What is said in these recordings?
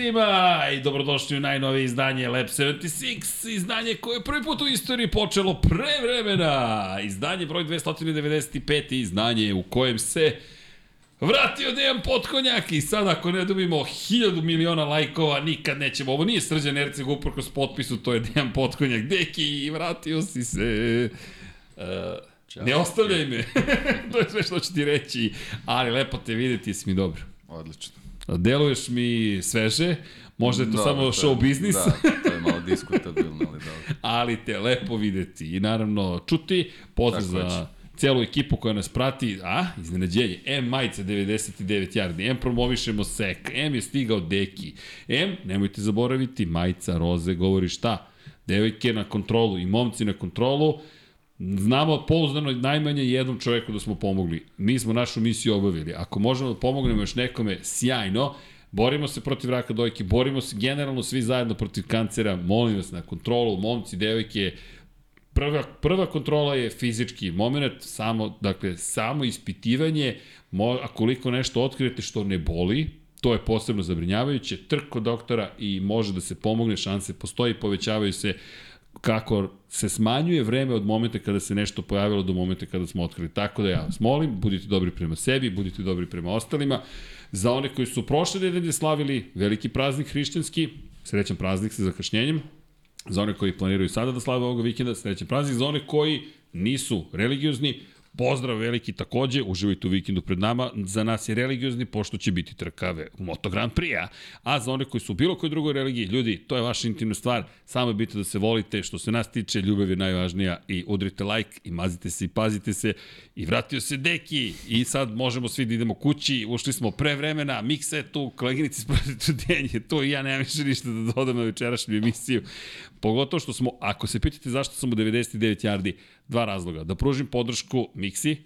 Svima i dobrodošli u najnovije izdanje Lab 76, izdanje koje je prvi put u istoriji počelo pre vremena. Izdanje broj 295. izdanje u kojem se vratio Dejan Potkonjak i sad ako ne dobimo hiljadu miliona lajkova, nikad nećemo. Ovo nije Srđan Erceg uprkos potpisu, to je Dejan Potkonjak. Deki, vratio si se. Uh, Ćao. Ne ostavljaj me. to je sve što ću ti reći. Ali lepo te videti, jesi mi dobro. Odlično. Deluješ mi sveže, možda je to da, samo to show biznis. Da, to je malo diskutabilno, ali dobro. ali te lepo videti i naravno čuti. Pozdrav za već. celu ekipu koja nas prati. A, iznenađenje. M majice 99 yardi. M promovišemo sek. M je stigao deki. M, nemojte zaboraviti, majica roze govori šta? Devojke na kontrolu i momci na kontrolu znamo pouzdano najmanje jednom čoveku da smo pomogli. Mi smo našu misiju obavili. Ako možemo da pomognemo još nekome, sjajno. Borimo se protiv raka dojke, borimo se generalno svi zajedno protiv kancera. Molim vas na kontrolu, momci, devojke, prva, prva kontrola je fizički moment, samo, dakle, samo ispitivanje, mo, a koliko nešto otkrijete što ne boli, to je posebno zabrinjavajuće, trk kod doktora i može da se pomogne, šanse postoji, povećavaju se kako se smanjuje vreme od momenta kada se nešto pojavilo do momenta kada smo otkrili. Tako da ja vas molim, budite dobri prema sebi, budite dobri prema ostalima. Za one koji su prošle nedelje slavili veliki praznik hrišćanski, srećan praznik sa zakašnjenjem, za one koji planiraju sada da slave ovoga vikenda, srećan praznik, za one koji nisu religiozni, Pozdrav veliki takođe, uživajte u vikendu pred nama. Za nas je religiozni, pošto će biti trkave u Moto Grand Prix-a. A za one koji su u bilo kojoj drugoj religiji, ljudi, to je vaša intimna stvar. Samo je bitno da se volite. Što se nas tiče, ljubav je najvažnija. I udrite like, i mazite se, i pazite se. I vratio se Deki. I sad možemo svi da idemo kući. Ušli smo pre vremena. Miksa je tu, koleginici sprotite denje. To i ja nemam više ništa da dodam na večerašnju emisiju. Pogotovo što smo, ako se pitate zašto sam u 99 yardi, dva razloga. Da pružim podršku Mixi,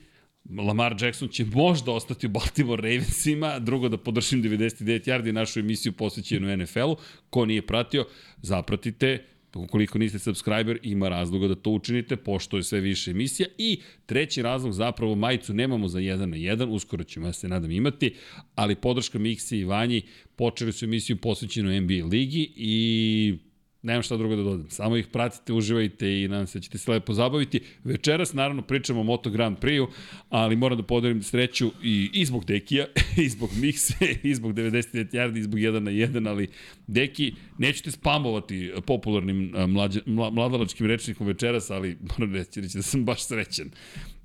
Lamar Jackson će možda ostati u Baltimore Ravensima, drugo da podržim 99 yardi našu emisiju posvećenu NFL-u. Ko nije pratio, zapratite, ukoliko niste subscriber, ima razloga da to učinite, pošto je sve više emisija. I treći razlog, zapravo majicu nemamo za 1 na 1, uskoro ćemo, ja se nadam, imati, ali podrška Mixi i Vanji počeli su emisiju posvećenu NBA ligi i Nemam šta drugo da dodam. Samo ih pratite, uživajte i nadam se da ćete se lepo zabaviti. Večeras naravno pričamo o Moto Grand Prix-u, ali moram da podelim sreću i, i zbog Dekija, i zbog Mikse, i zbog 99 yardi, i zbog 1 na 1, ali Deki, nećete spamovati popularnim mlađe, mladalačkim rečnikom večeras, ali moram reći, reći da sam baš srećen.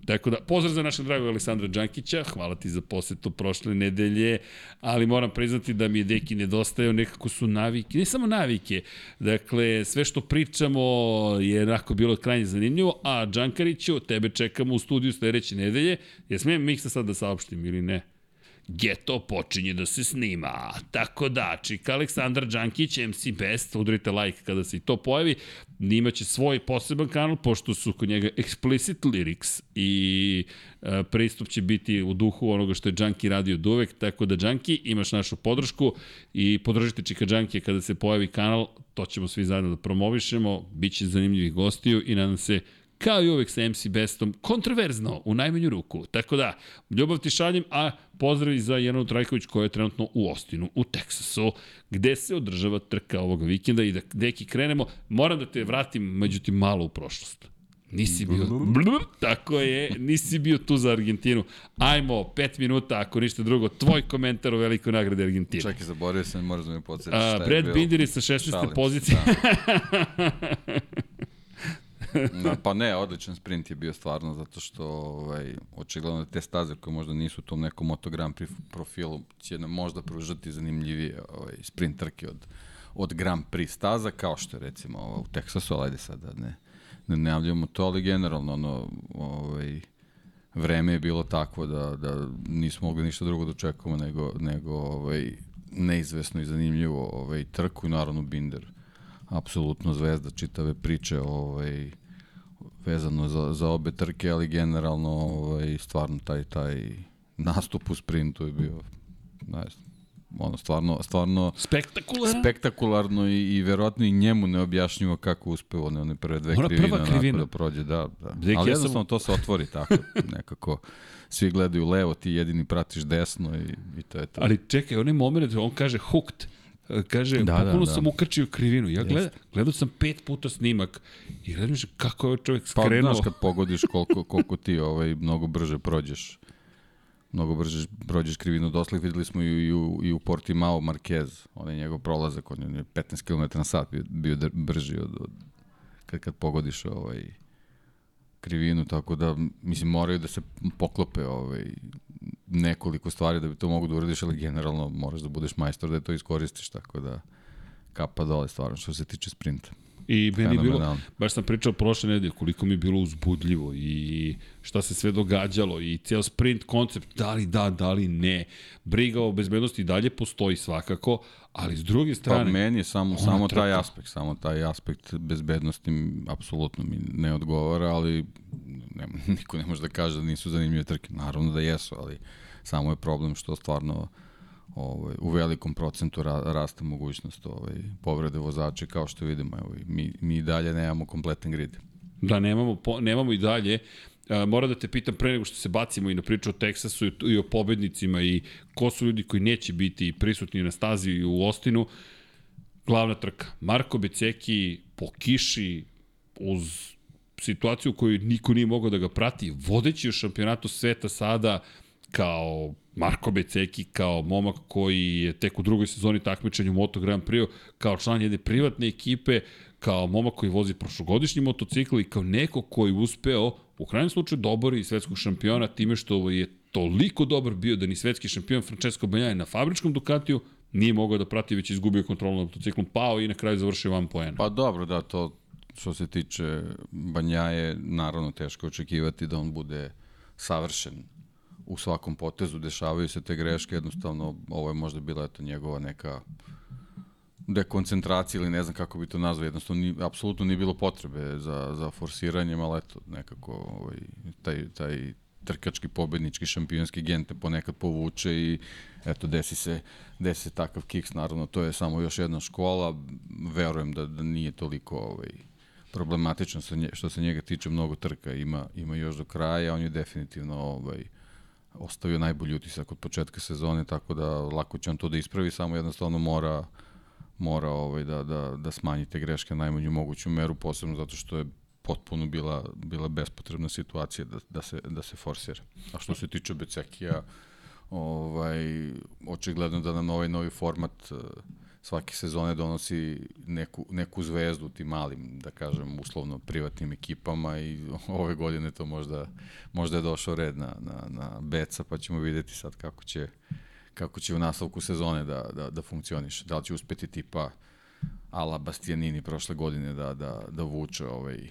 Tako da, pozdrav za našeg dragog Aleksandra Đankića, hvala ti za posetu prošle nedelje, ali moram priznati da mi je Deki nedostajao, nekako su navike, ne samo navike, dakle, sve što pričamo je onako bilo krajnje zanimljivo, a Đankariću, tebe čekamo u studiju sledeće nedelje, ja smijem Miksa sad da saopštim ili ne? Geto počinje da se snima. Tako da, čika Aleksandar Đankić, MC Best, udrite like kada se i to pojavi, imaće svoj poseban kanal, pošto su kod njega explicit lyrics i e, pristup će biti u duhu onoga što je Đanki radio od uvek, tako da Đanki, imaš našu podršku i podržite Čika Đanki kada se pojavi kanal, to ćemo svi zajedno da promovišemo, bit će zanimljivih gostiju i nadam se kao i uvek sa MC Bestom, kontroverzno, u najmanju ruku. Tako da, ljubav ti šaljem, a pozdrav za Jelenu Trajković koja je trenutno u Ostinu, u Teksasu, gde se održava trka ovog vikenda i da deki krenemo, moram da te vratim međutim malo u prošlost. Nisi bio, tako je, nisi bio tu za Argentinu. Ajmo, pet minuta, ako ništa drugo, tvoj komentar o velikoj nagradi Argentine. Čekaj, zaboravio sam, moraš da mi podsjetiš šta je Brad Bindiri sa 16. pozicije. Da. da, pa ne, odličan sprint je bio stvarno, zato što ovaj, očigledno da te staze koje možda nisu u tom nekom Moto Grand Prix profilu će nam možda pružati zanimljivije ovaj, sprint trke od, od Grand Prix staza, kao što je recimo ovo, u Teksasu, ali ajde sad da ne, ne najavljamo to, ali generalno ono, ovaj, vreme je bilo takvo da, da nismo mogli ništa drugo da očekujemo nego, nego ovaj, neizvesno i zanimljivo ovaj, trku i naravno Binder apsolutno zvezda čitave priče ovaj, vezano za, za obe trke, ali generalno ovaj, stvarno taj, taj nastup u sprintu je bio ne znam, ono stvarno stvarno spektakularno spektakularno i, i verovatno i njemu neobjašnjivo kako uspeo one one prve dve krivine krivina. da prođe da, da. Dek, ali jednostavno sam... to se otvori tako nekako svi gledaju levo ti jedini pratiš desno i, i to je to ali čekaj onaj moment on kaže hooked Kaže, da, potpuno da, da. sam ukrčio krivinu. Ja gleda, gledao sam pet puta snimak i što kako je ovaj čovjek skrenuo. Pa znaš kad pogodiš koliko, koliko ti ovaj, mnogo brže prođeš mnogo brže prođeš krivinu doslih, videli smo i, i, u, i u Portimao Marquez, onaj njegov prolazak, on je 15 km na sat bio, bio brži od, od kad, kad pogodiš ovaj, krivinu, tako da, mislim, moraju da se poklope ovaj, nekoliko stvari da bi to mogu da uradiš, ali generalno moraš da budeš majstor da to iskoristiš, tako da kapa dole stvarno što se tiče sprinta. I meni je bilo, baš sam pričao prošle nedelje koliko mi je bilo uzbudljivo i šta se sve događalo i ceo sprint koncept, da li da, da li ne. Briga o bezbednosti dalje postoji svakako, ali s druge strane... Pa meni je samo, samo trka. taj aspekt, samo taj aspekt bezbednosti apsolutno mi ne odgovara, ali ne, niko ne može da kaže da nisu zanimljive trke. Naravno da jesu, ali samo je problem što stvarno ovaj, u velikom procentu ra, raste mogućnost ovaj, povrede vozača kao što vidimo. Evo, mi, mi i dalje nemamo kompletan grid. Da, nemamo, po, nemamo i dalje. A, mora da te pitam pre nego što se bacimo i na priču o Teksasu i, i o pobednicima i ko su ljudi koji neće biti prisutni na stazi u Ostinu. Glavna trka. Marko Beceki po kiši uz situaciju u kojoj niko nije mogao da ga prati, vodeći u šampionatu sveta sada kao Marko Beceki kao momak koji je tek u drugoj sezoni takmičenja u Moto Grand Prix, kao član jedne privatne ekipe, kao momak koji vozi prošlogodišnji motocikl i kao neko koji uspeo u krajnjem slučaju dobori svetskog šampiona time što je toliko dobar bio da ni svetski šampion Francesco Banjaje na fabričkom Ducatiju nije mogao da prati, već izgubio kontrolu nad motociklom, pao i na kraju završio van poena. Pa dobro, da, to što se tiče Banjaje, naravno teško očekivati da on bude savršen u svakom potezu dešavaju se te greške, jednostavno ovo je možda bila eto njegova neka dekoncentracija ili ne znam kako bi to nazvao, jednostavno ni, apsolutno nije bilo potrebe za, za forsiranjem, ali eto, nekako ovaj, taj, taj trkački pobednički šampionski gen te ponekad povuče i eto desi se, desi se takav kiks, naravno to je samo još jedna škola, verujem da, da nije toliko ovaj, problematično što se njega tiče. Mnogo trka, ima, ima još do kraja, on je definitivno ovaj, ostavio najbolji utisak od početka sezone, tako da lako će on to da ispravi, samo jednostavno mora mora ovaj, da, da, da smanji te greške na najmanju moguću meru, posebno zato što je potpuno bila, bila bespotrebna situacija da, da, se, da se forsira. A što se tiče Becekija, ovaj, očigledno da na ovaj novi format uh, svake sezone donosi neku, neku zvezdu tim malim, da kažem, uslovno privatnim ekipama i ove godine to možda, možda je došao red na, na, na Beca, pa ćemo videti sad kako će, kako će u nastavku sezone da, da, da funkcioniše. Da li će uspeti tipa ala Bastianini prošle godine da, da, da vuče ovaj,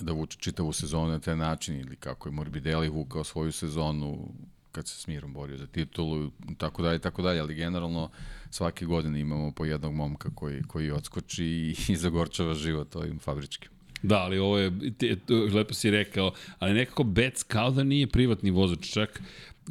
da vuče čitavu sezonu na taj način ili kako je Morbidelli vukao svoju sezonu kad se s Mirom borio za titulu, tako dalje, tako dalje, ali generalno svake godine imamo po jednog momka koji, koji odskoči i, i zagorčava život ovim fabričkim. Da, ali ovo je, te, lepo si rekao, ali nekako Bec kao da nije privatni vozač, čak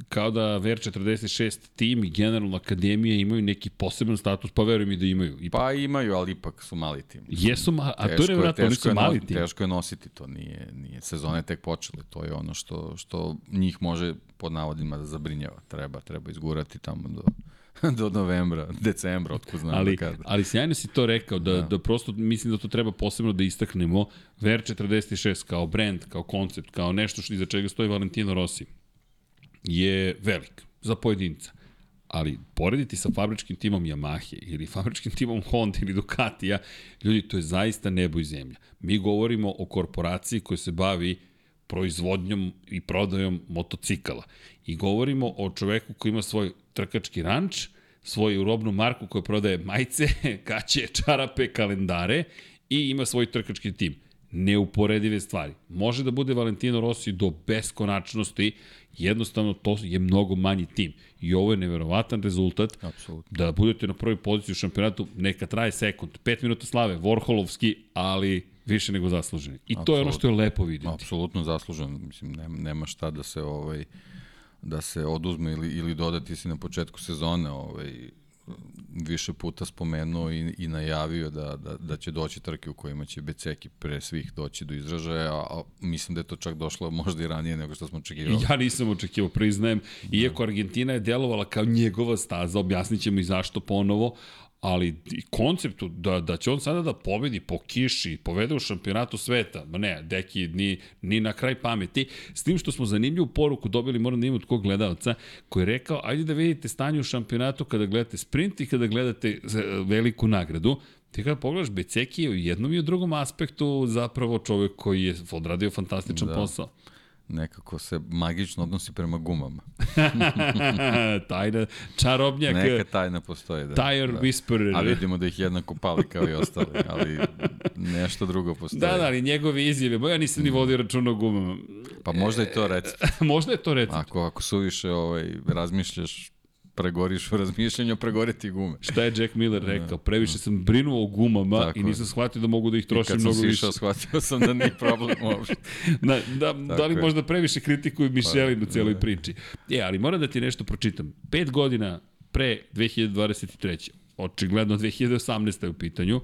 kao da VR46 tim i generalno akademije imaju neki poseban status, pa verujem i da imaju. Ipak. Pa imaju, ali ipak su mali tim. Jesu, ma, a to je nevratno, oni su mali tim. Teško je nositi to, nije, nije sezone tek počele, to je ono što, što njih može pod navodima da zabrinjava. Treba, treba izgurati tamo do, do novembra, decembra, otko znam ali, da kada. Ali sjajno si to rekao, da, da. da prosto mislim da to treba posebno da istaknemo. VR46 kao brand, kao koncept, kao nešto što iza čega stoji Valentino Rossi je velik za pojedinca. Ali porediti sa fabričkim timom Yamahe ili fabričkim timom Honda ili Ducatija, ljudi, to je zaista nebo i zemlja. Mi govorimo o korporaciji koja se bavi proizvodnjom i prodajom motocikala. I govorimo o čoveku koji ima svoj trkački ranč, svoju robnu marku koja prodaje majice, kaće, čarape, kalendare i ima svoj trkački tim. Neuporedive stvari. Može da bude Valentino Rossi do beskonačnosti, jednostavno to je mnogo manji tim. I ovo je neverovatan rezultat. Apsolutno. Da budete na prvoj poziciji u šampionatu, neka traje sekund. 5 minuta slave, Vorholovski, ali više nego zasluženi. I Absolut, to je ono što je lepo videti. Apsolutno zaslužen. Mislim, nema, nema šta da se ovaj da se oduzme ili, ili dodati si na početku sezone ovaj, više puta spomenuo i, i najavio da, da, da će doći trke u kojima će Beceki pre svih doći do izražaja, a, a mislim da je to čak došlo možda i ranije nego što smo očekivali. Ja nisam očekivao, priznajem, iako Argentina je delovala kao njegova staza, objasnit ćemo i zašto ponovo, ali konceptu da, da će on sada da pobedi po kiši, povede u šampionatu sveta, ma ne, deki, ni, ni na kraj pameti, s tim što smo zanimljivu poruku dobili, moram da imam od kog gledalca, koji je rekao, ajde da vidite stanje u šampionatu kada gledate sprint i kada gledate e, veliku nagradu, Ti kada pogledaš, Beceki je u jednom i u drugom aspektu zapravo čovek koji je odradio fantastičan da. posao nekako se magično odnosi prema gumama. tajna, čarobnjak. Neka tajna postoji. Da, tire da. whisperer. A vidimo da ih jednako pali kao i ostali, ali nešto drugo postoji. Da, da, ali njegove izjave, bo ja nisam ni vodio računa o gumama. Pa možda je to recept. možda je to recept. Ako, ako suviše ovaj, razmišljaš pregoriš u razmišljanju, pregoreti gume. Šta je Jack Miller da. rekao? Previše sam brinuo o gumama Tako i nisam shvatio da mogu da ih trošim mnogo više. I kad sam sišao, shvatio sam da nije problem uopšte. da, da, da li je. možda previše kritikuju Mišelin u pa, cijeloj da. priči. E, ali moram da ti nešto pročitam. Pet godina pre 2023. Očigledno 2018. je u pitanju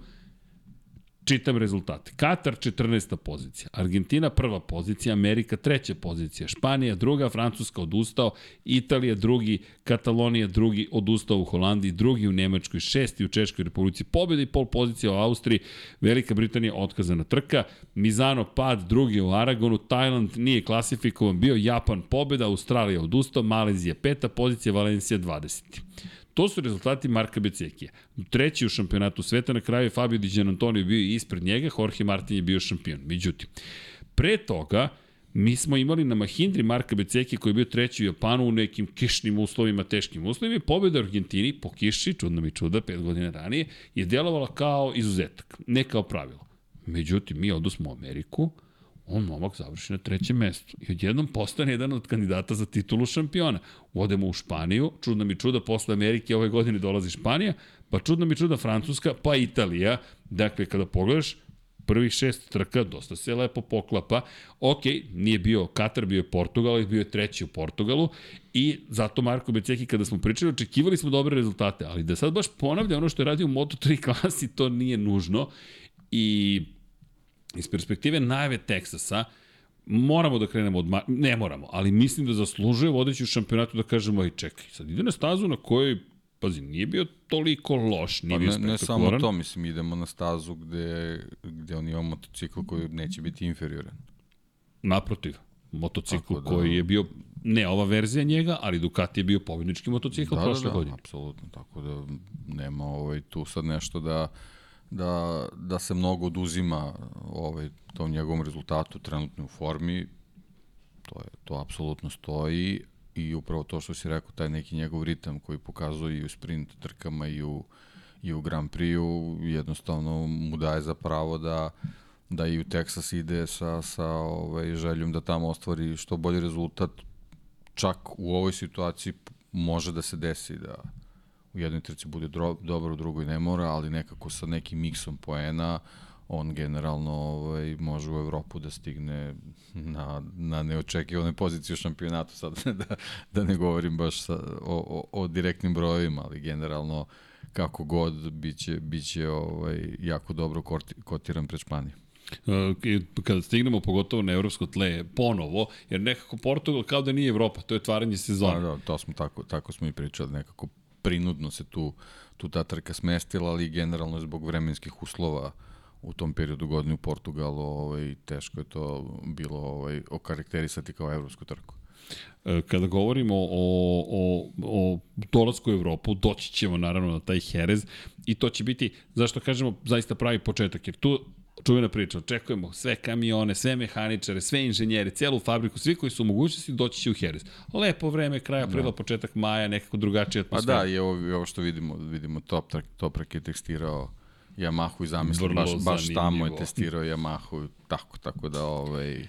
čitam rezultate. Katar 14. pozicija, Argentina prva pozicija, Amerika treća pozicija, Španija druga, Francuska odustao, Italija drugi, Katalonija drugi, odustao u Holandiji, drugi u Nemačkoj, šesti u Češkoj republici, pobjeda i pol pozicija u Austriji, Velika Britanija otkazana trka, Mizano pad drugi u Aragonu, Tajland nije klasifikovan, bio Japan. Pobjeda, Australija odustao, Malezija peta pozicija, Valencija 20. To su rezultati Marka Becekija. Treći u šampionatu sveta, na kraju je Fabio Di Antonio bio ispred njega, Jorge Martin je bio šampion. Međutim, pre toga, mi smo imali na Mahindri Marka Beceki koji je bio treći u Japanu u nekim kišnim uslovima, teškim uslovima i pobjeda Argentini po kiši, čudno mi čuda, pet godina ranije, je djelovala kao izuzetak, ne kao pravilo. Međutim, mi odusmo u Ameriku, on momak završi na trećem mestu i odjednom postane jedan od kandidata za titulu šampiona. Odemo u Španiju, čudno mi čuda, posle Amerike ove godine dolazi Španija, pa čudno mi čuda Francuska, pa Italija. Dakle, kada pogledaš, prvih šest trka, dosta se lepo poklapa. Ok, nije bio Katar, bio je Portugal, bio je treći u Portugalu i zato Marko Beceki kada smo pričali, očekivali smo dobre rezultate, ali da sad baš ponavlja ono što je radio u Moto3 klasi, to nije nužno i iz perspektive najave Teksasa, moramo da krenemo od... Ne moramo, ali mislim da zaslužuje vodeći u šampionatu da kažemo, aj čekaj, sad ide na stazu na kojoj pazi, nije bio toliko loš, nije pa bio ne, ne samo to, mislim, idemo na stazu gde, gde on ima motocikl koji neće biti inferioran. Naprotiv, motocikl da, koji je bio, ne ova verzija njega, ali Ducati je bio pobjednički motocikl da, da prošle da, da, godine. apsolutno, tako da nema ovaj, tu sad nešto da da, da se mnogo oduzima ovaj, tom njegovom rezultatu trenutno u formi, to, je, to apsolutno stoji i upravo to što si rekao, taj neki njegov ritam koji pokazuje i u sprint trkama i u, i u Grand Prix-u, jednostavno mu daje za pravo da, da i u Texas ide sa, sa ovaj, željom da tamo ostvari što bolji rezultat. Čak u ovoj situaciji može da se desi da, u jednoj trci bude dro, dobro, u drugoj ne mora, ali nekako sa nekim miksom poena on generalno ovaj, može u Evropu da stigne na, na neočekivane pozicije u šampionatu, sad da, da ne govorim baš sa, o, o, o direktnim brojevima, ali generalno kako god biće, biće ovaj, jako dobro kotiran pred Španijom. Uh, kada stignemo pogotovo na evropsko tle ponovo, jer nekako Portugal kao da nije Evropa, to je otvaranje sezona. Da, da, to smo tako, tako smo i pričali, nekako prinudno se tu, tu ta trka smestila, ali generalno zbog vremenskih uslova u tom periodu godine u Portugalu ovaj, teško je to bilo ovaj, okarakterisati kao evropsku trku. E, kada govorimo o, o, o dolasku u Evropu, doći ćemo naravno na taj Jerez i to će biti, zašto kažemo, zaista pravi početak, jer tu čuvena priča, očekujemo sve kamione, sve mehaničare, sve inženjere, celu fabriku, svi koji su u mogućnosti doći će u Jerez. Lepo vreme, kraj aprila, da. početak maja, nekako drugačija atmosfera. Pa da, i ovo, ovo što vidimo, vidimo Top, Toprak je tekstirao Yamahu i zamisli, baš, baš tamo je testirao Yamahu, tako, tako da ovaj,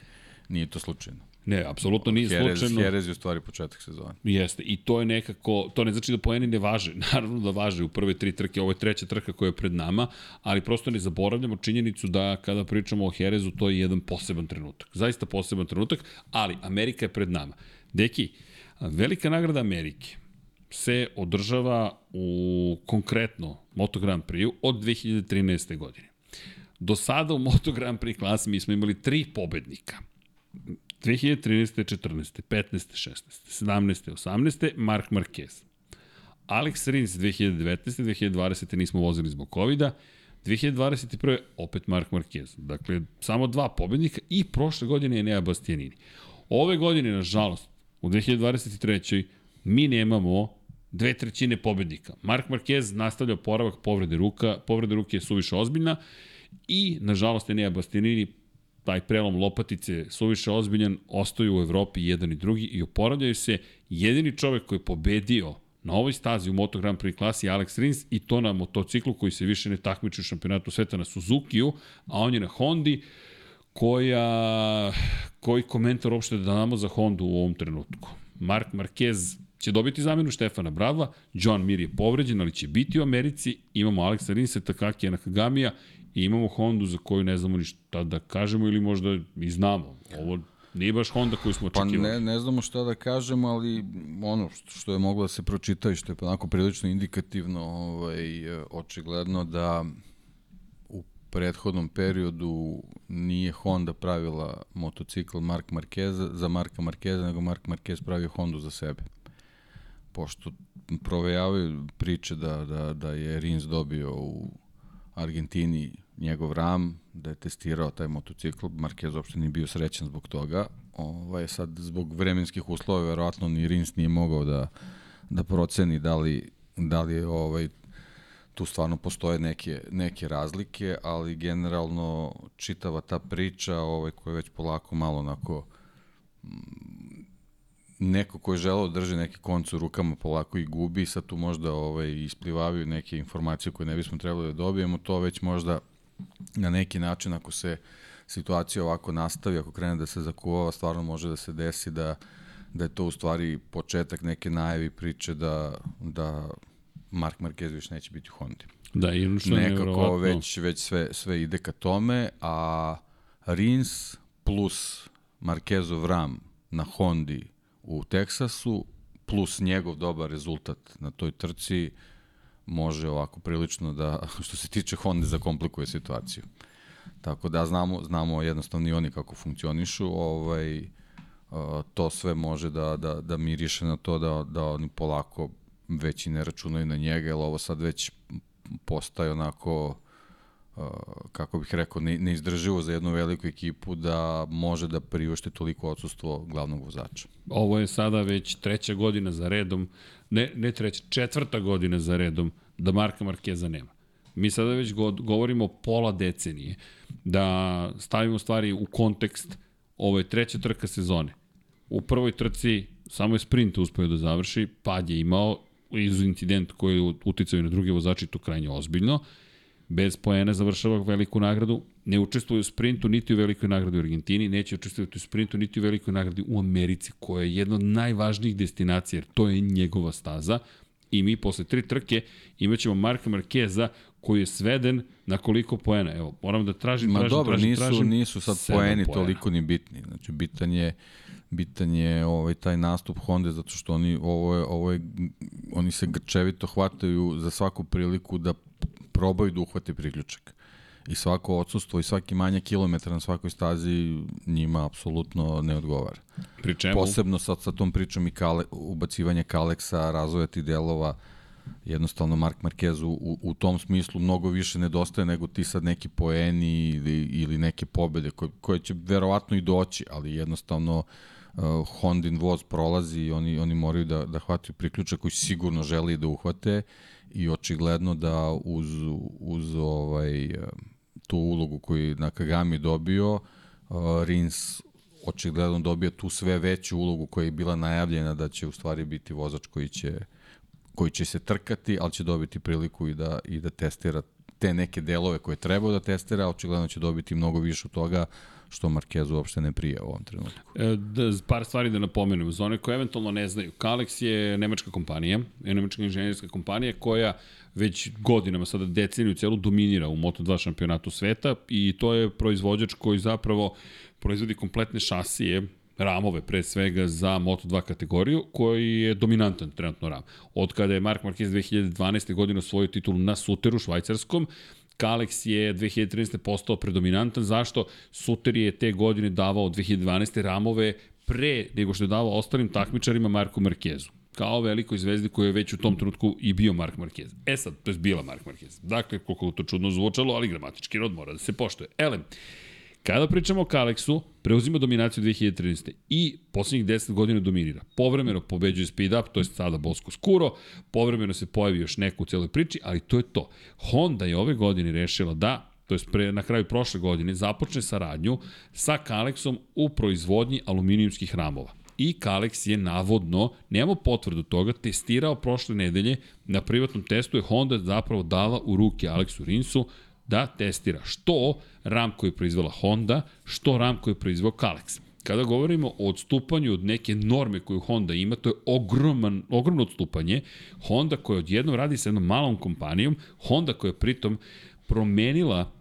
nije to slučajno. Ne, apsolutno nije Jerez, slučajno. Jerez je u stvari početak sezone. Jeste, i to je nekako, to ne znači da poeni ne važe. Naravno da važe u prve tri trke, ovo je treća trka koja je pred nama, ali prosto ne zaboravljamo činjenicu da kada pričamo o Jerezu, to je jedan poseban trenutak. Zaista poseban trenutak, ali Amerika je pred nama. Deki, velika nagrada Amerike, se održava u konkretno Moto Grand Prix od 2013. godine. Do sada u Moto Grand Prix klasi mi smo imali tri pobednika. 2013. 14. 15. 16. 17. 18. Mark Marquez. Alex Rins 2019. 2020. nismo vozili zbog COVID-a. 2021. opet Mark Marquez. Dakle, samo dva pobednika i prošle godine je Nea Bastianini. Ove godine, nažalost, u 2023. mi nemamo dve trećine pobednika. Mark Marquez nastavlja poravak povrede ruka, povrede ruke je suviše ozbiljna i, nažalost, Enea Bastianini taj prelom lopatice suviše ozbiljan, ostaju u Evropi jedan i drugi i oporavljaju se. Jedini čovek koji je pobedio na ovoj stazi u Moto Grand Prix klasi Alex Rins i to na motociklu koji se više ne takmiči u šampionatu sveta na Suzuki-u, a on je na Hondi koja, koji komentar uopšte da damo za Hondu u ovom trenutku. Mark Marquez će dobiti zamenu Štefana Bradva, John Mir je povređen, ali će biti u Americi, imamo Aleksa Rinse, Takakija Nakagamija i imamo Hondu za koju ne znamo ništa da kažemo ili možda i znamo. Ovo Nije baš Honda koju smo očekivali. Pa ne, ne znamo šta da kažemo, ali ono što je moglo da se pročita i što je onako prilično indikativno, ovaj, očigledno da u prethodnom periodu nije Honda pravila motocikl Mark Marquez za Marka Marqueza, nego Mark Marquez pravio Hondu za sebe. Pošto provejavaju priče da, da, da je Rins dobio u Argentini njegov ram, da je testirao taj motocikl, Marquez uopšte nije bio srećan zbog toga. Ovaj, sad, zbog vremenskih uslova, verovatno ni Rins nije mogao da, da proceni da li, da li je ovaj, tu stvarno postoje neke, neke razlike, ali generalno čitava ta priča ovaj, koja je već polako malo onako neko ko je želeo da drži neki konc u rukama polako i gubi, sad tu možda ovaj, isplivavaju neke informacije koje ne bismo trebali da dobijemo, to već možda na neki način ako se situacija ovako nastavi, ako krene da se zakuvava, stvarno može da se desi da, da je to u stvari početak neke najavi priče da, da Mark Marquez više neće biti u Hondi. Da, i što Nekako već, već sve, sve ide ka tome, a Rins plus Marquezov Ram na Hondi u Teksasu, plus njegov dobar rezultat na toj trci, može ovako prilično da, što se tiče Honda, zakomplikuje situaciju. Tako da znamo, znamo jednostavno i oni kako funkcionišu, ovaj, to sve može da, da, da miriše na to da, da oni polako već i ne računaju na njega, jer ovo sad već postaje onako kako bih rekao, ne, neizdrživo za jednu veliku ekipu da može da priušte toliko odsustvo glavnog vozača. Ovo je sada već treća godina za redom, ne, ne treća, četvrta godina za redom da Marka Markeza nema. Mi sada već govorimo pola decenije, da stavimo stvari u kontekst, ovo je treća trka sezone. U prvoj trci samo je sprint uspeo da završi, pad je imao, iz incident koji je uticao na druge vozače, to krajnje ozbiljno, bez poena završava veliku nagradu, ne učestvuje u sprintu niti u velikoj nagradi u Argentini, neće učestvovati u sprintu niti u velikoj nagradi u Americi, koja je jedna od najvažnijih destinacija, jer to je njegova staza. I mi posle tri trke imaćemo Marka Markeza koji je sveden na koliko poena. Evo, moram da tražim, Ma tražim, dobro, tražim, nisu, tražim. nisu sad poeni poena. toliko ni bitni. Znači, bitan je bitan je ovaj taj nastup Honda zato što oni ovo je, ovo je oni se grčevito hvataju za svaku priliku da probaju da uhvate priključak. I svako odsustvo i svaki manja kilometra na svakoj stazi njima apsolutno ne odgovara. Pri čemu? Posebno sad sa tom pričom i kale, ubacivanje Kaleksa, razvoja ti delova, jednostavno Mark Marquez u, u tom smislu mnogo više nedostaje nego ti sad neki poeni ili, ili neke pobede koje, koje će verovatno i doći, ali jednostavno uh, Hondin voz prolazi i oni, oni moraju da, da hvataju priključak koji sigurno želi da uhvate i očigledno da uz, uz ovaj, tu ulogu koju Nakagami dobio, uh, Rins očigledno dobija tu sve veću ulogu koja je bila najavljena da će u stvari biti vozač koji će koji će se trkati, ali će dobiti priliku i da, i da testira te neke delove koje treba da testira, očigledno će dobiti mnogo više od toga što Markezu uopšte ne prije u ovom trenutku. E, da, par stvari da napomenem. Za one koje eventualno ne znaju, Kalex je nemačka kompanija, je nemačka inženjerska kompanija koja već godinama, sada deceniju celu, dominira u Moto2 šampionatu sveta i to je proizvođač koji zapravo proizvodi kompletne šasije ramove pre svega za Moto2 kategoriju koji je dominantan trenutno ram. Od kada je Mark Marquez 2012. godine osvojio titulu na Suteru švajcarskom, Kalex je 2013. postao predominantan. Zašto? Suter je te godine davao 2012. ramove pre nego što je davao ostalim takmičarima Marku Markezu kao velikoj zvezdi koji je već u tom trenutku i bio Mark Marquez. E sad, to je bila Mark Marquez. Dakle, koliko to čudno zvučalo, ali gramatički rod mora da se poštuje. Elem, Kada pričamo o Kalexu, preuzima dominaciju 2013. i poslednjih 10 godina dominira. Povremeno pobeđuje Speed Up, to je sada Bosko Skuro, povremeno se pojavi još neko u celoj priči, ali to je to. Honda je ove godine rešila da to je pre, na kraju prošle godine, započne saradnju sa Kalexom u proizvodnji aluminijumskih ramova. I Kalex je navodno, nemamo potvrdu toga, testirao prošle nedelje, na privatnom testu je Honda zapravo dala u ruke Aleksu Rinsu da testira što RAM koji je proizvela Honda, što RAM koji je proizveo Kalex. Kada govorimo o odstupanju od neke norme koju Honda ima, to je ogroman, ogromno odstupanje. Honda koja odjednom radi sa jednom malom kompanijom, Honda koja je pritom promenila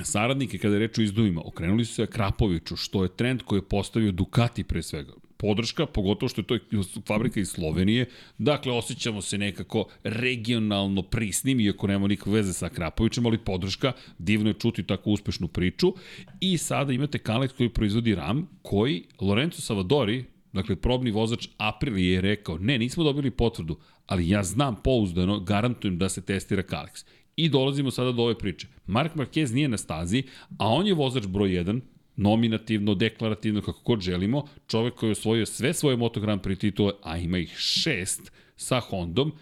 saradnike kada je reč o izduvima, okrenuli su se Krapoviću, što je trend koji je postavio Ducati pre svega podrška, pogotovo što je to fabrika iz Slovenije. Dakle, osjećamo se nekako regionalno prisnim, iako nema nikakve veze sa Krapovićem, ali podrška, divno je čuti tako uspešnu priču. I sada imate Kalex koji proizvodi RAM, koji Lorenzo Savadori, dakle probni vozač Aprili je rekao, ne, nismo dobili potvrdu, ali ja znam pouzdano, garantujem da se testira Kalex. I dolazimo sada do ove priče. Mark Marquez nije na stazi, a on je vozač broj 1, nominativno, deklarativno, kako god želimo, čovek koji je osvojio sve svoje Moto Grand Prix titule, a ima ih šest sa Hondom,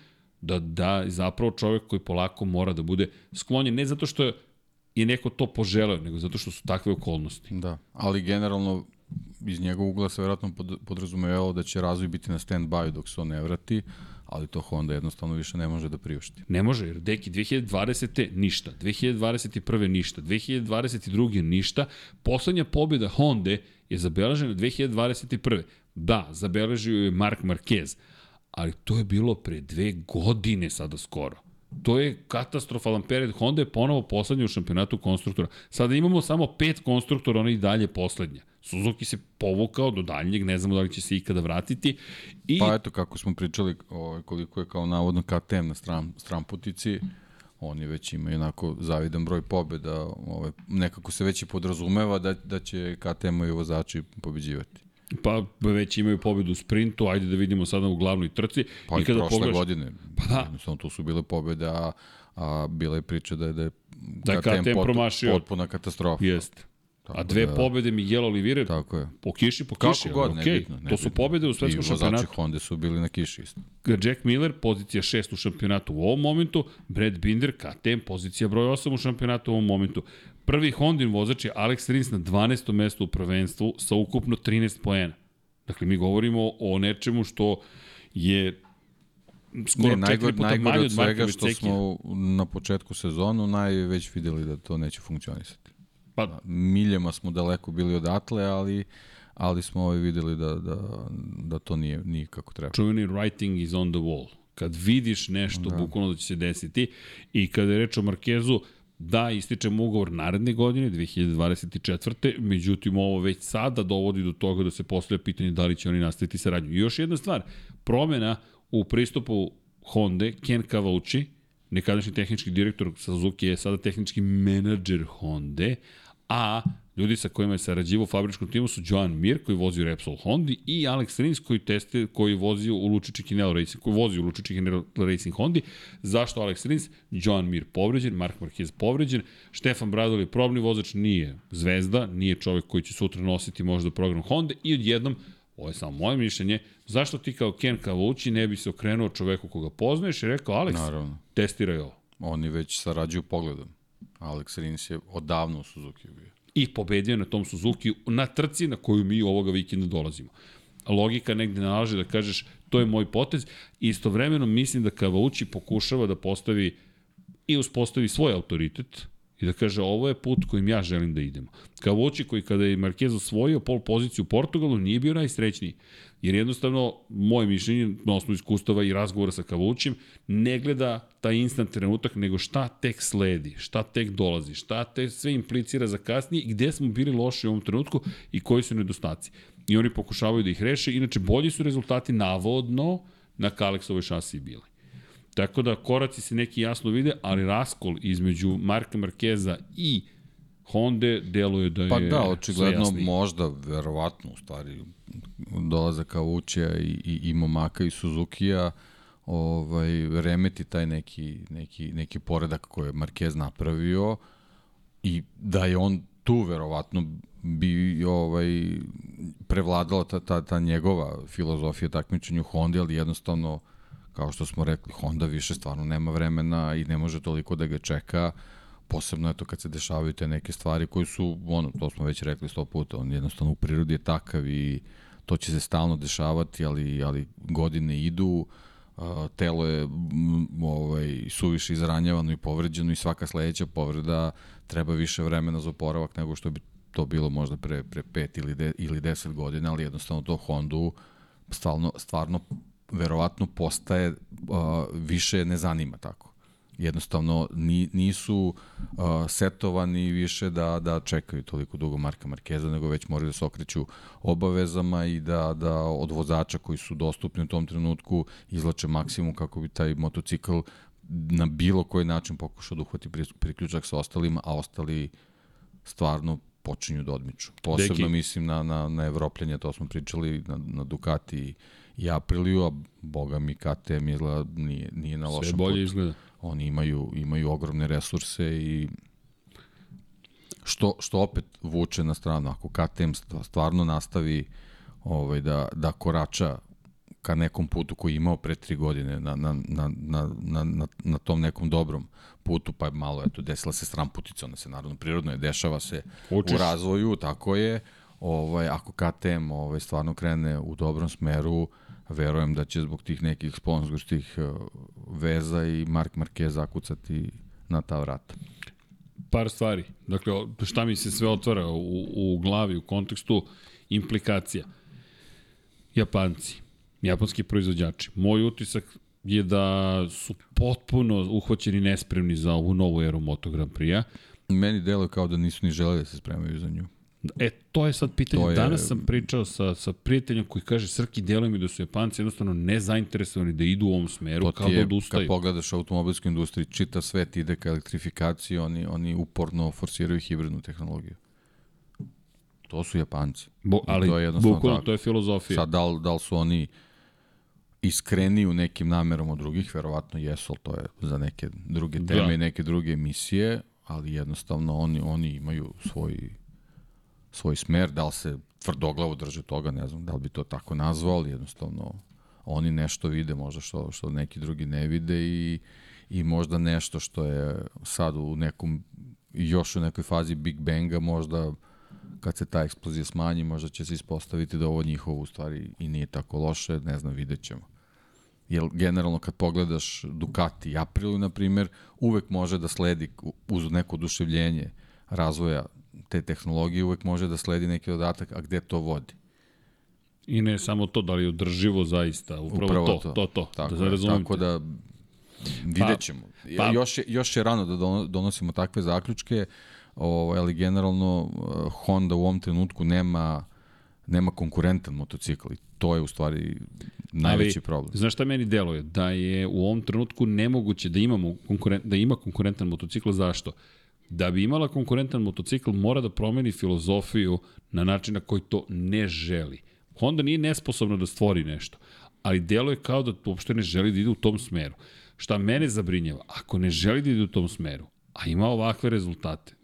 da, da zapravo čovek koji polako mora da bude sklonjen, ne zato što je neko to poželeo, nego zato što su takve okolnosti. Da, ali generalno iz njegovog ugla se vjerojatno podrazumevalo da će razvoj biti na stand-by dok se on ne vrati, ali to Honda jednostavno više ne može da priušti. Ne može, jer deki 2020. ništa, 2021. ništa, 2022. ništa. Poslednja pobjeda Honda je zabeležena 2021. Da, zabeležio je Mark Marquez, ali to je bilo pre dve godine sada skoro. To je katastrofalan period. Honda je ponovo poslednja u šampionatu konstruktora. Sada imamo samo pet konstruktora, ona i dalje poslednja. Suzuki se povukao do daljnjeg, ne znamo da li će se ikada vratiti. I... Pa eto, kako smo pričali, ovaj, koliko je kao navodno KTM na stran, stran putici, oni već imaju onako zavidan broj pobjeda, ovaj, nekako se već i podrazumeva da, da će KTM-ovi vozači pobeđivati. Pa već imaju pobedu u sprintu, ajde da vidimo sada u glavnoj trci. Pa i, kada prošle pogledaš... godine. Pa da. Jednostavno, tu su bile pobede, a, a bila je priča da je, da je da KTM, KTM pot, promašio. potpuna katastrofa. Jeste. Tako a dve da, pobede Miguel Oliveira tako je. po kiši, po kiši. Kako god, okay. ne bitno. Ne to su pobede u svetskom šampionatu. I vozači Honda su bili na kiši isto. Jack Miller, pozicija 6 u šampionatu u ovom momentu. Brad Binder, KTM, pozicija broj 8 u šampionatu u ovom momentu. Prvi Hondin vozač je Alex Rins na 12. mestu u prvenstvu sa ukupno 13 poena. Dakle, mi govorimo o nečemu što je skoro ne, najgore, najgore od svega što smo na početku sezonu najveć videli da to neće funkcionisati. Pa, da, miljama smo daleko bili odatle, ali ali smo ovaj videli da, da, da to nije, nije kako treba. Čuveni writing is on the wall. Kad vidiš nešto, da. bukvalno da će se desiti i kada je reč o Markezu, da ističemo ugovor naredne godine, 2024. Međutim, ovo već sada dovodi do toga da se postavlja pitanje da li će oni nastaviti saradnju. I još jedna stvar, promena u pristupu Honda, Ken Kavauči, nekadašnji tehnički direktor Suzuki je sada tehnički menadžer Honda, a ljudi sa kojima je sarađivo u fabričkom timu su Joan Mir koji vozi u Repsol Hondi i Alex Rins koji teste koji vozi u Lučići Kinelo Racing, koji vozi u Lučići Kinelo Racing Hondi. Zašto Alex Rins? Joan Mir povređen, Mark Marquez povređen, Stefan Bradoli probni vozač nije zvezda, nije čovek koji će sutra nositi možda program Honda i odjednom ovo je samo moje mišljenje, zašto ti kao Ken Kavući ne bi se okrenuo čoveku koga poznaješ i rekao, Alex, Naravno. testiraj ovo. Oni već sarađuju pogledom. Alex Rins je odavno u Suzuki bio. I pobedio na tom Suzuki na trci na koju mi ovoga vikenda dolazimo. Logika negde nalaže da kažeš to je moj potez istovremeno mislim da Kavauči pokušava da postavi i uspostavi svoj autoritet i da kaže ovo je put kojim ja želim da idemo. Kavauči koji kada je Marquez osvojio pol poziciju u Portugalu nije bio najsrećniji. Jer jednostavno, moje mišljenje, na osnovu iskustava i razgovora sa Kavućim, ne gleda taj instant trenutak, nego šta tek sledi, šta tek dolazi, šta te sve implicira za kasnije i gde smo bili loši u ovom trenutku i koji su nedostaci. i oni pokušavaju da ih reše. Inače, bolji su rezultati navodno na Kalexovoj šasiji bili. Tako da koraci se neki jasno vide, ali raskol između Marka Markeza i Honda deluje da je Pa da, očigledno možda, verovatno u stvari, dolaze kao Učija i, i, i Momaka i Suzukija, ovaj, remeti taj neki, neki, neki poredak koji je Marquez napravio i da je on tu verovatno bi ovaj prevladala ta, ta, ta njegova filozofija takmičenja u Honda, ali jednostavno kao što smo rekli, Honda više stvarno nema vremena i ne može toliko da ga čeka, posebno je to kad se dešavaju te neke stvari koji su, ono, to smo već rekli sto puta, on jednostavno u prirodi je takav i to će se stalno dešavati, ali, ali godine idu, telo je ovaj, suviše izranjavano i povređeno i svaka sledeća povreda treba više vremena za oporavak nego što bi to bilo možda pre, pre pet ili, de, ili deset godina, ali jednostavno to Hondu stvarno, stvarno verovatno postaje, uh, više ne zanima tako. Jednostavno ni, nisu uh, setovani više da, da čekaju toliko dugo Marka Markeza, nego već moraju da se okreću obavezama i da, da od vozača koji su dostupni u tom trenutku izlače maksimum kako bi taj motocikl na bilo koji način pokušao da uhvati priključak sa ostalima, a ostali stvarno počinju da odmiču. Posebno Deki. mislim na, na, na Evropljenje, to smo pričali, na, na Ducati i Apriliju, a boga mi KTM izgleda nije, nije na lošom Sve bolje putu. izgleda. Oni imaju, imaju ogromne resurse i što, što opet vuče na stranu. Ako KTM stvarno nastavi ovaj, da, da korača ka nekom putu koji je imao pre tri godine na, na, na, na, na, na, na tom nekom dobrom putu, pa je malo, eto, desila se stramputica, ona se naravno prirodno je, dešava se Učiš. u razvoju, tako je, ovaj, ako KTM ovaj, stvarno krene u dobrom smeru, verujem da će zbog tih nekih sponsorskih veza i Mark Marquez zakucati na ta vrata. Par stvari. Dakle, šta mi se sve otvara u, u glavi, u kontekstu implikacija. Japanci japanski proizvođači. Moj utisak je da su potpuno uhvaćeni nespremni za ovu novu eru Moto Grand Prix-a. Meni deluje kao da nisu ni želeli da se spremaju za nju. E, to je sad pitanje. Je... Danas sam pričao sa, sa prijateljom koji kaže Srki, deluje mi da su Japanci jednostavno nezainteresovani da idu u ovom smeru, to kao da je, da odustaju. Kad pogledaš automobilsku industriju, čita svet ide ka elektrifikaciji, oni, oni uporno forsiraju hibridnu tehnologiju. To su Japanci. Bo, ali, to je bukvalno, to je filozofija. Sad, da li, da li su oni iskreni u nekim namerom od drugih, verovatno jesu, ali to je za neke druge da. teme da. i neke druge emisije, ali jednostavno oni, oni imaju svoj, svoj smer, da li se tvrdoglavo drže toga, ne znam da li bi to tako nazvao, ali jednostavno oni nešto vide možda što, što neki drugi ne vide i, i možda nešto što je sad u nekom, još u nekoj fazi Big Banga možda kad se ta eksplozija smanji, možda će se ispostaviti da ovo njihovo u stvari i nije tako loše, ne znam, videt ćemo. Jer generalno kad pogledaš Ducati i Aprilu, na primjer, uvek može da sledi uz neko oduševljenje razvoja te tehnologije, uvek može da sledi neki dodatak, a gde to vodi. I ne samo to, da li je održivo zaista, upravo, upravo to, to, to, to, tako da se Tako da vidjet ćemo. Pa, pa, još, je, još je rano da donosimo takve zaključke, ovaj, ali generalno eh, Honda u ovom trenutku nema nema konkurentan motocikl i to je u stvari najveći Ali, problem. Znaš šta meni deluje? Da je u ovom trenutku nemoguće da imamo konkurent, da ima konkurentan motocikl, zašto? Da bi imala konkurentan motocikl mora da promeni filozofiju na način na koji to ne želi. Honda nije nesposobna da stvori nešto, ali deluje kao da uopšte ne želi da ide u tom smeru. Šta mene zabrinjava, ako ne želi da ide u tom smeru, a ima ovakve rezultate,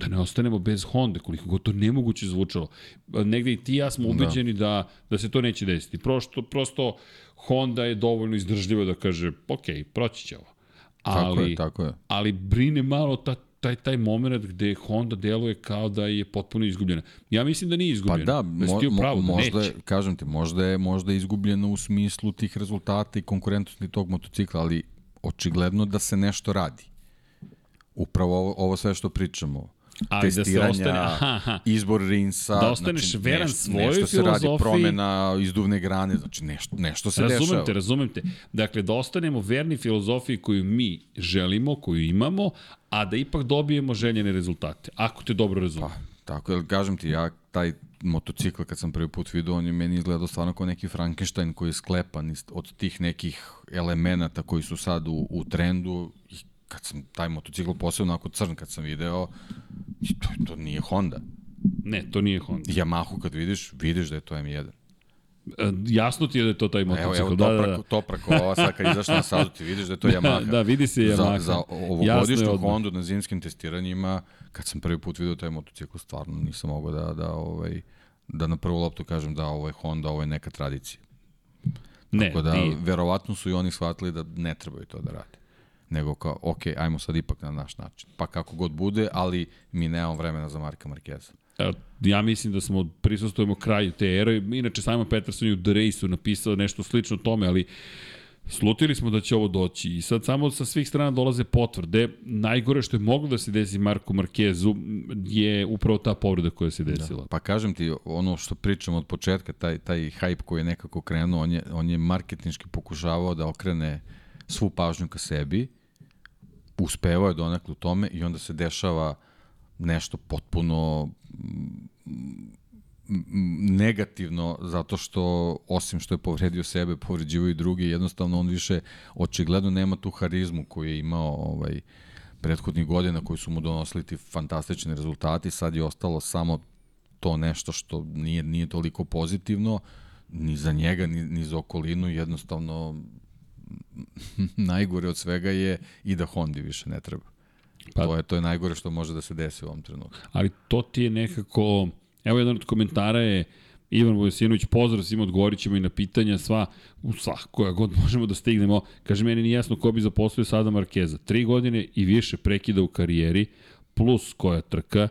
da ne ostanemo bez Honda, koliko god to nemoguće zvučalo. Negde i ti ja smo da. ubeđeni da. da, da se to neće desiti. Prosto, prosto Honda je dovoljno izdržljiva da kaže, ok, proći će ovo. Ali, tako je, tako je. Ali brine malo ta, taj, taj moment gde Honda deluje kao da je potpuno izgubljena. Ja mislim da nije izgubljena. Pa da, mo, mo, pravo, da možda, neće. kažem ti, možda je, možda je izgubljena u smislu tih rezultata i konkurentnosti tog motocikla, ali očigledno da se nešto radi. Upravo ovo, ovo sve što pričamo Ali testiranja, da ostane, aha, aha. izbor rinsa. Da ostaneš znači, veran nešto, svojoj nešto se radi, promena izduvne grane, znači nešto, nešto se razumem dešava. Te, razumem te. Dakle, da ostanemo verni filozofiji koju mi želimo, koju imamo, a da ipak dobijemo željene rezultate, ako te dobro razumem. Pa, tako je, kažem ti, ja taj motocikla kad sam prvi put vidio, on je meni izgledao stvarno kao neki Frankenstein koji je sklepan od tih nekih elemenata koji su sad u, u trendu i kad sam taj motocikl posebno onako crn kad sam video, to, to nije Honda. Ne, to nije Honda. Yamahu kad vidiš, vidiš da je to M1. E, jasno ti je da je to taj motocikl. Evo, evo da, da, da. Toprako, ova sad kad izašla na sazu ti vidiš da je to Yamaha. da, vidi se Yamaha. Za, za ovogodišnju Hondu na zimskim testiranjima, kad sam prvi put vidio taj motocikl, stvarno nisam mogao da, da, ovaj, da na prvu loptu kažem da ovo je Honda, ovo je neka tradicija. Ne, Tako da, nije. verovatno su i oni shvatili da ne trebaju to da rade nego kao, ok, ajmo sad ipak na naš način. Pa kako god bude, ali mi nemamo vremena za Marka Markeza. Ja mislim da smo prisustujemo kraju te ere. Inače, Simon Peterson je u The Race-u napisao nešto slično tome, ali slutili smo da će ovo doći i sad samo sa svih strana dolaze potvrde. Najgore što je moglo da se desi Marku Markezu je upravo ta povreda koja se da. desila. Da. Pa kažem ti, ono što pričam od početka, taj, taj hype koji je nekako krenuo, on je, on je marketinški pokušavao da okrene svu pažnju ka sebi, uspevao je donekle u tome i onda se dešava nešto potpuno negativno zato što osim što je povredio sebe, povređivo i drugi, jednostavno on više očigledno nema tu harizmu koju je imao ovaj prethodnih godina koji su mu donosili ti fantastični rezultati, sad je ostalo samo to nešto što nije nije toliko pozitivno ni za njega ni, ni za okolinu, jednostavno najgore od svega je i da Hondi više ne treba. Pa, to, je, to je najgore što može da se desi u ovom trenutku. Ali to ti je nekako... Evo jedan od komentara je Ivan Vojsinović, pozdrav svima, odgovorit ćemo i na pitanja sva, u sva, koja god možemo da stignemo. Kaže, meni nije jasno ko bi zaposlio sada Markeza. Tri godine i više prekida u karijeri, plus koja trka,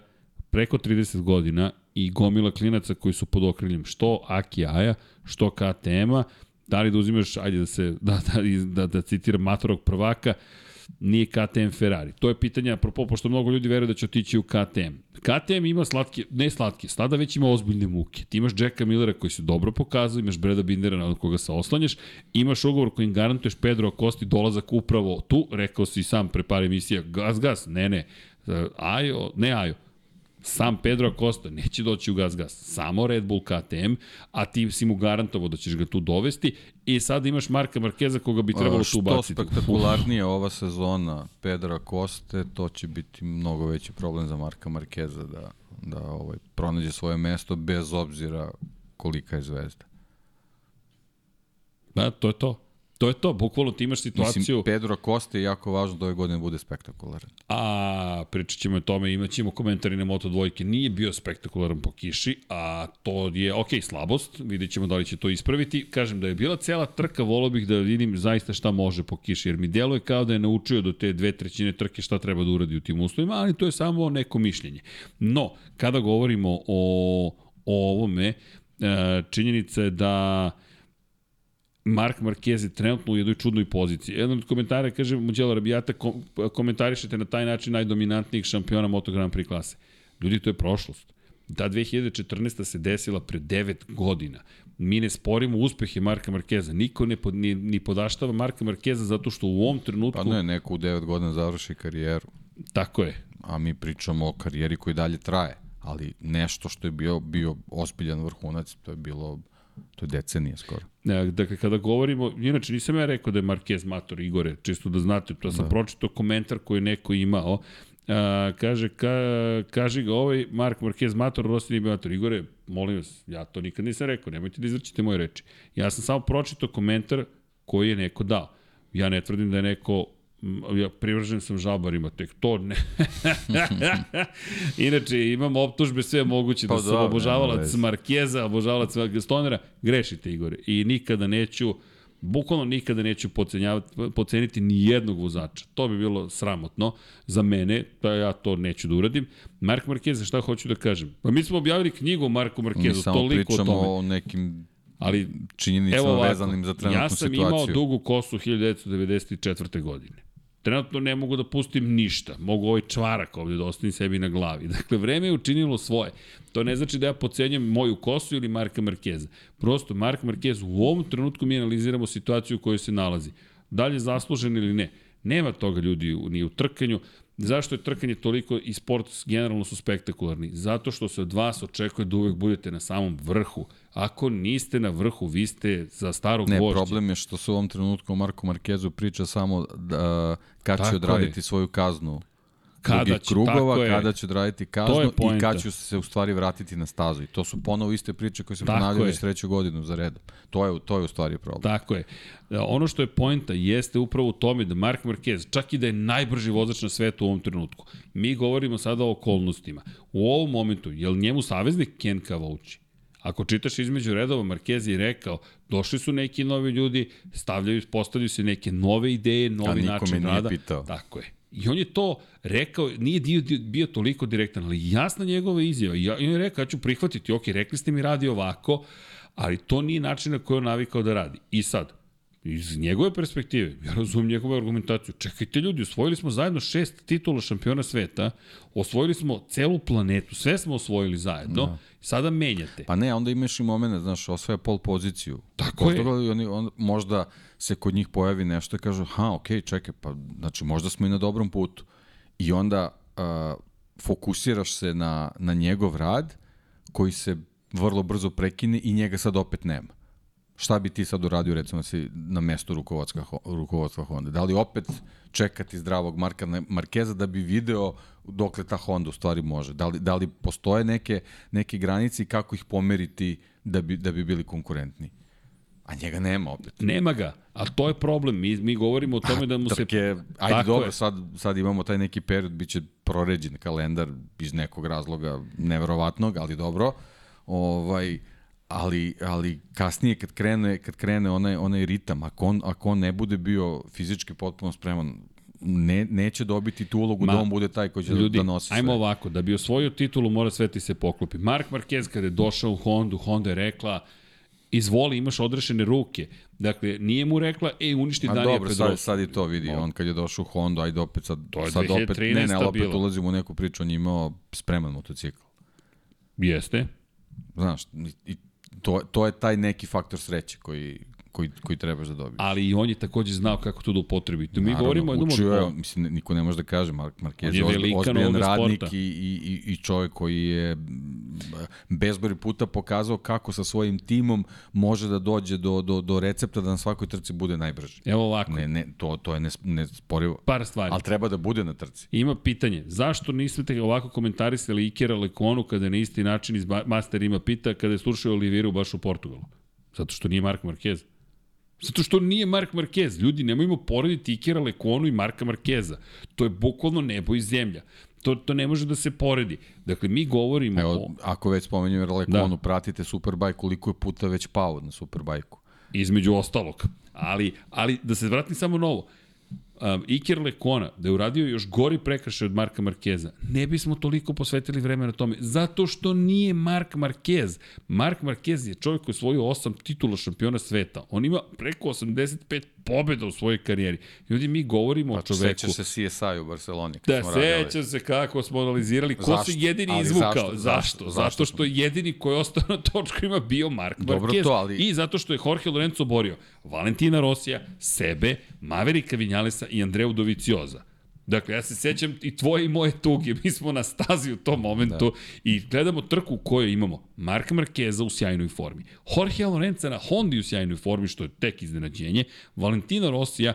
preko 30 godina i gomila klinaca koji su pod okriljem što Aki Aja, što KTM-a, Da li da uzimaš, ajde da se, da, da, da, da citiram matorog prvaka, nije KTM Ferrari. To je pitanje, apropo, pošto mnogo ljudi veruje da će otići u KTM. KTM ima slatke, ne slatke, sada već ima ozbiljne muke. Ti imaš Jacka Millera koji se dobro pokazao, imaš Breda Bindera na koga se oslanjaš, imaš ugovor kojim garantuješ Pedro Acosti dolazak upravo tu, rekao si sam pre par emisija, gas, gas, ne, ne, Ajo, ne Ajo, Sam Pedro Acosta neće doći u Gas Gas, samo Red Bull KTM, a ti si mu garantovao da ćeš ga tu dovesti i sad imaš Marka Markeza koga bi trebalo tu ubaciti. Što spektakularnije ova sezona Pedro Acosta, to će biti mnogo veći problem za Marka Markeza da, da ovaj, pronađe svoje mesto bez obzira kolika je zvezda. Da, to je to. To je to, bukvalno ti imaš situaciju... Mislim, Pedro Costa je jako važno da ove godine bude spektakularan. A, pričat ćemo o tome, imat ćemo komentari na Moto dvojke. Nije bio spektakularan po kiši, a to je, ok, slabost, vidjet ćemo da li će to ispraviti. Kažem da je bila cela trka, volio bih da vidim zaista šta može po kiši, jer mi deluje kao da je naučio do te dve trećine trke šta treba da uradi u tim uslovima, ali to je samo neko mišljenje. No, kada govorimo o, o ovome, e, činjenica je da Mark Marquez je trenutno u jednoj čudnoj poziciji. Jedan od komentara kaže, Muđelo Rabijata, kom, komentarišete na taj način najdominantnijih šampiona Moto Grand Prix klase. Ljudi, to je prošlost. Ta 2014. se desila pre 9 godina. Mi ne sporimo uspehe Marka Markeza. Niko ne pod, ni, ni podaštava Marka Markeza zato što u ovom trenutku... Pa ne, neko u 9 godina završi karijeru. Tako je. A mi pričamo o karijeri koji dalje traje. Ali nešto što je bio, bio ospiljan vrhunac, to je bilo To je decenija skoro. Dakle, kada govorimo, inače nisam ja rekao da je Marquez Mator Igore, čisto da znate, to sam da. pročito komentar koji je neko imao, A, kaže, ka, kaže ga ovaj Mark Marquez Mator, Rossi Mator. Igore, molim vas, ja to nikad nisam rekao, nemojte da izvrćite moje reči. Ja sam samo pročito komentar koji je neko dao. Ja ne tvrdim da je neko ja privržen sam žabarima, tek to ne. Inače, imam optužbe sve moguće da pa, sam obožavalac Markeza, obožavalac Gastonera, grešite Igore. I nikada neću, bukvalno nikada neću poceniti ni jednog vozača. To bi bilo sramotno za mene, da ja to neću da uradim. Mark Markeza, šta hoću da kažem? Pa mi smo objavili knjigu o Marku Markezu, toliko o tome. Mi samo pričamo o nekim ali činjenicama vezanim za trenutnu situaciju. Ja sam imao dugu kosu 1994. godine trenutno ne mogu da pustim ništa. Mogu ovaj čvarak ovde da ostavim sebi na glavi. Dakle, vreme je učinilo svoje. To ne znači da ja pocenjam moju kosu ili Marka Markeza. Prosto, Mark Markez u ovom trenutku mi analiziramo situaciju u kojoj se nalazi. Da li je zaslužen ili ne? Nema toga ljudi ni u trkanju. Zašto je trkanje toliko i sport generalno su spektakularni? Zato što se od vas očekuje da uvek budete na samom vrhu. Ako niste na vrhu, vi ste za starog ne, vožđa. Ne, problem je što se u ovom trenutku Marko Markezu priča samo da, kad će odraditi je. svoju kaznu kada će, krugova, tako kada će odraditi kaznu i kada će se u stvari vratiti na stazu. I to su ponovo iste priče koje se ponavljaju već treću godinu za redom. To je, to je u stvari problem. Tako je. Ono što je poenta jeste upravo u tome da Mark Marquez, čak i da je najbrži vozač na svetu u ovom trenutku, mi govorimo sada o okolnostima. U ovom momentu, je li njemu saveznik Ken Kavauči? Ako čitaš između redova, Marquez je rekao, došli su neki novi ljudi, stavljaju, postavljaju se neke nove ideje, novi način rada. Pitao. Tako je. I on je to rekao, nije dio, bio toliko direktan, ali jasna njegova izjava. I, ja, I on je rekao, ja ću prihvatiti, ok, rekli ste mi radi ovako, ali to nije način na koji on navikao da radi. I sad, iz njegove perspektive, ja razumim njegovu argumentaciju, čekajte ljudi, osvojili smo zajedno šest titula šampiona sveta, osvojili smo celu planetu, sve smo osvojili zajedno, da. sada menjate. Pa ne, onda imaš i momene, znaš, osvaja pol poziciju. Tako je. Oni, on, možda se kod njih pojavi nešto i kažu, ha, okej, okay, čekaj, pa znači možda smo i na dobrom putu. I onda uh, fokusiraš se na, na njegov rad koji se vrlo brzo prekine i njega sad opet nema. Šta bi ti sad uradio recimo si na mestu rukovodstva, rukovodstva Honda? Da li opet čekati zdravog Marka Markeza da bi video dokle ta Honda u stvari može? Da li, da li postoje neke, neke granice i kako ih pomeriti da bi, da bi bili konkurentni? A njega nema opet. Nema ga, a to je problem. Mi, mi govorimo o tome da mu se... Trke, ajde Tako dobro, je. sad, sad imamo taj neki period, bit će proređen kalendar iz nekog razloga neverovatnog, ali dobro. Ovaj, ali, ali kasnije kad krene, kad krene onaj, onaj ritam, ako on, ako on ne bude bio fizički potpuno spreman, ne, neće dobiti tu ulogu Ma, da on bude taj koji će ljudi, da nosi sve. Ajmo ovako, da bi osvojio titulu mora sve ti se poklopi. Mark Marquez kada je došao u Hondu, Honda je rekla izvoli, imaš odrešene ruke. Dakle, nije mu rekla, ej, uništi Danija Pedrosa. Dobro, sad, sad je to vidi. On kad je došao u Honda, ajde opet sad, to je sad opet, ne, ne, opet bilo. ulazimo u neku priču, on je imao spreman motocikl. Jeste. Znaš, i to, to je taj neki faktor sreće koji, koji, koji trebaš da dobiješ. Ali i on je takođe znao kako to da upotrebi. Mi Naravno, govorimo jednom učio je, mislim, niko ne može da kaže, Mark Marquez je, ozbiljan radnik i, i, i čovek koji je bezbori puta pokazao kako sa svojim timom može da dođe do, do, do recepta da na svakoj trci bude najbrži. Evo ovako. Ne, ne, to, to je nesporivo. Par stvari. Ali treba da bude na trci. Ima pitanje, zašto niste ovako komentarisali Ikera Lekonu kada na isti način iz Master ima pita kada je slušao Oliviru baš u Portugalu? Zato što nije Mark Marquez. Zato što nije Mark Marquez. Ljudi, nemojmo porediti Ikera Lekonu i Marka Markeza. To je bukvalno nebo i zemlja. To, to ne može da se poredi. Dakle, mi govorimo Evo, o... Ako već spomenjem Lekonu, da. pratite Superbike, koliko je puta već pao na Superbajku. Između ostalog. Ali, ali da se vratim samo na ovo um, Iker Lekona, da je uradio još gori prekršaj od Marka Markeza, ne bismo toliko posvetili vremena tome, zato što nije Mark Marquez. Mark Marquez je čovjek koji je osvojio osam titula šampiona sveta. On ima preko 85 pobjeda u svojoj karijeri. Ljudi, mi govorimo pa, o čoveku... Seća se CSI u Barceloni. Da, seća se kako smo analizirali. Ko zašto? se jedini ali izvukao? Zašto? Zašto? zašto? Zato što je jedini koji je ostao na točkovima bio Mark Dobro Marquez. To, ali... I zato što je Jorge Lorenzo borio Valentina Rosija, sebe, Maverika Vinjalesa i Andreu Dovicioza. Dakle, ja se sećam i tvoje i moje tuge, mi smo na stazi u tom momentu da. i gledamo trku u kojoj imamo Marka Markeza u sjajnoj formi, Jorge Lorenza na Hondi u sjajnoj formi, što je tek iznenađenje, Valentina Rosija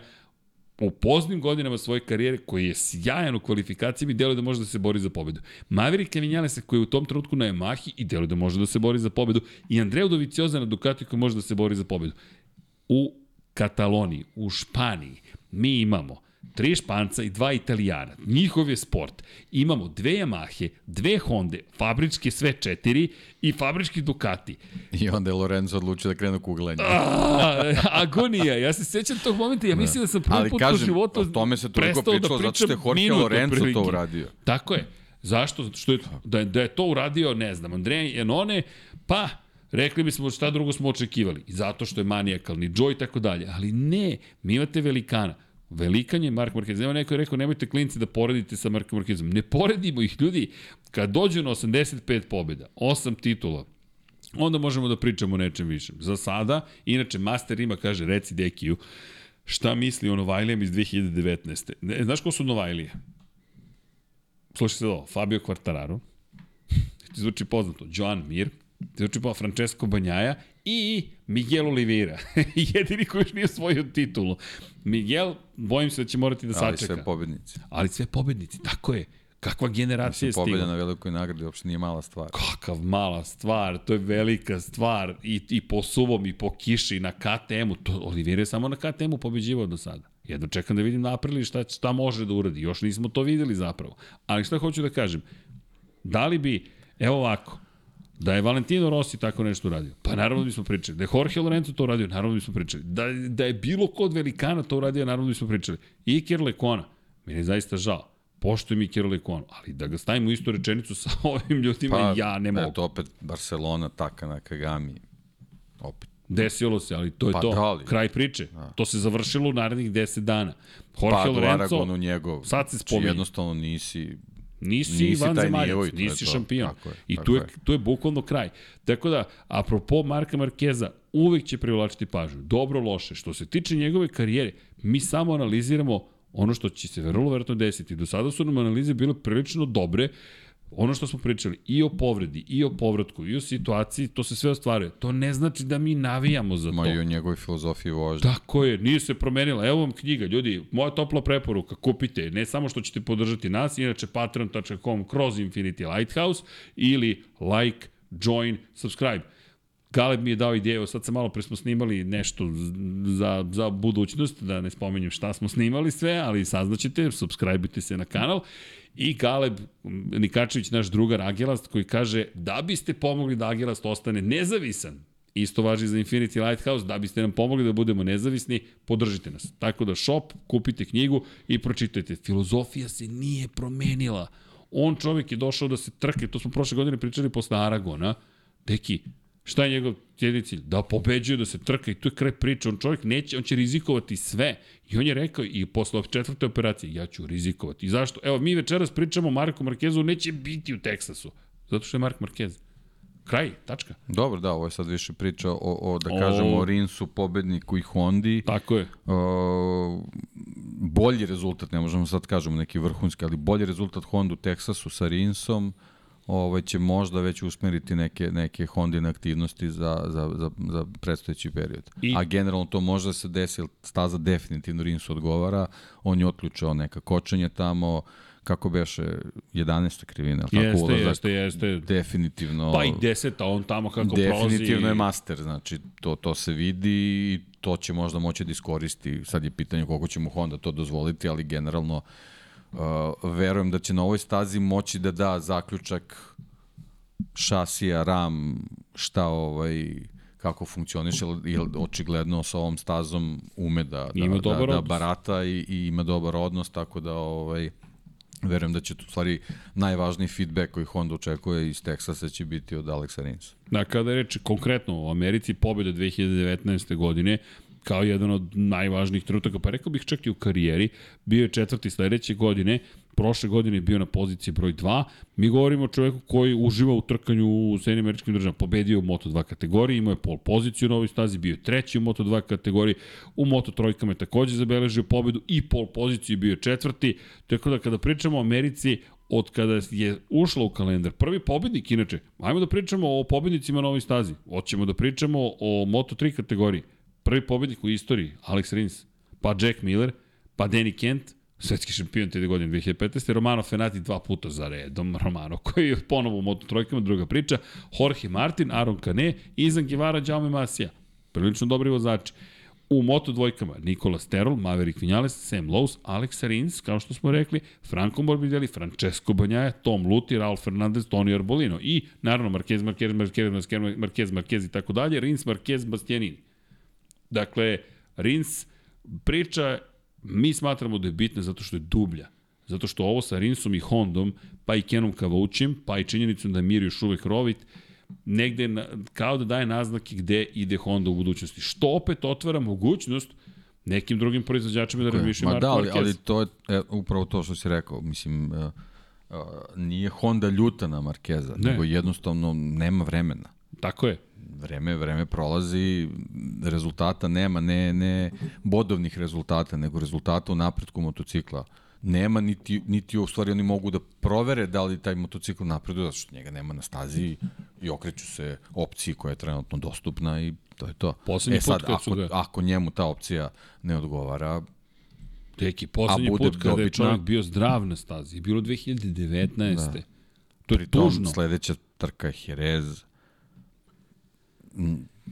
u poznim godinama svoje karijere, koji je sjajan u kvalifikacijama i deluje da može da se bori za pobedu. Maverick Vinjalesa koji je u tom trenutku na Yamahi i deluje da može da se bori za pobedu. I Andreu Dovicioza na Ducati koji može da se bori za pobedu. U Kataloniji, u Španiji, mi imamo tri Španca i dva Italijana. Njihov je sport. Imamo dve Yamahe, dve Honda, fabričke sve četiri i fabrički Ducati. I onda je Lorenzo odlučio da krenu kuglanje. agonija. Ja se sećam tog momenta. Ja da. mislim da sam prvi put u životu o tome se toliko da pričalo, da zato što je Jorge Lorenzo prilike. to uradio. Tako je. Zašto? Zato što je, da, da je to uradio, ne znam, Andrej Janone, pa Rekli bismo šta drugo smo očekivali. Zato što je manijakalni, Joy i tako dalje. Ali ne, mi imate velikana. Velikan je Mark Marquez. Evo neko je rekao, nemojte klinci da poredite sa Mark Marquezom. Ne poredimo ih, ljudi. Kad dođu na 85 pobjeda, 8 titula, onda možemo da pričamo o nečem višem. Za sada, inače, Master ima, kaže, reci Dekiju, šta misli o Novajlijama iz 2019. Ne, znaš ko su Novajlije? Slušaj se ovo, Fabio Quartararo, ti zvuči poznato, Joan Mir, ti zvuči pa Francesco Banjaja i Miguel Oliveira, jedini koji još nije osvojio titulu. Miguel, bojim se da će morati da sačeka. Ali sve pobednici. Ali sve pobednici, tako je. Kakva generacija je stigla. Pobeda na velikoj nagradi uopšte nije mala stvar. Kakav mala stvar, to je velika stvar. I, i po suvom, i po kiši, na KTM-u. To, Oliveira je samo na KTM-u pobeđivao do sada. Jedno čekam da vidim na aprili šta, šta može da uradi. Još nismo to videli zapravo. Ali šta hoću da kažem? Da li bi, evo ovako, Da je Valentino Rossi tako nešto uradio, pa naravno da bismo pričali. Da je Jorge Lorenzo to uradio, naravno da bismo pričali. Da, da je bilo kod velikana to uradio, naravno da bismo pričali. Iker Lekona, meni je zaista žao. Poštujem Iker Lekona, ali da ga stavimo u istu rečenicu sa ovim ljudima, pa, ja ne mogu. Eto opet Barcelona, Taka na Kagami, opet. Desilo se, ali to je pa, to. Dali. Kraj priče. Da. To se završilo u narednih 10 dana. Jorge pa, Lorenzo, njegov. Sad se spominje. Jednostavno nisi Nisi, nisi van zemaljac, nisi to. šampion. Tako je, I tako tu je, tu je bukvalno kraj. Tako da, apropo Marka Markeza, uvek će privlačiti pažnju. Dobro, loše. Što se tiče njegove karijere, mi samo analiziramo ono što će se vrlo verovatno desiti. Do sada su nam analize bile prilično dobre, ono što smo pričali i o povredi, i o povratku, i o situaciji, to se sve ostvaruje. To ne znači da mi navijamo za to. Ma i o njegovoj filozofiji vožnje. Tako je, nije se promenila. Evo vam knjiga, ljudi, moja topla preporuka, kupite. Ne samo što ćete podržati nas, inače patreon.com kroz Infinity Lighthouse ili like, join, subscribe. Galeb mi je dao ideju, sad se malo pre smo snimali nešto za, za budućnost, da ne spomenjem šta smo snimali sve, ali saznaćete, subscribe se na kanal I Galeb Nikačević, naš drugar Agelast, koji kaže da biste pomogli da Agelast ostane nezavisan, isto važi za Infinity Lighthouse, da biste nam pomogli da budemo nezavisni, podržite nas. Tako da shop, kupite knjigu i pročitajte. Filozofija se nije promenila. On čovjek je došao da se trke, to smo prošle godine pričali posle Aragona. Deki, Šta je njegov jedini cilj? Da pobeđuje, da se trka i tu je kraj priče. On čovjek neće, on će rizikovati sve. I on je rekao i posle četvrte operacije, ja ću rizikovati. I zašto? Evo, mi večeras pričamo o Marku Markezu, neće biti u Teksasu. Zato što je Mark Marquez. Kraj, tačka. Dobro, da, ovo je sad više priča o, o da o... kažemo, o Rinsu, pobedniku i Hondi. Tako je. O, bolji rezultat, ne možemo sad kažemo neki vrhunski, ali bolji rezultat Honda u Teksasu sa Rinsom ovaj, će možda već usmeriti neke, neke Hondine aktivnosti za, za, za, za predstojeći period. I... A generalno to može da se desi, staza definitivno Rinsu odgovara, on je otključao neka kočenja tamo, kako beše 11. krivina, tako jeste, ulazak, jeste, jeste. definitivno pa i 10. on tamo kako definitivno prolazi definitivno je master, znači to to se vidi i to će možda moći da iskoristi. Sad je pitanje koliko će mu Honda to dozvoliti, ali generalno Uh, verujem da će na ovoj stazi moći da da zaključak šasija, ram, šta ovaj, kako funkcioniše, jer očigledno sa ovom stazom ume da, da, ima da, da barata i, i ima dobar odnos, tako da ovaj, verujem da će tu stvari najvažniji feedback koji Honda očekuje iz Teksasa će biti od Alexa Rinsa. Da, kada je reči konkretno u Americi, pobjeda 2019. godine, kao jedan od najvažnijih trenutaka, pa rekao bih čak i u karijeri, bio je četvrti sledeće godine, prošle godine je bio na poziciji broj 2. Mi govorimo o čoveku koji uživa u trkanju u Sjedinim američkim državama. Pobedio u Moto2 kategoriji, imao je pol poziciju na ovoj stazi, bio je treći u Moto2 kategoriji, u Moto3 je takođe zabeležio pobedu i pol poziciju bio je četvrti. Tako da kada pričamo o Americi, od kada je ušla u kalendar. Prvi pobednik, inače, ajmo da pričamo o pobednicima na ovoj stazi. Hoćemo da pričamo o Moto3 kategoriji. Prvi pobednik u istoriji, Alex Rins, pa Jack Miller, pa Danny Kent, svetski šampion te godine 2015. Romano Fenati dva puta za redom, Romano koji je ponovo u Moto trojkama, druga priča, Jorge Martin, Aaron Kane, Izan Givara, Jaume Masija. Prilično dobri vozači. U Moto dvojkama Nikola Sterol, Maverick Vinales, Sam Lowe's, Alex Rins, kao što smo rekli, Franco Morbidelli, Francesco Banjaja, Tom Luti, Raul Fernandez, Toni Arbolino i naravno Marquez, Marquez, Marquez, Marquez, Marquez, Marquez i tako dalje, Rins, Marquez, Bastianini. Dakle, Rins priča, mi smatramo da je bitna zato što je dublja. Zato što ovo sa Rinsom i Hondom, pa i Kenom Kavaučim, pa i činjenicom da je Mir još uvek rovit, negde na, kao da daje naznake gde ide Honda u budućnosti. Što opet otvara mogućnost nekim drugim proizvođačima da razmišljaju Marko da, ali, ali to je e, upravo to što si rekao. Mislim, uh, uh, nije Honda ljuta na Markeza, ne. nego jednostavno nema vremena. Tako je vreme, vreme prolazi, rezultata nema, ne, ne bodovnih rezultata, nego rezultata u napretku motocikla nema, niti, niti u stvari oni mogu da provere da li taj motocikl napreduje, zato što njega nema na stazi i okreću se opciji koja je trenutno dostupna i to je to. Poslednji e sad, put ako, ga... ako njemu ta opcija ne odgovara, Teki, poslednji put kada dobitna, je čovjek bio zdrav na stazi, bilo 2019. Da. To je Pritom, tužno. sledeća trka je Jerez.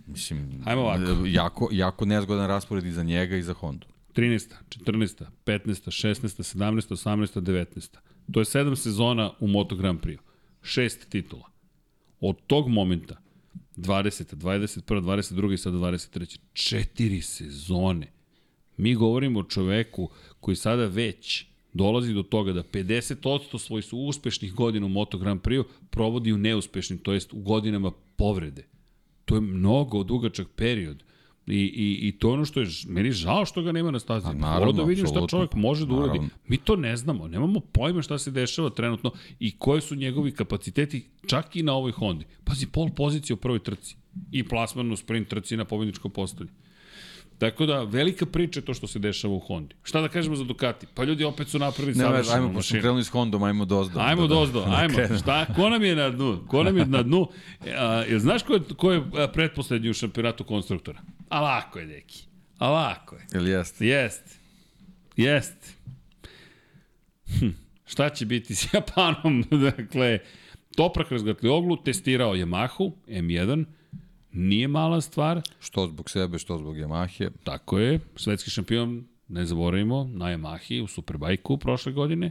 Mislim, Hajmo ovako. jako, jako nezgodan raspored i za njega i za Hondu. 13. 14. 15. 16. 17. 18. 19. To je sedam sezona u Moto Grand Prix. Šest titula. Od tog momenta 20. 21. 22. i sada 23. Četiri sezone. Mi govorimo o čoveku koji sada već dolazi do toga da 50% svojih uspešnih godina u Moto Grand Prix provodi u neuspešnim, to jest u godinama povrede. To je mnogo dugačak period. I, i, I to ono što je, meni žao što ga nema na stazi. Naravno, da vidim šta čovjek može da uradi. Mi to ne znamo, nemamo pojma šta se dešava trenutno i koje su njegovi kapaciteti čak i na ovoj Hondi. Pazi, pol pozicije u prvoj trci i plasman u sprint trci na pobedničkom postolju. Tako da, velika priča je to što se dešava u Hondi. Šta da kažemo za Ducati? Pa ljudi opet su napravili savršenu mašinu. Ajmo, pošto krenuli s Hondom, ajmo dozdo. Ajmo da, dozdo, da, ajmo. Šta, ko nam je na dnu? Ko nam je na dnu? A, jel znaš ko je, ko je pretposlednji u šampionatu konstruktora? A lako je, deki. A lako je. Ili jeste? Jeste. Jeste. Hm. Šta će biti s Japanom? dakle, Toprak oglu, testirao Yamahu M1, nije mala stvar. Što zbog sebe, što zbog Yamahe. Tako je, svetski šampion, ne zaboravimo, na Yamahi u Superbajku prošle godine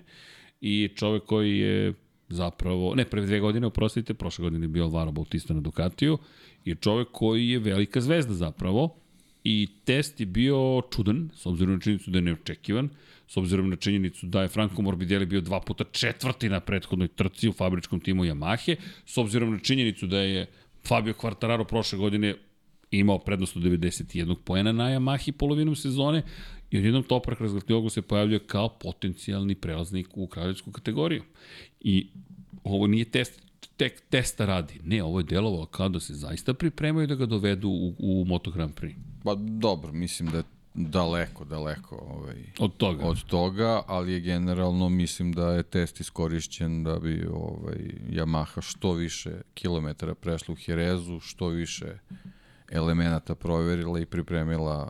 i čovek koji je zapravo, ne, pre dve godine, oprostite, prošle godine je bio Alvaro Bautista na Ducatiju je čovek koji je velika zvezda zapravo i test je bio čudan, s obzirom na činjenicu da je neočekivan, s obzirom na činjenicu da je Franco Morbidelli bio dva puta četvrti na prethodnoj trci u fabričkom timu Yamahe, s obzirom na činjenicu da je Fabio Quartararo prošle godine imao prednost od 91 poena na Yamahi polovinom sezone i odjednom Toprak Razglatiogu se pojavljuje kao potencijalni prelaznik u kraljevsku kategoriju. I ovo nije test tek testa radi. Ne, ovo je delovalo kao da se zaista pripremaju da ga dovedu u, u Moto Grand Prix. Pa dobro, mislim da je daleko, daleko ovaj, od toga. Od toga, ali je generalno mislim da je test iskorišćen da bi ovaj Yamaha što više kilometara prešla u Jerezu, što više elemenata proverila i pripremila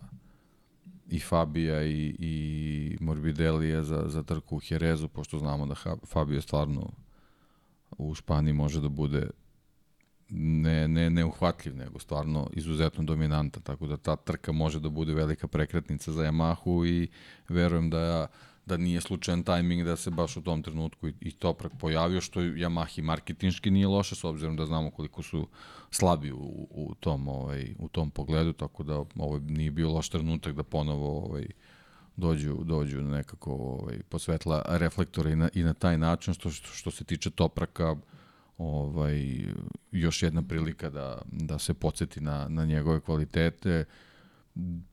i Fabija i, i Morbidelija za, za trku u Jerezu, pošto znamo da Fabio stvarno u Španiji može da bude ne, ne, neuhvatljiv, nego stvarno izuzetno dominanta, tako da ta trka može da bude velika prekretnica za Yamahu i verujem da da nije slučajan tajming da se baš u tom trenutku i, i Toprak pojavio, što Yamahi marketinški nije loše, s obzirom da znamo koliko su slabi u, u, tom, ovaj, u tom pogledu, tako da ovo nije bio loš trenutak da ponovo ovaj, dođu, dođu nekako ovaj, posvetla reflektora i na, i na taj način. Što, što se tiče Topraka, ovaj, još jedna prilika da, da se podsjeti na, na njegove kvalitete.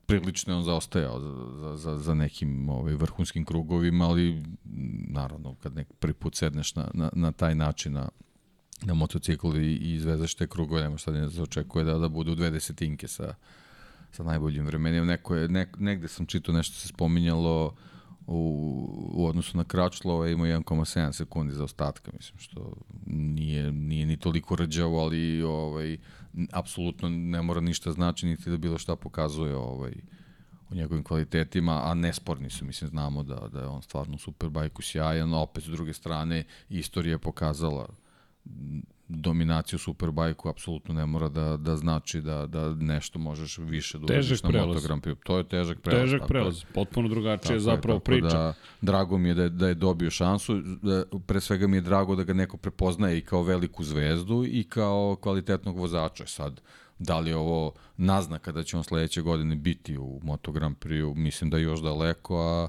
Prilično je on zaostajao za, za, za nekim ovaj, vrhunskim krugovima, ali naravno kad nek prvi put sedneš na, na, na taj način na, na motocikl i, i izvezeš te krugove, nema šta da ne se očekuje da, da bude u dve desetinke sa, sa najboljim vremenima. Neko je, nek, negde sam čitao nešto se spominjalo u, u odnosu na Kračlova ima 1,7 sekundi za ostatka, mislim, što nije, nije ni toliko rđavo, ali ovaj, apsolutno ne mora ništa znači, niti da bilo šta pokazuje ovaj, u njegovim kvalitetima, a nesporni su, mislim, znamo da, da je on stvarno super bajku sjajan, opet s druge strane, istorija je pokazala dominaciju Superbajku apsolutno ne mora da, da znači da, da nešto možeš više da uradiš na Moto Grand Prix. To je težak prelaz. Težak prelaz, potpuno drugačije je zapravo je, priča. Da, drago mi je da, da je dobio šansu, da, pre svega mi je drago da ga neko prepoznaje i kao veliku zvezdu i kao kvalitetnog vozača. Sad, da li je ovo naznaka da će on sledeće godine biti u Moto Grand Prix, mislim da je još daleko, a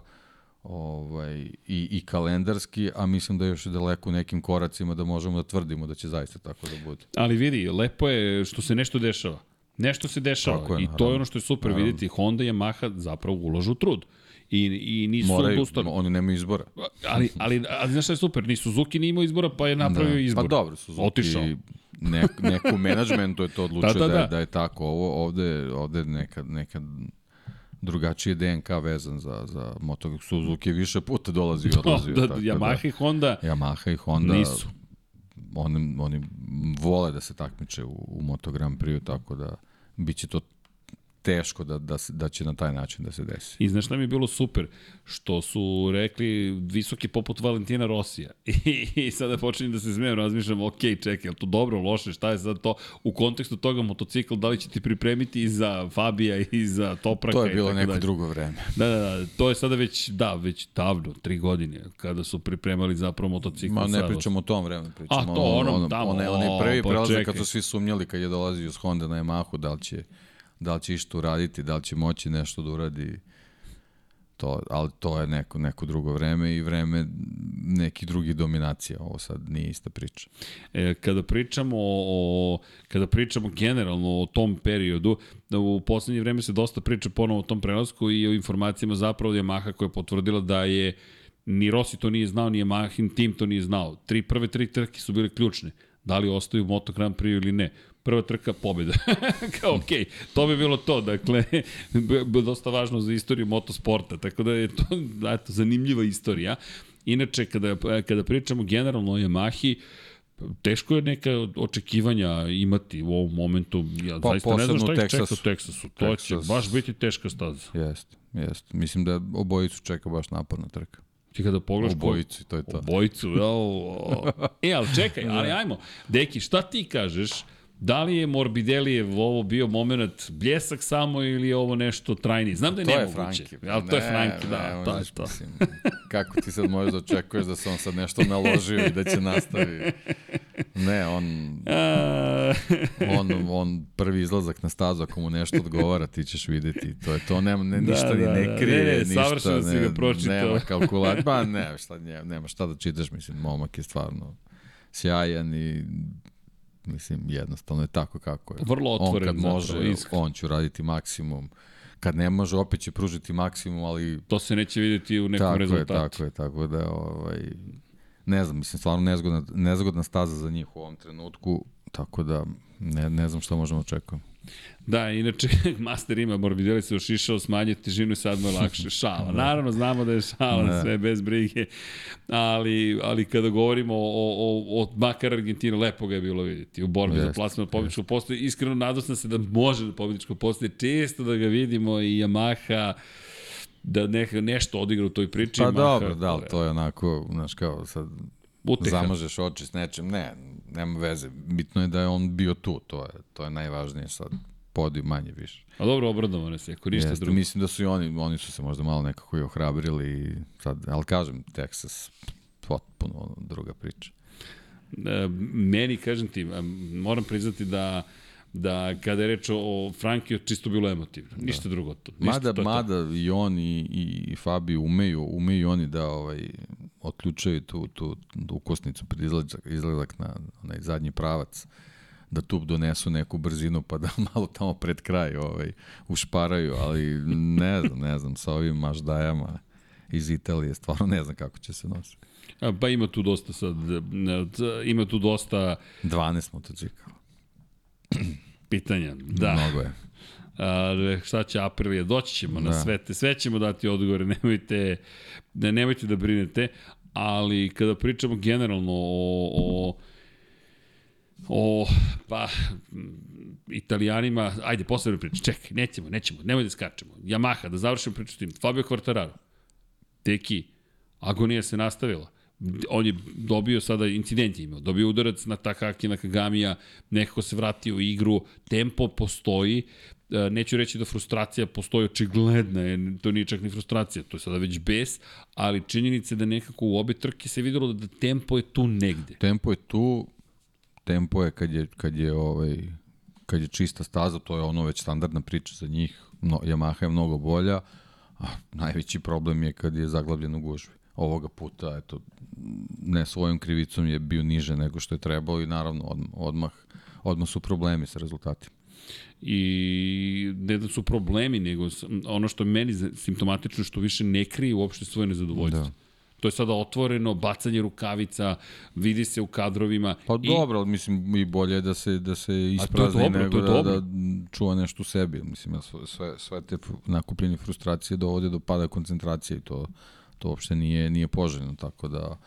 ovaj, i, i kalendarski, a mislim da je još daleko u nekim koracima da možemo da tvrdimo da će zaista tako da bude. Ali vidi, lepo je što se nešto dešava. Nešto se dešava je, i to je ono što je super naravno. vidjeti. Honda i Yamaha zapravo ulažu trud. I, i nisu Moraju, odustali. Oni nemaju izbora. Ali, ali, ali znaš šta je super? Ni Suzuki ni imao izbora, pa je napravio da. izbor. Pa dobro, Suzuki... Otišao. ne, neko menadžmentu je to odlučio da, da, da. da, je, da je tako. Ovo, ovde, ovde neka, neka drugačiji DNK vezan za, za Moto Suzuki je više puta dolazi i odlazi. Da, da, Yamaha da, i Honda Yamaha i Honda nisu. Oni, oni vole da se takmiče u, u Moto Grand Prix, tako da biće to teško da, da, da će na taj način da se desi. I znaš šta mi je bilo super? Što su rekli visoki poput Valentina Rosija. I, i sada počinjem da se zmejem, razmišljam, ok, čekaj, je to dobro, loše, šta je sad to? U kontekstu toga motocikl, da li će ti pripremiti i za Fabija i za Topraka? To je bilo neko dalje. drugo vreme. Da, da, da, to je sada već, da, već davno, tri godine, kada su pripremali zapravo motocikl. Ma ne pričamo o tom vremenu, pričamo A, to onom, ono, tamo, one, one prvi pa prelazak kad su svi sumnjali kad je dolazio iz Honda na Yamahu, da li će da li će išto uraditi, da li će moći nešto da uradi, to, ali to je neko, neko drugo vreme i vreme neki drugi dominacija, ovo sad nije ista priča. E, kada pričamo o, kada pričamo generalno o tom periodu, da u poslednje vreme se dosta priča ponovo o tom prelasku i o informacijama zapravo Yamaha koja je potvrdila da je ni Rossi to nije znao, ni Yamahin tim to nije znao. Tri prve tri trke su bile ključne. Da li ostaju u Moto Grand Prix ili ne prva trka pobjeda. Kao, okej, okay, to bi bilo to, dakle, dosta važno za istoriju motosporta, tako da je to, eto, zanimljiva istorija. Inače, kada, kada pričamo generalno o Yamahi, teško je neka očekivanja imati u ovom momentu. Ja pa, zaista ne znam šta ih čeka u Teksasu. To Texas, će baš biti teška staza. Jeste, jeste. Mislim da obojicu čeka baš naporna trka. Ti kada pogledaš... Obojicu, to je to. Obojicu, ja, E, ali čekaj, ali ajmo. Deki, šta ti kažeš? Da li je Morbidellijev ovo bio moment bljesak samo ili je ovo nešto trajnije? Znam da je to nemoguće. Je ali to je Franki, da, ne, to je to. Mislim, kako ti sad možeš da očekuješ da se on sad nešto naložio i da će nastavi? Ne, on, on, on prvi izlazak na stazu, ako mu nešto odgovara, ti ćeš videti. To je to, nema, ne, da, ništa da, ni ne da. krije, ne, ne, ništa, ne, si ga pročitao. nema kalkulacija, ba ne, šta, nema šta da čitaš, mislim, momak je stvarno sjajan i Mislim, jednostavno je tako kako je. Vrlo otvoren. On kad može, iskren. on će uraditi maksimum. Kad ne može, opet će pružiti maksimum, ali... To se neće videti u nekom tako rezultatu. Je, tako je, tako da, ovaj, ne znam, mislim, stvarno nezgodna, nezgodna staza za njih u ovom trenutku, tako da ne, ne znam šta možemo očekujemo. Da, inače, master ima Morbidelli se ošišao, smanjio težinu i sad mu je lakše. Šala. Da. Naravno, znamo da je šala, ne. sve bez brige, ali, ali kada govorimo o, o, o makar Argentina, lepo ga je bilo vidjeti u borbi yes, za plasman pobjedičkog postoje. Iskreno nadosna se da može da pobjedičko postoje, često da ga vidimo i Yamaha, da neka, nešto odigra u toj priči. Pa dobro, da, to je onako, znaš kao sad Uteha. zamažeš oči s nečim, ne, nema veze. Bitno je da je on bio tu, to je, to je najvažnije sad podiju manje više. A dobro, obradovano se, ako ništa drugo. Mislim da su i oni, oni su se možda malo nekako i ohrabrili, sad, ali kažem, Texas, potpuno druga priča. E, meni, kažem ti, moram priznati da da kada je reč o Frankiju, čisto bilo emotivno. Da. Ništa drugo. To, ništa mada, to mada to. i on i, i Fabi umeju, umeju oni da ovaj, otključaju tu, tu, tu ukosnicu pred izlazak, izlazak na onaj zadnji pravac da tu donesu neku brzinu pa da malo tamo pred kraj ovaj, ušparaju, ali ne znam, ne znam, sa ovim maždajama iz Italije, stvarno ne znam kako će se nositi. Pa ima tu dosta sad, ima tu dosta... 12 motocikala. Pitanja, da. Mnogo je. A, šta će Aprilija, doći ćemo da. na sve te, sve ćemo dati odgovore, nemojte, ne, nemojte da brinete, ali kada pričamo generalno o, o o, pa, italijanima, ajde, posebno priča, čekaj, nećemo, nećemo, nemoj da skačemo. Yamaha, da završimo priču tim, Fabio Quartararo, teki, agonija se nastavila. On je dobio sada, incident je imao, dobio udarac na Takaki, na Kagamija, nekako se vratio u igru, tempo postoji, neću reći da frustracija postoji očigledna, jer to nije čak ni frustracija, to je sada već bes, ali činjenica je da nekako u obe trke se videlo da tempo je tu negde. Tempo je tu, tempo je kad je, kad je, ovaj, kad je čista staza, to je ono već standardna priča za njih. No, Yamaha je mnogo bolja, a najveći problem je kad je zaglavljen u gužvi. Ovoga puta, eto, ne svojom krivicom je bio niže nego što je trebao i naravno odmah, odmah su problemi sa rezultatima. I ne da su problemi, nego ono što je meni simptomatično što više ne krije uopšte svoje nezadovoljstvo. Da To je sada otvoreno, bacanje rukavica, vidi se u kadrovima. Pa I... dobro, mislim i bolje je da se, da se isprazni dobro, nego da, da čuva nešto u sebi. Mislim, sve, sve te nakupljene frustracije dovode do pada koncentracije i to, to uopšte nije, nije poželjno, tako da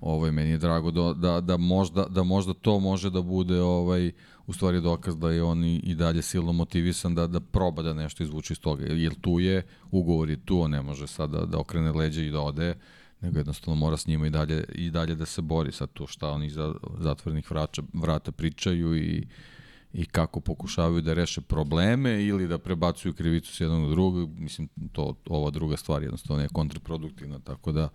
ovaj, meni je drago da, da, da, možda, da možda to može da bude ovaj, u stvari dokaz da je on i, i dalje silno motivisan da, da proba da nešto izvuče iz toga. Jer tu je, ugovor je tu, on ne može sad da, da okrene leđe i da ode, nego jednostavno mora s njima i dalje, i dalje da se bori sa to šta oni za zatvorenih vraća, vrata pričaju i, i kako pokušavaju da reše probleme ili da prebacuju krivicu s jednog drugog. Mislim, to, ova druga stvar jednostavno je kontraproduktivna, tako da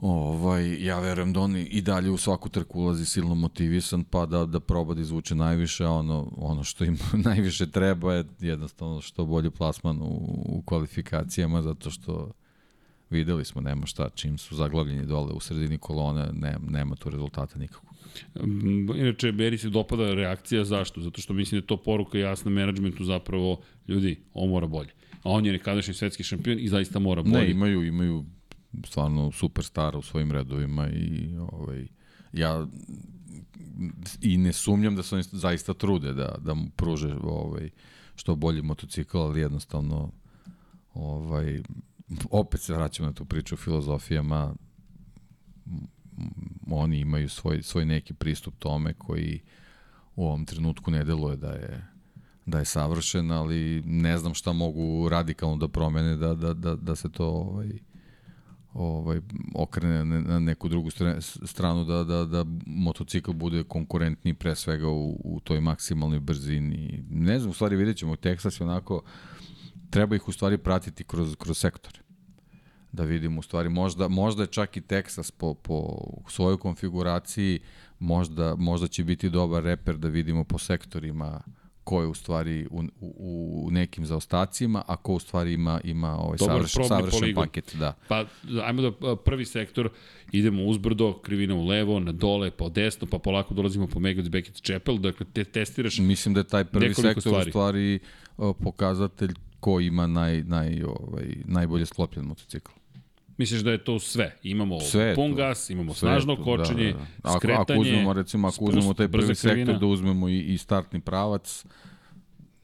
Ovaj, ja verujem da on i dalje u svaku trku ulazi silno motivisan, pa da, da proba da izvuče najviše, a ono, ono što im najviše treba je jednostavno što bolje plasman u, u kvalifikacijama, zato što videli smo, nema šta, čim su zaglavljeni dole u sredini kolone, ne, nema tu rezultata nikako. Inače, Beri se dopada reakcija, zašto? Zato što mislim da je to poruka jasna menadžmentu zapravo, ljudi, ovo mora bolje. A on je nekadašnji svetski šampion i zaista mora bolje. Ne, imaju, imaju stvarno superstara u svojim redovima i ovaj, ja i ne sumnjam da se oni zaista trude da, da mu pruže ovaj, što bolji motocikl, ali jednostavno ovaj, opet se vraćamo na tu priču o filozofijama. Oni imaju svoj, svoj neki pristup tome koji u ovom trenutku ne deluje da je da je savršen, ali ne znam šta mogu radikalno da promene da, da, da, da se to ovaj, ovaj, okrene na neku drugu stranu da, da, da motocikl bude konkurentni pre svega u, u toj maksimalnoj brzini. Ne znam, u stvari vidjet ćemo, Texas je onako, treba ih u stvari pratiti kroz, kroz sektore. Da vidimo u stvari, možda, možda je čak i Texas po, po svojoj konfiguraciji, možda, možda će biti dobar reper da vidimo po sektorima ko je u stvari u, u, u nekim zaostacima, a ko u stvari ima, ima ovaj savršen, savršen poligon. paket. Da. Pa, ajmo da prvi sektor, idemo uzbrdo, krivina u levo, na dole, pa desno, pa polako dolazimo po Megod Beckett Chapel, dakle te testiraš Mislim da je taj prvi sektor stvari. u stvari pokazatelj ko ima naj, naj, ovaj, najbolje sklopljen motocikl. Misliš da je to sve? Imamo sve pun gas, imamo sve snažno to, kočenje, da, da. Ako, skretanje, ako uzmemo, recimo, ako uzmemo taj prvi sektor, da uzmemo i, i startni pravac,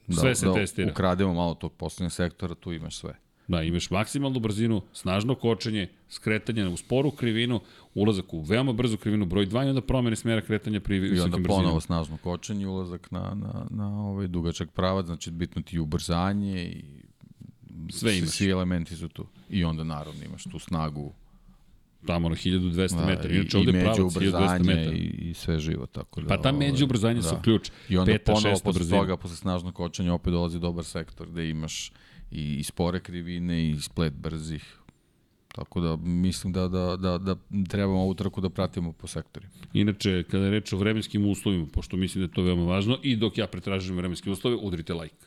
da, sve se da testira. ukrademo malo tog poslednjeg sektora, tu imaš sve. Da, imaš maksimalnu brzinu, snažno kočenje, skretanje u sporu krivinu, ulazak u veoma brzu krivinu, broj 2 i onda promene smera kretanja pri visokim brzinama. I onda ponovo snažno kočenje, ulazak na, na, na ovaj dugačak pravac, znači bitno ti ubrzanje i sve imaš. Svi elementi su tu. I onda naravno imaš tu snagu tamo na 1200 da, metara. Inače ovde pravac 1200 metara. I, i sve živo, tako da. Pa ta među ovaj, ubrzanje da. su ključ. I onda Peta, ponovo posle brzina. toga, posle snažnog kočanja, opet dolazi dobar sektor gde imaš i, i spore krivine i splet brzih. Tako da mislim da, da, da, da trebamo ovu trku da pratimo po sektori. Inače, kada je reč o vremenskim uslovima, pošto mislim da je to veoma važno, i dok ja pretražujem vremenske uslove, udrite like.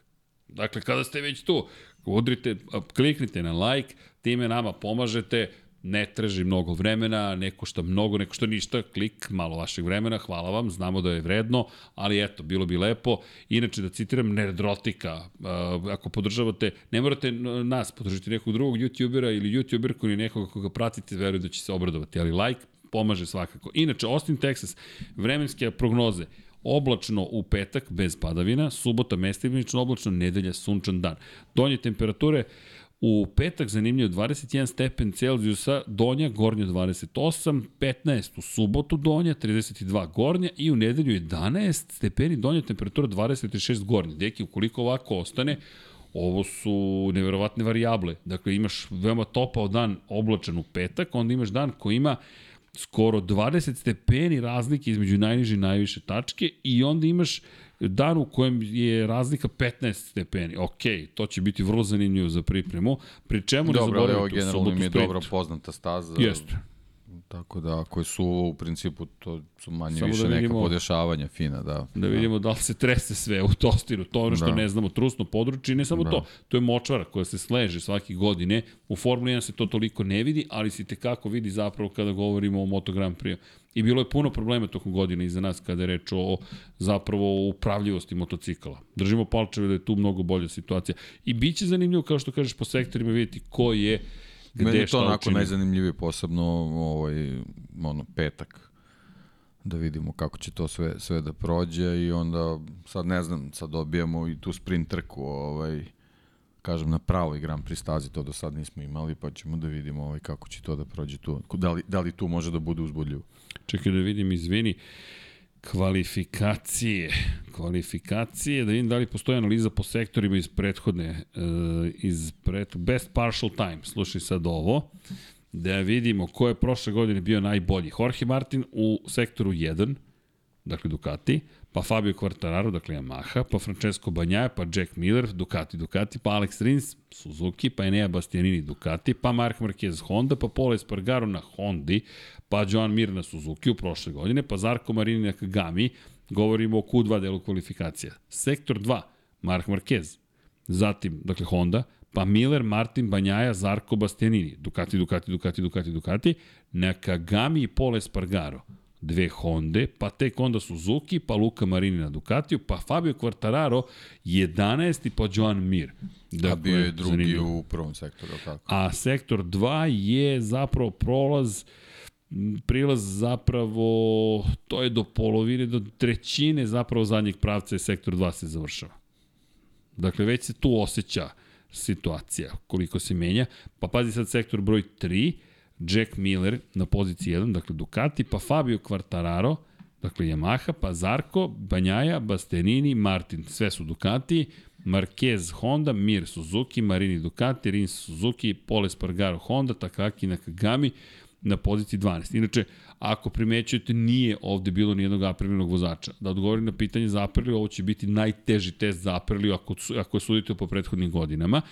Dakle, kada ste već tu, udrite, kliknite na like, time nama pomažete, ne traži mnogo vremena, neko što mnogo, neko što ništa, klik, malo vašeg vremena, hvala vam, znamo da je vredno, ali eto, bilo bi lepo. Inače, da citiram Nerdrotika, ako podržavate, ne morate nas, podržati nekog drugog youtubera ili youtuberku ili nekoga koga pratite, veruju da će se obradovati, ali like pomaže svakako. Inače, Austin, Texas, vremenske prognoze, oblačno u petak bez padavina, subota mestimično oblačno, nedelja sunčan dan. Donje temperature U petak zanimljivo 21 stepen Celzijusa, donja, gornja 28, 15 u subotu donja, 32 gornja i u nedelju 11 stepeni donja, temperatura 26 gornja. Deki, ukoliko ovako ostane, ovo su neverovatne varijable. Dakle, imaš veoma topao dan oblačan u petak, onda imaš dan koji ima skoro 20 stepeni razlike između najniže i najviše tačke i onda imaš dan u kojem je razlika 15 stepeni. Ok, to će biti vrlo zanimljivo za pripremu. Pri čemu ne zaboravite u sprint. Dobro, dobro poznata staza. Jeste. Tako da, koje su u principu, to su manje Samo više da vidimo, neka podešavanja fina, da. Da vidimo da. li se trese sve u Tostiru, to ono što da. ne znamo, trusno područje, ne samo da. to, to je močvara koja se sleže svake godine, u Formuli 1 se to toliko ne vidi, ali se tekako vidi zapravo kada govorimo o Moto Grand Prix. I bilo je puno problema tokom godine iza nas kada je reč o zapravo upravljivosti motocikala. Držimo palčeve da je tu mnogo bolja situacija. I bit će zanimljivo, kao što kažeš, po sektorima vidjeti ko je Gde Meni je to onako najzanimljivije, posebno ovaj, ono, petak da vidimo kako će to sve, sve da prođe i onda sad ne znam, sad dobijamo i tu sprint trku ovaj, kažem na pravoj Grand Prix stazi, to do sad nismo imali, pa ćemo da vidimo ovaj, kako će to da prođe tu. Da li, da li tu može da bude uzbudljivo? Čekaj da vidim, izvini, kvalifikacije, kvalifikacije, da vidim da li postoji analiza po sektorima iz prethodne, uh, iz pret, best partial time, slušaj sad ovo, da vidimo ko je prošle godine bio najbolji. Jorge Martin u sektoru 1, dakle Ducati, pa Fabio Quartararo, dakle Yamaha, pa Francesco Banjaja, pa Jack Miller, Ducati, Ducati, pa Alex Rins, Suzuki, pa Enea Bastianini, Ducati, pa Mark Marquez, Honda, pa Paul Espargaro na Hondi, pa Joan Mir na Suzuki u prošle godine, pa Zarko Marini na Kagami, govorimo o Q2 delu kvalifikacija. Sektor 2, Mark Marquez, zatim, dakle Honda, pa Miller, Martin, Banjaja, Zarko, Bastianini, Ducati, Ducati, Ducati, Ducati, Ducati, na Kagami i Paul Espargaro dve Honde, pa tek onda Suzuki, pa Luka Marini na Ducatiju, pa Fabio Quartararo 11. pa Joan Mir. Dakle, A bio je drugi zanimljivo. u prvom sektoru, tako? A sektor 2 je zapravo prolaz prilaz zapravo, to je do polovine, do trećine zapravo zadnjeg pravca i sektor 2 se završava. Dakle, već se tu osjeća situacija, koliko se menja. Pa pazi sad sektor broj 3, Jack Miller na poziciji 1, dakle Ducati, pa Fabio Quartararo, dakle Yamaha, pa Zarko, Banjaja, Bastianini, Martin, sve su Ducati, Marquez Honda, Mir Suzuki, Marini Ducati, Rins Suzuki, Pole Spargaro Honda, Takaki Nakagami na poziciji 12. Inače, ako primećujete, nije ovde bilo nijednog aprilnog vozača. Da odgovorim na pitanje za Aprilio, ovo će biti najteži test za Aprilio ako, ako sudite po prethodnim godinama.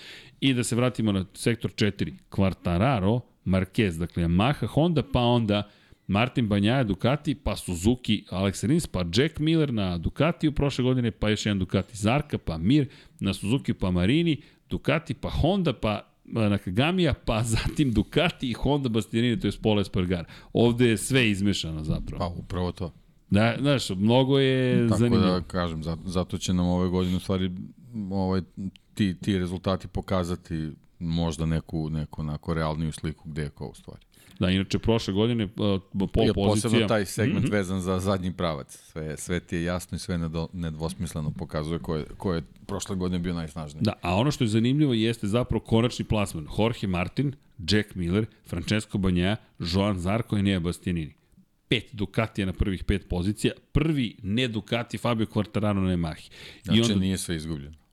I da se vratimo na sektor 4, Quartararo, Marquez, dakle Yamaha, Honda, pa onda Martin Banjaja, Ducati, pa Suzuki, Alex Rins, pa Jack Miller na Ducati u prošle godine, pa još jedan Ducati Zarka, pa Mir na Suzuki, pa Marini, Ducati, pa Honda, pa Nakagamija, pa zatim Ducati i Honda Bastianini, to je Pole Espargar. Ovde je sve izmešano zapravo. Pa upravo to. Da, znaš, mnogo je Tako zanimljivo. Tako da kažem, zato, zato će nam ove godine u stvari ovaj, ti, ti rezultati pokazati možda neku, neku onako realniju sliku gde je ko u stvari. Da, inače prošle godine uh, pol ja, pozicija... Posebno taj segment mm -hmm. vezan za zadnji pravac. Sve, sve ti je jasno i sve nedvosmisleno pokazuje ko je, ko je prošle godine bio najsnažniji. Da, a ono što je zanimljivo jeste zapravo konačni plasman. Jorge Martin, Jack Miller, Francesco Banjaja, Joan Zarko i Nea Bastianini. Pet Ducatija na prvih pet pozicija. Prvi ne Ducati Fabio Quartararo na Yamahi. Znači I onda... nije sve izgubljeno.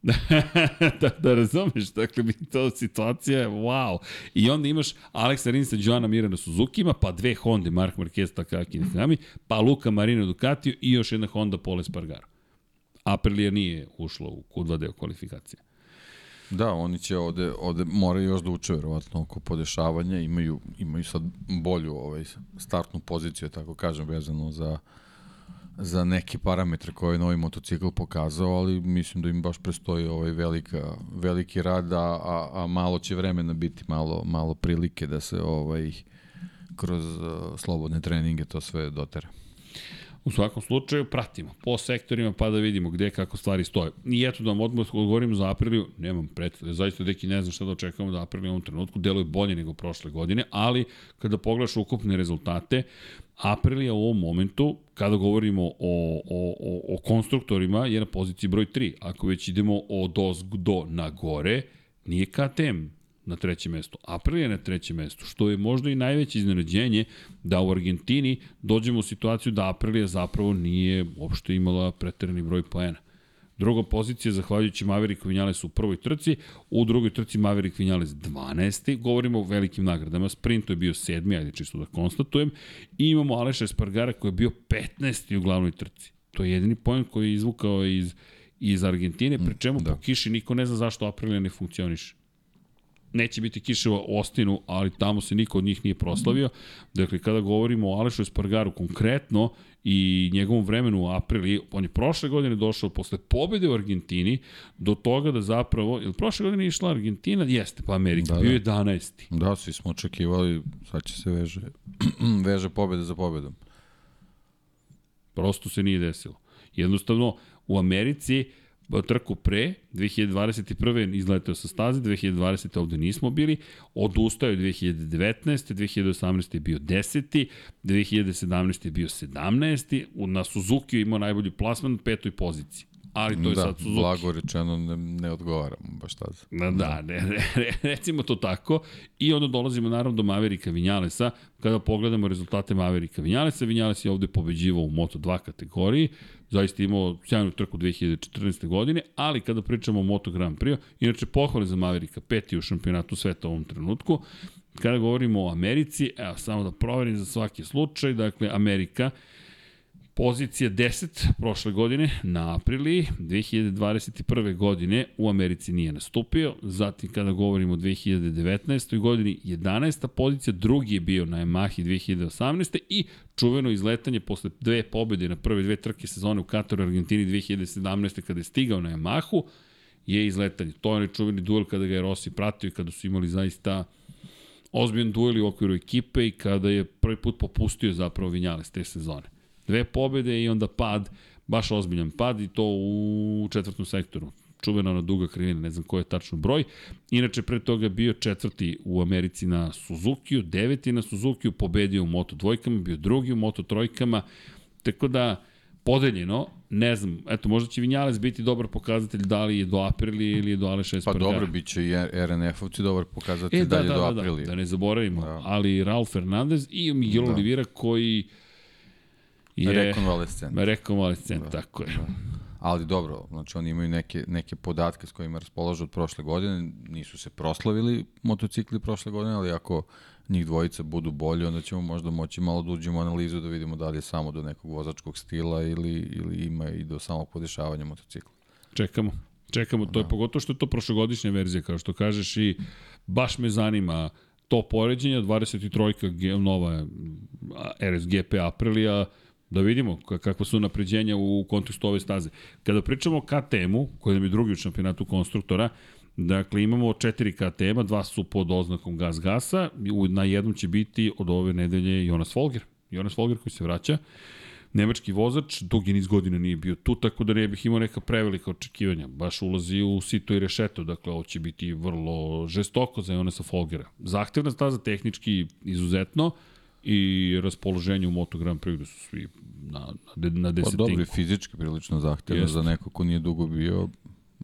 Da, da razumeš, dakle bi to situacija je wow. I onda imaš Aleksa Rinsa, Joana Mira na Suzukima, pa dve Honda, Mark Marquez, Takaki Nakami, pa Luka Marino Ducatiju i još jedna Honda Pole Spargaro. Aprilia nije ušla u Q2 deo kvalifikacije. Da, oni će ovde, ovde moraju još da uče verovatno oko podešavanja, imaju, imaju sad bolju ovaj, startnu poziciju, tako kažem, vezano za za neke parametre koje je novi motocikl pokazao, ali mislim da im baš prestoji ovaj velika, veliki rad, a, a, a malo će vremena biti, malo, malo prilike da se ovaj kroz uh, slobodne treninge to sve dotera. U svakom slučaju pratimo po sektorima pa da vidimo gde kako stvari stoje. I eto da vam odmah odgovorim za Apriliju, nemam predstavlja, zaista deki ne znam šta da očekamo da Aprilija u ovom trenutku deluje bolje nego prošle godine, ali kada pogledaš ukupne rezultate, Aprilija u ovom momentu, kada govorimo o, o, o, o konstruktorima, je na poziciji broj 3. Ako već idemo od do na gore, nije KTM na trećem mestu. Aprilia na trećem mestu, što je možda i najveće iznenađenje da u Argentini dođemo u situaciju da Aprilia zapravo nije uopšte imala preterani broj poena. Druga pozicija, zahvaljujući Maverick Vinales u prvoj trci, u drugoj trci Maverick Vinales 12. Govorimo o velikim nagradama, sprintu je bio sedmi, ajde čisto da konstatujem, i imamo Aleša Espargara koji je bio 15. u glavnoj trci. To je jedini poen koji je izvukao iz, iz Argentine, pri čemu da. po kiši niko ne zna zašto Aprilia ne funkcioniše neće biti kiševa u Ostinu, ali tamo se niko od njih nije proslavio. Dakle, kada govorimo o Alešu Espargaru konkretno i njegovom vremenu u aprili, on je prošle godine došao posle pobede u Argentini do toga da zapravo, ili prošle godine išla Argentina? Jeste, pa Amerika, da, bio je 11. Da, svi smo očekivali, sad će se veže, veže pobede za pobedom. Prosto se nije desilo. Jednostavno, u Americi trku pre, 2021. izletao sa staze, 2020. ovde nismo bili, odustao je 2019. 2018. je bio 10. 2017. je bio 17. Na Suzuki imao najbolji plasman, petoj poziciji ali to je da, sad Suzuki. blago rečeno ne, ne odgovara baš tada. Da, da, ne, ne, recimo to tako. I onda dolazimo naravno do Maverika Vinjalesa. Kada pogledamo rezultate Maverika Vinjalesa, Vinjales je ovde pobeđivao u Moto2 kategoriji, zaista imao sjajnu trku 2014. godine, ali kada pričamo o Moto Grand Prix, inače pohvale za Maverika, peti u šampionatu sveta u ovom trenutku, kada govorimo o Americi, evo samo da proverim za svaki slučaj, dakle Amerika, Pozicija 10 prošle godine na aprili 2021. godine u Americi nije nastupio, zatim kada govorimo o 2019. godini 11. pozicija, drugi je bio na Yamahi 2018. i čuveno izletanje posle dve pobede na prve dve trke sezone u Kataru Argentini 2017. kada je stigao na Yamahu je izletanje. To je onaj čuveni duel kada ga je Rossi pratio i kada su imali zaista ozbiljan duel u okviru ekipe i kada je prvi put popustio zapravo Vinjales te sezone. Dve pobede i onda pad, baš ozbiljan pad i to u četvrtom sektoru. Čuvena ona duga krivina, ne znam koji je tačno broj. Inače, pre toga bio četvrti u Americi na Suzukiju, deveti na Suzukiju, pobedio u Moto dvojkama, bio drugi u Moto trojkama, tako da podeljeno, ne znam, eto, možda će Vinjales biti dobar pokazatelj da li je do Aprili ili je do Ale 6 Pa dobro, bit će i RNF-ovci dobar pokazatelj e, da, da, je da, do Aprili. Da, da, da ne zaboravimo, da. ali Raul Fernandez i Miguel da. Oliveira koji je... Rekonvalescent. Rekonvalescent, da, tako je. Da. Ali dobro, znači oni imaju neke, neke podatke s kojima raspolažu od prošle godine, nisu se proslavili motocikli prošle godine, ali ako njih dvojica budu bolji, onda ćemo možda moći malo da uđemo analizu da vidimo da li je samo do nekog vozačkog stila ili, ili ima i do samog podešavanja motocikla. Čekamo. Čekamo, to da. je pogotovo što je to prošlogodišnja verzija, kao što kažeš i baš me zanima to poređenje, 23. nova RSGP Aprilia, da vidimo kakva su napređenja u kontekstu ove staze. Kada pričamo o KTM-u, koji nam je drugi u šampionatu konstruktora, Dakle, imamo četiri KTM-a, dva su pod oznakom gas gasa, na jednom će biti od ove nedelje Jonas Folger. Jonas Folger koji se vraća. Nemački vozač, dugi niz godina nije bio tu, tako da ne bih imao neka prevelika očekivanja. Baš ulazi u sito i rešeto, dakle ovo će biti vrlo žestoko za Jonasa Folgera. Zahtevna staza tehnički izuzetno, i raspoloženje u Moto Grand Prix da su svi na, na, na desetinku. Pa dobro, fizički prilično zahtevno za neko ko nije dugo bio,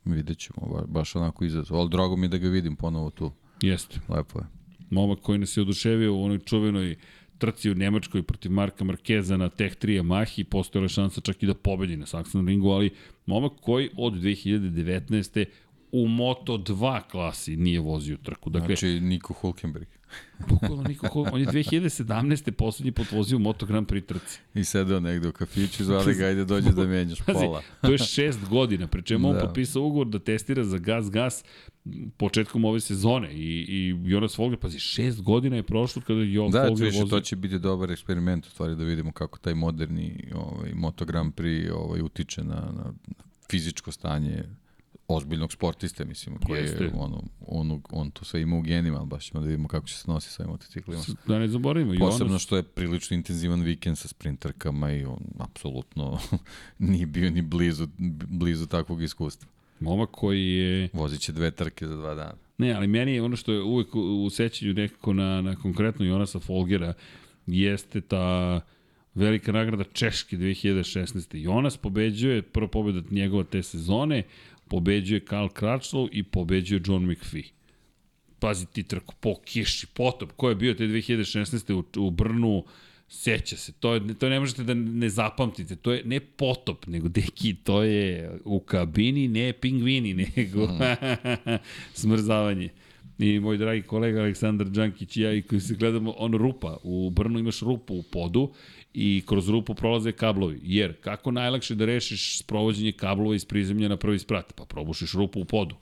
vidjet ćemo, baš onako izazov. Ali drago mi da ga vidim ponovo tu. Jeste. Lepo je. Momak koji nas je oduševio u onoj čuvenoj trci u Nemačkoj protiv Marka Markeza na Tech 3 Yamahi, postojala šansa čak i da pobedi na Saxon ringu, ali momak koji od 2019 u Moto 2 klasi nije vozio trku. Dakle, znači Niko Hulkenberg. Bukvalno Niko Hulkenberg. On je 2017. poslednji put vozio Moto Grand Prix trci. I sedeo negde u kafiću, zvali ga, ajde dođe da menjaš pola. to je šest godina, pre čemu da. on potpisao ugovor da testira za gas gas početkom ove sezone i, i Jonas Folger, pazi, šest godina je prošlo kada je Jonas da, Folger vozio. Da, to će biti dobar eksperiment u stvari da vidimo kako taj moderni ovaj, Moto Grand Prix ovaj, utiče na, na fizičko stanje ozbiljnog sportiste, mislim, koji Jeste. je, ono, on, on to sve ima u genima, ali baš ćemo da vidimo kako će se nosi sa ovim motociklima. Da ne zaboravimo. Posebno što je prilično intenzivan vikend sa sprinterkama i on apsolutno nije bio ni blizu, blizu takvog iskustva. Momak koji je... Vozit će dve trke za dva dana. Ne, ali meni je ono što je uvek u sećanju nekako na, na konkretno Jonasa Folgera jeste ta velika nagrada Češke 2016. Jonas pobeđuje, prva pobeda njegova te sezone, pobeđuje Karl Crutchlow i pobeđuje John McPhee. Pazi ti trku po kiši, potop, ko je bio te 2016. u, u Brnu, seća se, to, je, to ne možete da ne zapamtite, to je ne potop, nego deki, to je u kabini, ne pingvini, nego mm. smrzavanje. I moj dragi kolega Aleksandar Đankić i ja i koji se gledamo, on rupa, u Brnu imaš rupu u podu i kroz rupu prolaze kablovi. Jer kako najlakše da rešiš sprovođenje kablova iz prizemlja na prvi sprat? Pa probušiš rupu u podu.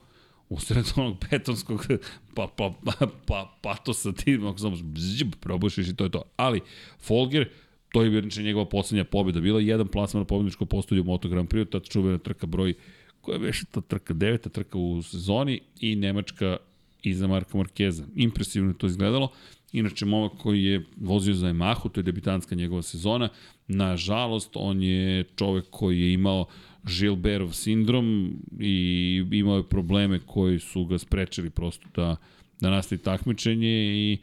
U sred onog betonskog pa, pa, pa, pa, patosa ti samo bzđb, probušiš i to je to. Ali Folger, to je inače njegova poslednja pobjeda. Bila je jedan plasman na pobjedičko postolju u Moto Grand Prix, tada čuvena trka broj koja je već ta trka, deveta trka u sezoni i Nemačka iza Marka Markeza. Impresivno je to izgledalo. Inače, momak koji je vozio za Yamahu, to je debitanska njegova sezona. Nažalost, on je čovek koji je imao Gilbertov sindrom i imao je probleme koji su ga sprečili prosto da, da nastavi takmičenje i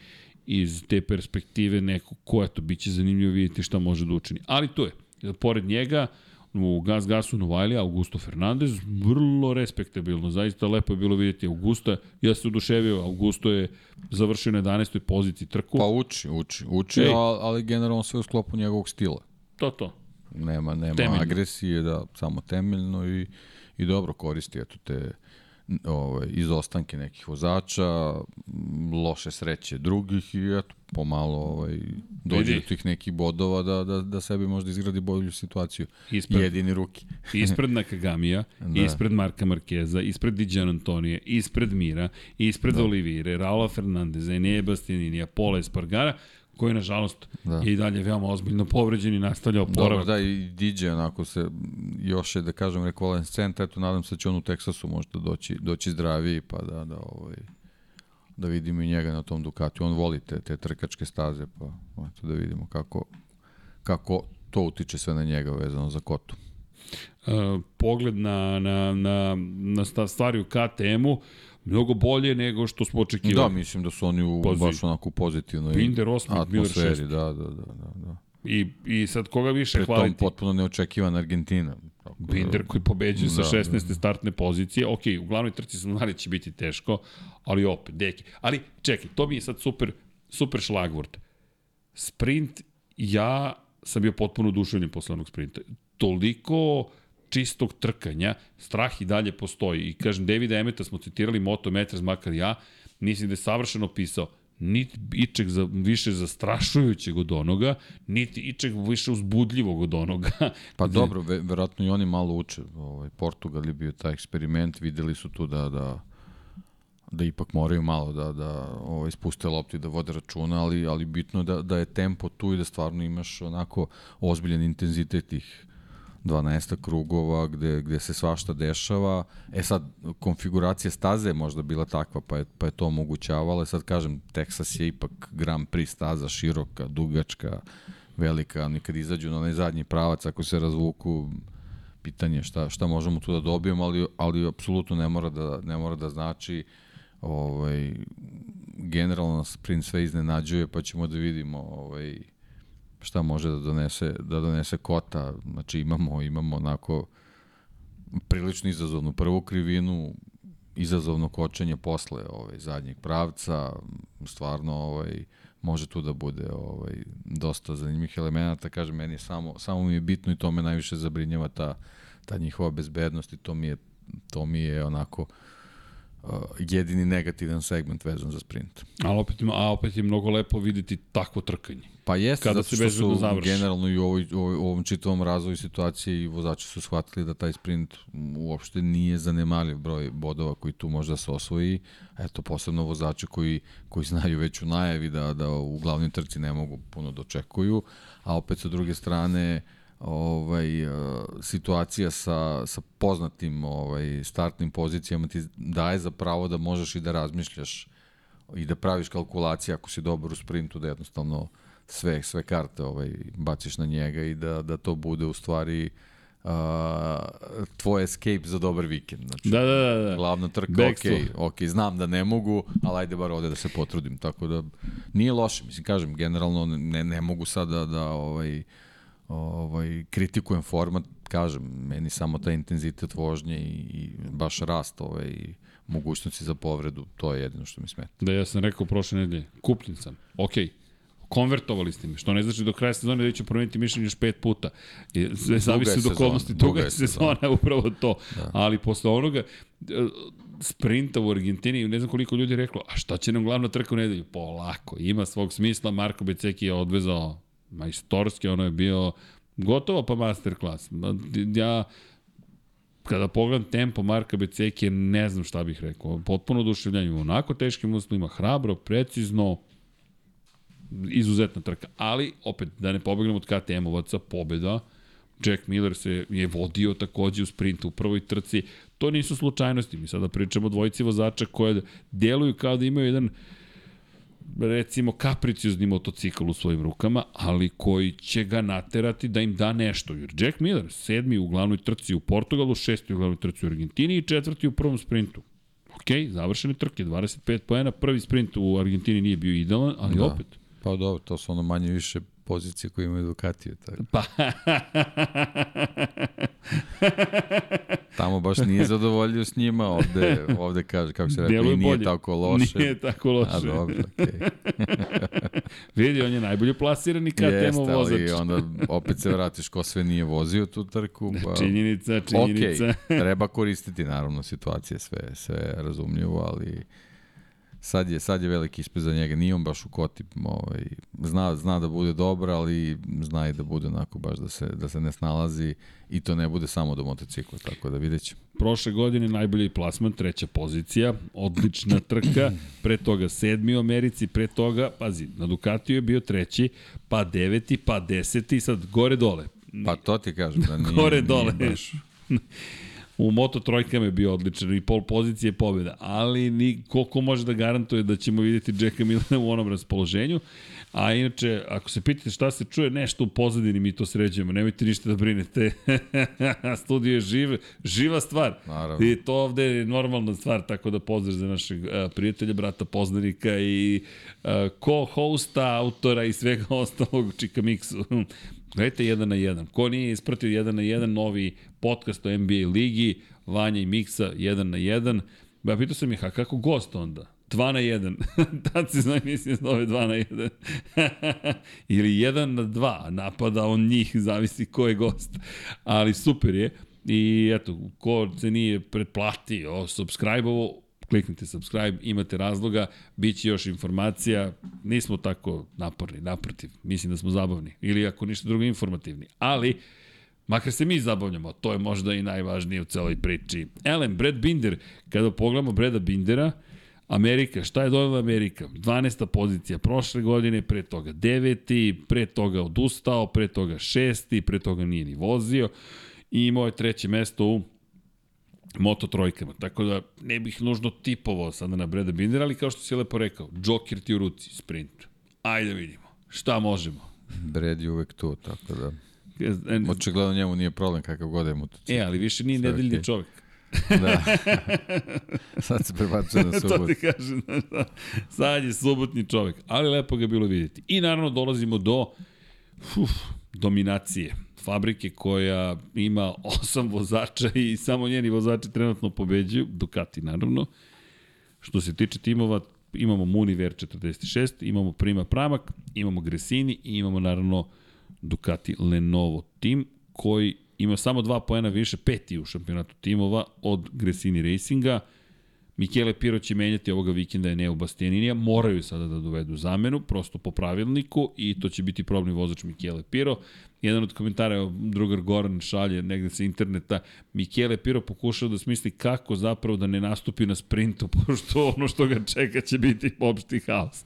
iz te perspektive neko ko, eto, bit će zanimljivo vidjeti šta može da učini. Ali to je, pored njega, u Gas Gasu Novajlija, Augusto Fernandez, vrlo respektabilno, zaista lepo je bilo vidjeti Augusta, ja se oduševio, Augusto je završio na 11. poziciji trku. Pa uči, uči, uči, Ej. ali generalno sve u sklopu njegovog stila. To, to. Nema, nema temeljno. agresije, da, samo temeljno i, i dobro koristi eto te ovaj, izostanke nekih vozača, loše sreće drugih i eto, pomalo ovaj, dođe do tih nekih bodova da, da, da sebi možda izgradi bolju situaciju. Ispred, Jedini ruki. ispred Nakagamija, da. ispred Marka Markeza, ispred Diđan Antonije, ispred Mira, ispred da. Olivire, Raula Fernandeza, Enea Bastianinija, Pola Espargara, koji nažalost da. je i dalje veoma ozbiljno povređen i nastavlja oporavak. Dobro, da, i DJ onako se još je, da kažem, rekolescent, eto, nadam se da će on u Teksasu možda doći, doći zdraviji, pa da, da, ovaj, da vidimo i njega na tom Ducati. On voli te, te trkačke staze, pa eto, da vidimo kako, kako to utiče sve na njega vezano za kotu. Uh, pogled na, na, na, na stvari u KTM-u, mnogo bolje nego što smo očekivali. Da, mislim da su oni u Pozi... baš onako pozitivnoj Binder 8, atmosferi, da, da, da, da, da. I, I sad koga više Pre hvaliti? Pre potpuno neočekivan Argentina. Tako da- Binder koji pobeđuje da, sa 16. Da, da. startne pozicije. Ok, u glavnoj trci znali da će biti teško, ali opet, deki. Ali čekaj, to mi je sad super, super šlagvort. Sprint, ja sam bio potpuno oduševljen posle onog sprinta. Toliko čistog trkanja, strah i dalje postoji. I kažem, Davida Emeta smo citirali Moto Meters, makar ja, mislim da je savršeno pisao, niti ičeg za, više zastrašujućeg od onoga, niti ičeg više uzbudljivog od onoga. Pa dobro, ve, verovatno i oni malo uče. Ovaj, Portugal je bio taj eksperiment, videli su tu da, da da ipak moraju malo da da ovaj spuste lopti da vode računa, ali ali bitno je da da je tempo tu i da stvarno imaš onako ozbiljan intenzitet tih 12 krugova gde, gde se svašta dešava. E sad, konfiguracija staze je možda bila takva, pa je, pa je to omogućavalo. E sad kažem, Texas je ipak Grand Prix staza, široka, dugačka, velika, ali kad izađu na onaj zadnji pravac, ako se razvuku, pitanje šta, šta možemo tu da dobijemo, ali, ali apsolutno ne mora da, ne mora da znači ovaj, generalno sprint sve iznenađuje, pa ćemo da vidimo ovaj, šta može da donese, da donese kota. Znači imamo, imamo onako prilično izazovnu prvu krivinu, izazovno kočenje posle ovaj, zadnjeg pravca, stvarno ovaj, može tu da bude ovaj, dosta zanimljivih elemenata, kažem, meni je samo, samo mi je bitno i to me najviše zabrinjava ta, ta njihova bezbednost i to mi je, to mi je onako uh, jedini negativan segment vezan za sprint. A opet, a opet je mnogo lepo videti takvo trkanje. Pa jeste, kada zato što su generalno i u, ovoj, u ovom čitavom razvoju situacije i vozači su shvatili da taj sprint uopšte nije zanemarljiv broj bodova koji tu možda se osvoji. Eto, posebno vozači koji, koji znaju već u najavi da, da u glavnim trci ne mogu puno dočekuju, a opet sa druge strane ovaj, uh, situacija sa, sa poznatim ovaj, startnim pozicijama ti daje za pravo da možeš i da razmišljaš i da praviš kalkulacije ako si dobar u sprintu da jednostavno sve, sve karte ovaj, baciš na njega i da, da to bude u stvari uh, tvoj escape za dobar vikend. Znači, da, da, da. da. Glavna trka, Backstop. ok, ok, znam da ne mogu, ali ajde bar ovde da se potrudim. Tako da nije loše, mislim, kažem, generalno ne, ne mogu sad da, da ovaj, ovaj, kritikujem format, kažem, meni samo taj intenzitet vožnje i, i baš rast ovaj, mogućnosti za povredu, to je jedino što mi smeta. Da, ja sam rekao prošle nedelje, kupljen sam, okej, okay konvertovali ste me, što ne znači do kraja sezone da ću promeniti mišljenje još pet puta. I sve zavisi od okolnosti, duga je sezona, sezona, upravo to. Da. Ali posle onoga, e, sprinta u Argentini, ne znam koliko ljudi je reklo, a šta će nam glavna trka u nedelju? Polako, ima svog smisla, Marko Beceki je odvezao majstorski, ono je bio gotovo pa masterclass. Ja, kada pogledam tempo Marka Beceki, ne znam šta bih rekao. Potpuno oduševljanje u onako teškim uslovima, hrabro, precizno, izuzetna trka. Ali, opet, da ne pobegnemo od KTM-ovaca, pobeda, Jack Miller se je vodio takođe u sprintu u prvoj trci. To nisu slučajnosti. Mi sada pričamo o dvojici vozača koje deluju kao da imaju jedan recimo kapriciozni motocikl u svojim rukama, ali koji će ga naterati da im da nešto. Jer Jack Miller, sedmi u glavnoj trci u Portugalu, šesti u glavnoj trci u Argentini i četvrti u prvom sprintu. Ok, završene trke, 25 poena, prvi sprint u Argentini nije bio idealan, ali da. opet. Pa dobro, to su ono manje više pozicije koje imaju Ducatiju. Tako. Pa... Tamo baš nije zadovoljio s njima, ovde, ovde kaže, kako se rekao, nije bolje. tako loše. Nije tako loše. A dobro, okej. Okay. Vidi, on je najbolje plasirani KTM vozač. Jeste, ali onda opet se vratiš ko sve nije vozio tu trku. Pa... Činjenica, činjenica. Ok, treba koristiti naravno situacije, sve, sve razumljivo, ali sad je, sad je veliki ispit za njega, nije on baš u koti, ovaj, zna, zna da bude dobar, ali zna i da bude onako baš da se, da se ne snalazi i to ne bude samo do motocikla, tako da vidjet ćemo. Prošle godine najbolji plasman, treća pozicija, odlična trka, pre toga sedmi u Americi, pre toga, pazi, na Ducatiju je bio treći, pa deveti, pa deseti, sad gore dole. Pa to ti kažem, da nije, gore dole. Nije baš... U Moto trojkama je bio odličan i pol pozicije pobjeda, ali ni, koliko može da garantuje da ćemo vidjeti Jacka Millena u onom raspoloženju. A inače, ako se pitate šta se čuje, nešto u pozadini mi to sređujemo, nemojte ništa da brinete. Studio je žive, živa stvar. Naravno. I to ovde je normalna stvar, tako da pozdrav za našeg uh, prijatelja, brata, poznanika i uh, co-hosta, autora i svega ostalog Čika Mixu. Gledajte jedan na jedan. Ko nije ispratio jedan na jedan novi podcast o NBA ligi, Vanja i Miksa jedan na jedan. Ba, pitao sam ih, a kako gost onda? 2 na 1. Tad se zna emisija zove 2 na 1. Ili 1 na 2. Napada on njih, zavisi ko je gost. Ali super je. I eto, ko se nije pretplatio, subscribe-ovo, kliknite subscribe, imate razloga, bit će još informacija, nismo tako naporni, naprotiv, mislim da smo zabavni, ili ako ništa drugo informativni, ali makar se mi zabavljamo, to je možda i najvažnije u celoj priči. Elem, Brad Binder, kada pogledamo Breda Bindera, Amerika, šta je dovela Amerika? 12. pozicija prošle godine, pre toga 9. pre toga odustao, pre toga 6. pre toga nije ni vozio i imao je treće mesto u moto trojkama. Tako da ne bih nužno tipovao sada na Breda Bindera, ali kao što si lepo rekao, Joker ti u ruci, sprint. Ajde da vidimo. Šta možemo? Bred je uvek tu, tako da... Očigledno njemu nije problem kakav god je motocikl. E, ali više nije nedeljni okay. čovjek. da. Sad se prebacuje na subot. to ti kažem, znaš da. Sad je subotni čovjek, ali lepo ga bilo vidjeti. I naravno dolazimo do uf, dominacije fabrike koja ima osam vozača i samo njeni vozači trenutno pobeđuju, Ducati naravno. Što se tiče timova, imamo Muniver 46, imamo Prima Pramak, imamo Gresini i imamo naravno Ducati Lenovo tim koji ima samo dva poena više, peti u šampionatu timova od Gresini Racinga. Michele Piro će menjati ovoga vikenda je Neo Bastianinija, moraju sada da dovedu zamenu, prosto po pravilniku i to će biti probni vozač Michele Piro. Jedan od komentara, drugar Goran šalje negde sa interneta, Michele Piro pokušao da smisli kako zapravo da ne nastupi na sprintu, pošto ono što ga čeka će biti opšti haos.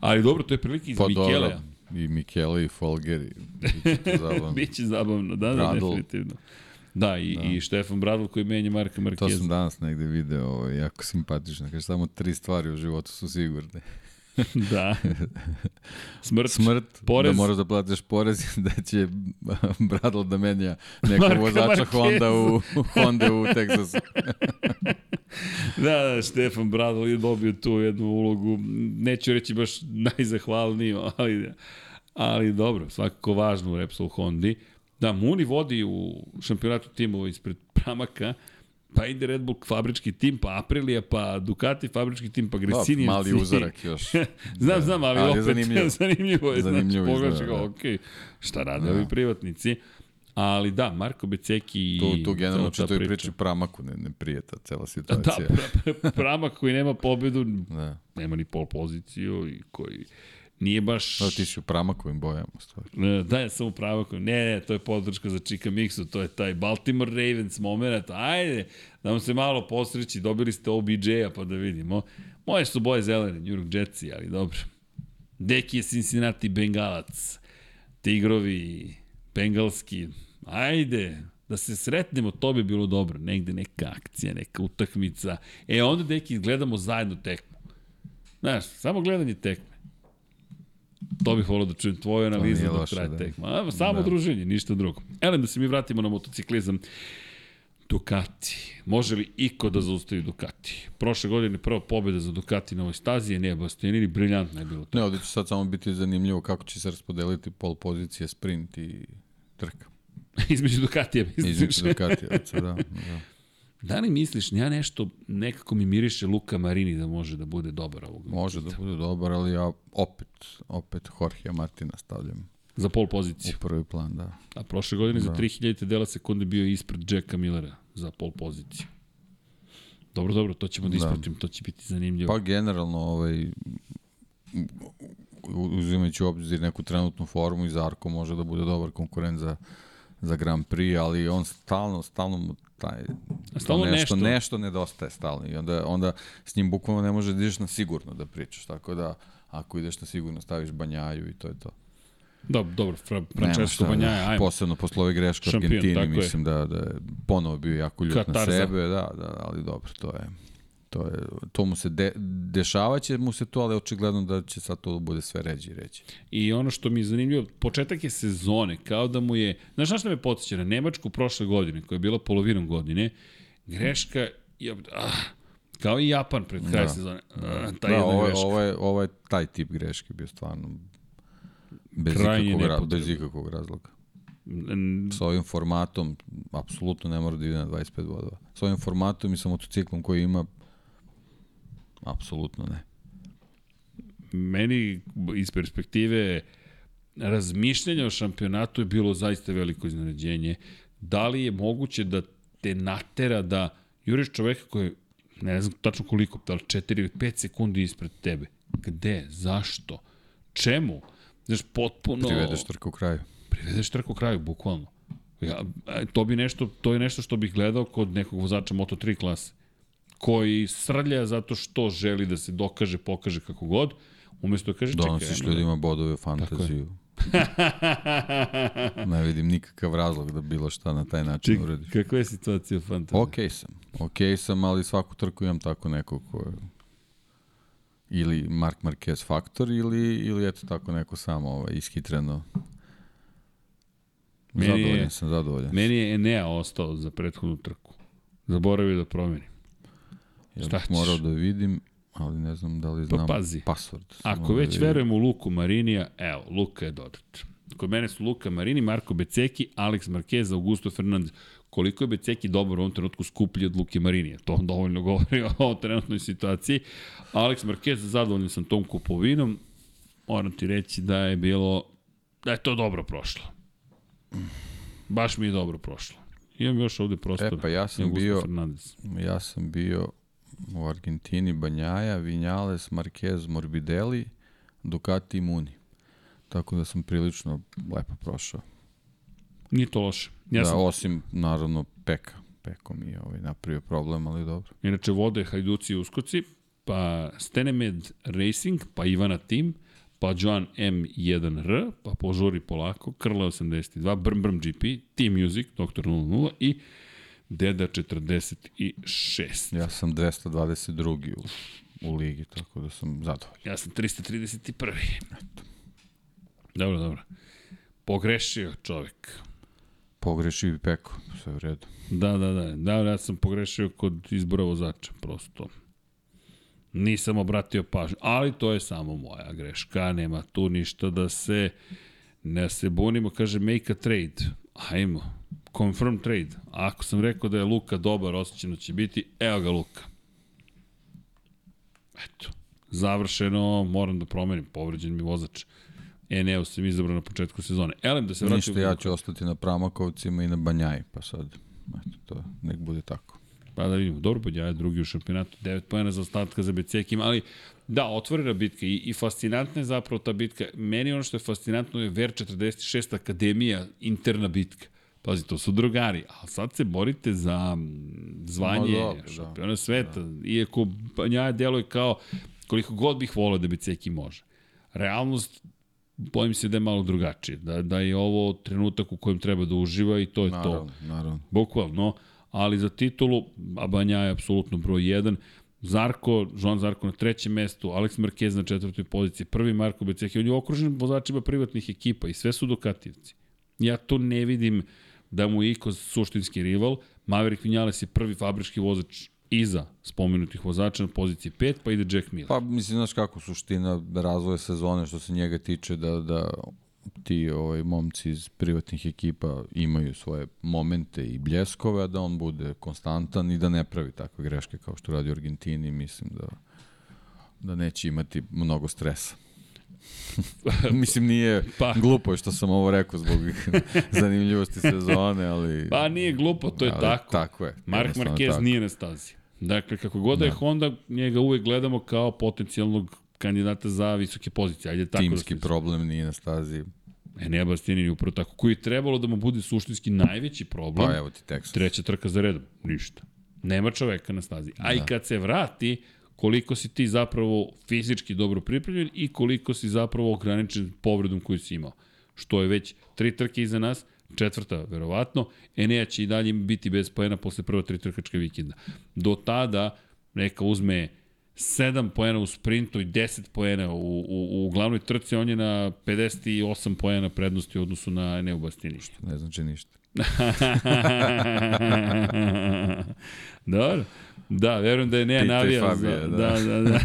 Ali dobro, to je prilike iz pa Michele. I Michele i Folgeri. Biće zabavno. Biće zabavno, da, da, definitivno. Da, i, da. i Štefan Bradl koji menja Marka Markeza. To sam danas negde video, ovo, jako simpatično. Kaže, samo tri stvari u životu su sigurne. da. Smrt, Smrt porez. da moraš da platiš porez, da će Bradl da menja nekog vozača Marquez. Honda u, Honda u Teksasu. da, da, Štefan Bradl je dobio tu jednu ulogu, neću reći baš najzahvalniju, ali, ali dobro, svakako važno u Repsol Hondi. Da, Muni vodi u šampionatu timova ispred Pramaka, pa ide Red Bull fabrički tim, pa Aprilia, pa Ducati fabrički tim, pa Gresini. Da, mali uzorak još. znam, znam, ali, ali opet zanimljivo, zanimljivo je. Zanimljivo znači, pogledaš ga, ok, šta rade da. ovi privatnici. Ali da, Marko Beceki i... Tu, tu generalno čito i priči Pramaku, ne, ne prije ta cela situacija. Da, pra, Pramak koji nema pobedu, da. nema ni pol poziciju i koji nije baš... Da, ti si u pramakovim bojama, stvari. Da, ja sam u pramakovim. Ne, ne, to je podrška za Čika Mixu, to je taj Baltimore Ravens moment. Ajde, da vam se malo posreći, dobili ste OBJ-a pa da vidimo. Moje su boje zelene, New York Jetsi, ali dobro. Deki je Cincinnati Bengalac. Tigrovi, Bengalski. Ajde, da se sretnemo, to bi bilo dobro. Negde neka akcija, neka utakmica. E, onda, deki, gledamo zajedno tekmu. Znaš, samo gledanje tekme. To bih volio da čujem tvoju analizu dok loše, traje da. tekma. Samo Da. druženje, ništa drugo. Elem, da se mi vratimo na motociklizam. Ducati. Može li iko da zaustavi Ducati? Prošle godine prva pobjeda za Ducati na ovoj stazi je Neba Bastianini, briljantno je bilo to. Ne, ovdje će sad samo biti zanimljivo kako će se raspodeliti pol pozicije, sprint i trka. Između Ducatija, misliš? Između Ducatijevaca, da. da. Da li misliš, ja nešto, nekako mi miriše Luka Marini da može da bude dobar ovog Može da bude dobar, ali ja opet, opet Jorge Martina stavljam Za pol u poziciju. prvi plan, da. A prošle godine za Da. 3000 dela sekunde bio je ispred Jacka Millera za pol poziciju. Dobro, dobro, to ćemo da Da. ispratimo, to će biti zanimljivo. Pa generalno, ovaj, u- uzimajući u obzir neku trenutnu formu i Zarko može da bude dobar konkurent za, za Grand Prix, ali on stalno, stalno mu taj, Stalno to nešto, nešto. nešto nedostaje stalno i onda, onda s njim bukvalno ne može da ideš na sigurno da pričaš, tako da ako ideš na sigurno staviš banjaju i to je to. Da, dobro, Fra, Francesco Banjaja, ajmo. Posebno posle ove greške u Argentini, tako je. mislim da, da je ponovo bio jako ljut na Katarza. sebe, da, da, ali dobro, to je to je, to mu se de, dešavaće mu se to, ali očigledno da će sad to da bude sve ređi i ređi. I ono što mi je zanimljivo, početak je sezone, kao da mu je, znaš na što me podsjeća, na Nemačku prošle godine, koja je bila polovinom godine, greška, je, ah, kao i Japan pred kraj Da. sezone, ah, ta da, jedna ovo, je- greška. ovo, je, ovo je taj tip greške bio stvarno bez Krajnje ikakvog, ra, bez ikakvog razloga. Sa ovim formatom, apsolutno ne mora da ide na 25 bodova. Sa ovim formatom i sa motociklom koji ima, apsolutno ne. Meni iz perspektive razmišljanja o šampionatu je bilo zaista veliko iznenađenje. Da li je moguće da te natera da juriš čoveka koji je, ne znam tačno koliko, da li 4 ili 5 sekundi ispred tebe? Gde? Zašto? Čemu? Znaš, potpuno... Privedeš trku kraju. privedeš trku kraju, bukvalno. Ja, a, to bi nešto, to je nešto što bih gledao kod nekog vozača Moto3 klase koji srlja zato što želi da se dokaže, pokaže kako god, umesto da kaže čekaj. Donosiš ajmo da- ljudima bodove u fantaziju. ne vidim nikakav razlog da bilo šta na taj način Ček, uradiš. kakva je situacija u fantaziji? Ok sam. Ok sam, ali svaku trku imam tako nekog ko je ili Mark Marquez faktor ili, ili eto tako neko samo ovaj, ishitreno. Meni je- Zadovoljan sam, zadovoljan. Meni je Enea ostao za prethodnu trku. Zaboravio da promeni. Ja bih morao da vidim, ali ne znam da li Pa znam pazi. password. Ako da već vidim. verujem u Luku Marinija, evo, Luka je dodat. Kod mene su Luka Marini, Marko Beceki, Alex Marquez, Augusto Fernandez. Koliko je Beceki dobar u ovom trenutku skuplji od Luke Marinija? To dovoljno govori o trenutnoj situaciji. Alex Marquez, zadovoljan sam tom kupovinom. Moram ti reći da je bilo, da je to dobro prošlo. Baš mi je dobro prošlo. Imam još ovde prostor. E, pa ja sam Augusto bio- Fernandez. Ja sam bio u Argentini Banjaja, Vinjales, Marquez, Morbidelli, Ducati i Muni. Tako da sam prilično lepo prošao. Nije to loše. Ja da, sam, osim, naravno, Peka. Peko mi je ovaj napravio problem, ali dobro. Inače vode Hajduci i Uskoci, pa Stenemed Racing, pa Ivana Team, pa Joan M1R, pa požuri polako, Krle 82, Brm Brm GP, Team Music, Dr. 00 i Deda 46. Ja sam 222. u, u ligi, tako da sam zadovoljan. Ja sam 331. Dobro, dobro. Pogrešio čovek. Pogrešio i Peko, sve u redu. Da, da, da. Da, ja sam pogrešio kod izbora vozača, prosto. Nisam obratio pažnju, ali to je samo moja greška, nema tu ništa da se ne se bunimo, kaže make a trade. Ajmo, confirm trade. Ako sam rekao da je Luka dobar, osjećano će biti, evo ga Luka. Eto, završeno, moram da promenim, povređen mi vozač. Eneo sam izabrao na početku sezone. Elem, da se vratim. Ništa, ja ću ostati na Pramakovcima i na Banjaji, pa sad, eto, to nek bude tako. Pa da vidimo, dobro, ja je drugi u šampionatu, 9 pojena za ostatka za Becekim, ali da, otvorena bitka i, i fascinantna je zapravo ta bitka. Meni ono što je fascinantno je Ver 46 Akademija, interna bitka. Pazi, to su drugari, a sad se borite za zvanje Ma dobro, da. šampiona sveta. Da. Iako Banja deluje kao koliko god bih volio da Beceki može. Realnost bojim se da je malo drugačije, da, da je ovo trenutak u kojem treba da uživa i to je to. Naravno, naravno. Bukvalno, ali za titulu, a Banja je apsolutno broj 1, Zarko, Joan Zarko na trećem mestu, Alex Marquez na četvrtoj poziciji, prvi Marko Beceki, on je okružen vozačima privatnih ekipa i sve su Dukatijevci. Ja to ne vidim da mu je Iko suštinski rival, Maverick Vinales je prvi fabrički vozač iza spomenutih vozača na poziciji 5, pa ide Jack Miller. Pa mislim, znaš kako, suština razvoja sezone što se njega tiče da, da ti ovaj, momci iz privatnih ekipa imaju svoje momente i bljeskove, a da on bude konstantan i da ne pravi takve greške kao što radi u Argentini, mislim da, da neće imati mnogo stresa. Mislim, nije pa. glupo što sam ovo rekao zbog zanimljivosti sezone, ali... Pa nije glupo, to je ali, tako. Tako je. Mark Marquez tako. nije na stazi. Dakle, kako god da je Honda, njega uvek gledamo kao potencijalnog kandidata za visoke pozicije. Ajde tako da Timski da problem nije na stazi. Enea Bastianini je upravo tako, koji je trebalo da mu bude suštinski najveći problem. Pa evo ti tekst. Treća trka za redom, ništa. Nema čoveka na stazi. A da. i kad se vrati, koliko si ti zapravo fizički dobro pripremljen i koliko si zapravo ograničen povredom koju si imao. Što je već tri trke iza nas, četvrta verovatno, Enea će i dalje biti bez pojena posle prva tri trkačka vikenda. Do tada neka uzme 7 poena u sprintu i 10 poena u, u, u glavnoj trci, on je na 58 poena prednosti u odnosu na Eneu Bastini. Što ne znači ništa. Dobro. Da, verujem da je Nea navija. Fabio, za, da. da, da, da.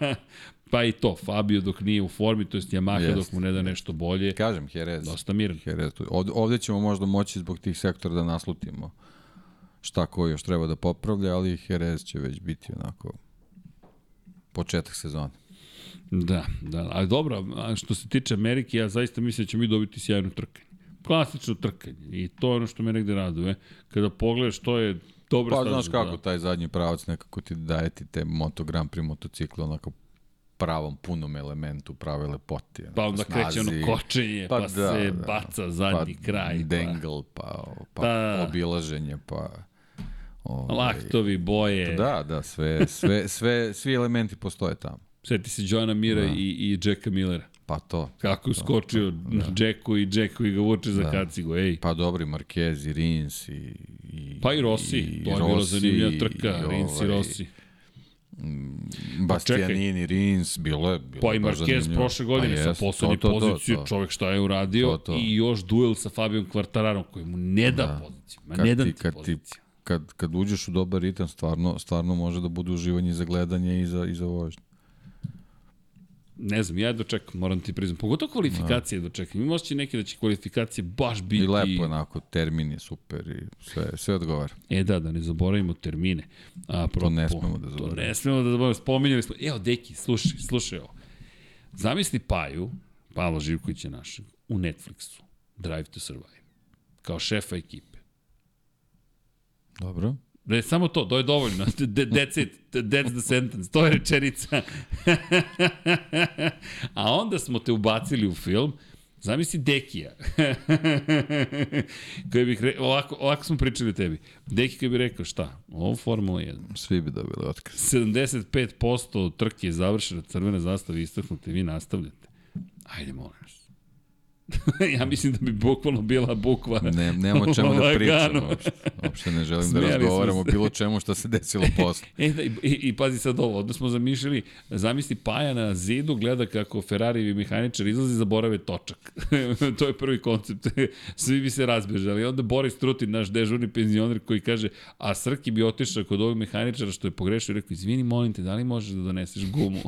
pa i to, Fabio dok nije u formi, to jest Yamaha Jest. dok mu ne da nešto bolje. Kažem, Jerez. Dosta miran. Jerez. Ovde, ovde ćemo možda moći zbog tih sektora da naslutimo šta ko još treba da popravlja, ali Jerez će već biti onako početak sezone. Da, da, ali dobro, a što se tiče Amerike, ja zaista mislim da ćemo mi dobiti sjajno trkanje. Klasično trkanje i to je ono što me negde raduje. Kada pogledaš to je dobro Pa znaš kako, da. taj zadnji pravac nekako ti daje ti te Moto Grand Prix motocikle onako pravom punom elementu prave lepote. Pa onda snazi, kreće ono kočenje, pa, pa da, se da, baca zadnji pa kraj. Dengle, pa, pa, pa obilaženje, pa... Ovaj, Laktovi, boje. Da, da, sve, sve, sve, svi elementi postoje tamo. Seti se Johna Mira da. i, i Jacka Millera. Pa to. Kako je skočio da. Jacku i Jacku i ga vuče za da. kacigu, ej. Pa dobri, Marquez i Rins i... i pa i Rossi, i, to je bila zanimljiva trka, i, Rins ovaj, i Rossi. Mm, Bastianini, Rins, bilo je... Bilo pa i Marquez prošle godine pa sa poslednje pozicije, to, to. čovek šta je uradio to, to. i još duel sa Fabijom Kvartararom koji mu ne da, da. poziciju. Ma ne da ti, kad poziciju. Ti, kad, kad uđeš u dobar ritam, stvarno, stvarno može da bude uživanje za gledanje i za, i za vožnje. Ne znam, ja dočekam, moram ti priznam. Pogotovo kvalifikacije da. dočekam. Ima osjećaj neke da će kvalifikacije baš biti... I lepo onako, termin je super i sve, sve odgovara. E da, da ne zaboravimo termine. A, pro, to ne smemo da zaboravimo. To ne smemo da zaboravimo. Spominjali smo. Evo, deki, slušaj, slušaj ovo. Zamisli Paju, Pavla Živkovića našeg, u Netflixu, Drive to Survive, kao šefa ekipe. Dobro. Ne, samo to, to je dovoljno. That's it, that's the sentence, to je rečenica. A onda smo te ubacili u film, Zamisli Dekija. koji bih re... ovako, ovako smo pričali tebi. Deki koji bi rekao šta? Ovo Formula 1. Svi bi dobili otkaz. 75% trke je završena, crvene zastave istaknute, vi nastavljate. Ajde, molim vas. ja mislim da bi bukvalno bila bukva. Ne, nema o čemu da pričamo. Uopšte, uopšte ne želim da Smijali da razgovaramo o bilo čemu što se desilo posle. e, da, i, i, pazi sad ovo, onda smo zamišljali, zamisli Paja na zidu, gleda kako Ferrari i mehaničar izlazi, zaborave točak. to je prvi koncept. Svi bi se razbežali. Onda Boris Trutin, naš dežurni penzioner koji kaže, a Srki bi otišao kod ovog mehaničara što je pogrešio i rekao, izvini, molim te, da li možeš da doneseš gumu?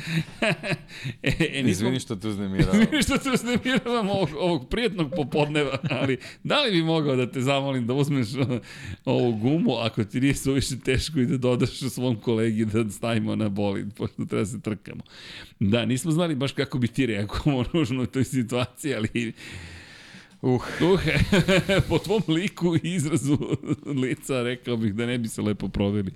e, e, nismo... Izvini što te uznemiravam. Izvini što te uznemiravam ovog, ovog prijetnog popodneva, ali da li bi mogao da te zamolim da uzmeš ovu gumu ako ti nije suviše teško i da dodaš svom kolegi da stavimo na bolid, pošto treba se trkamo. Da, nismo znali baš kako bi ti reagovao nužno u toj situaciji, ali Uh. uh po tvom liku i izrazu lica rekao bih da ne bi se lepo proveli.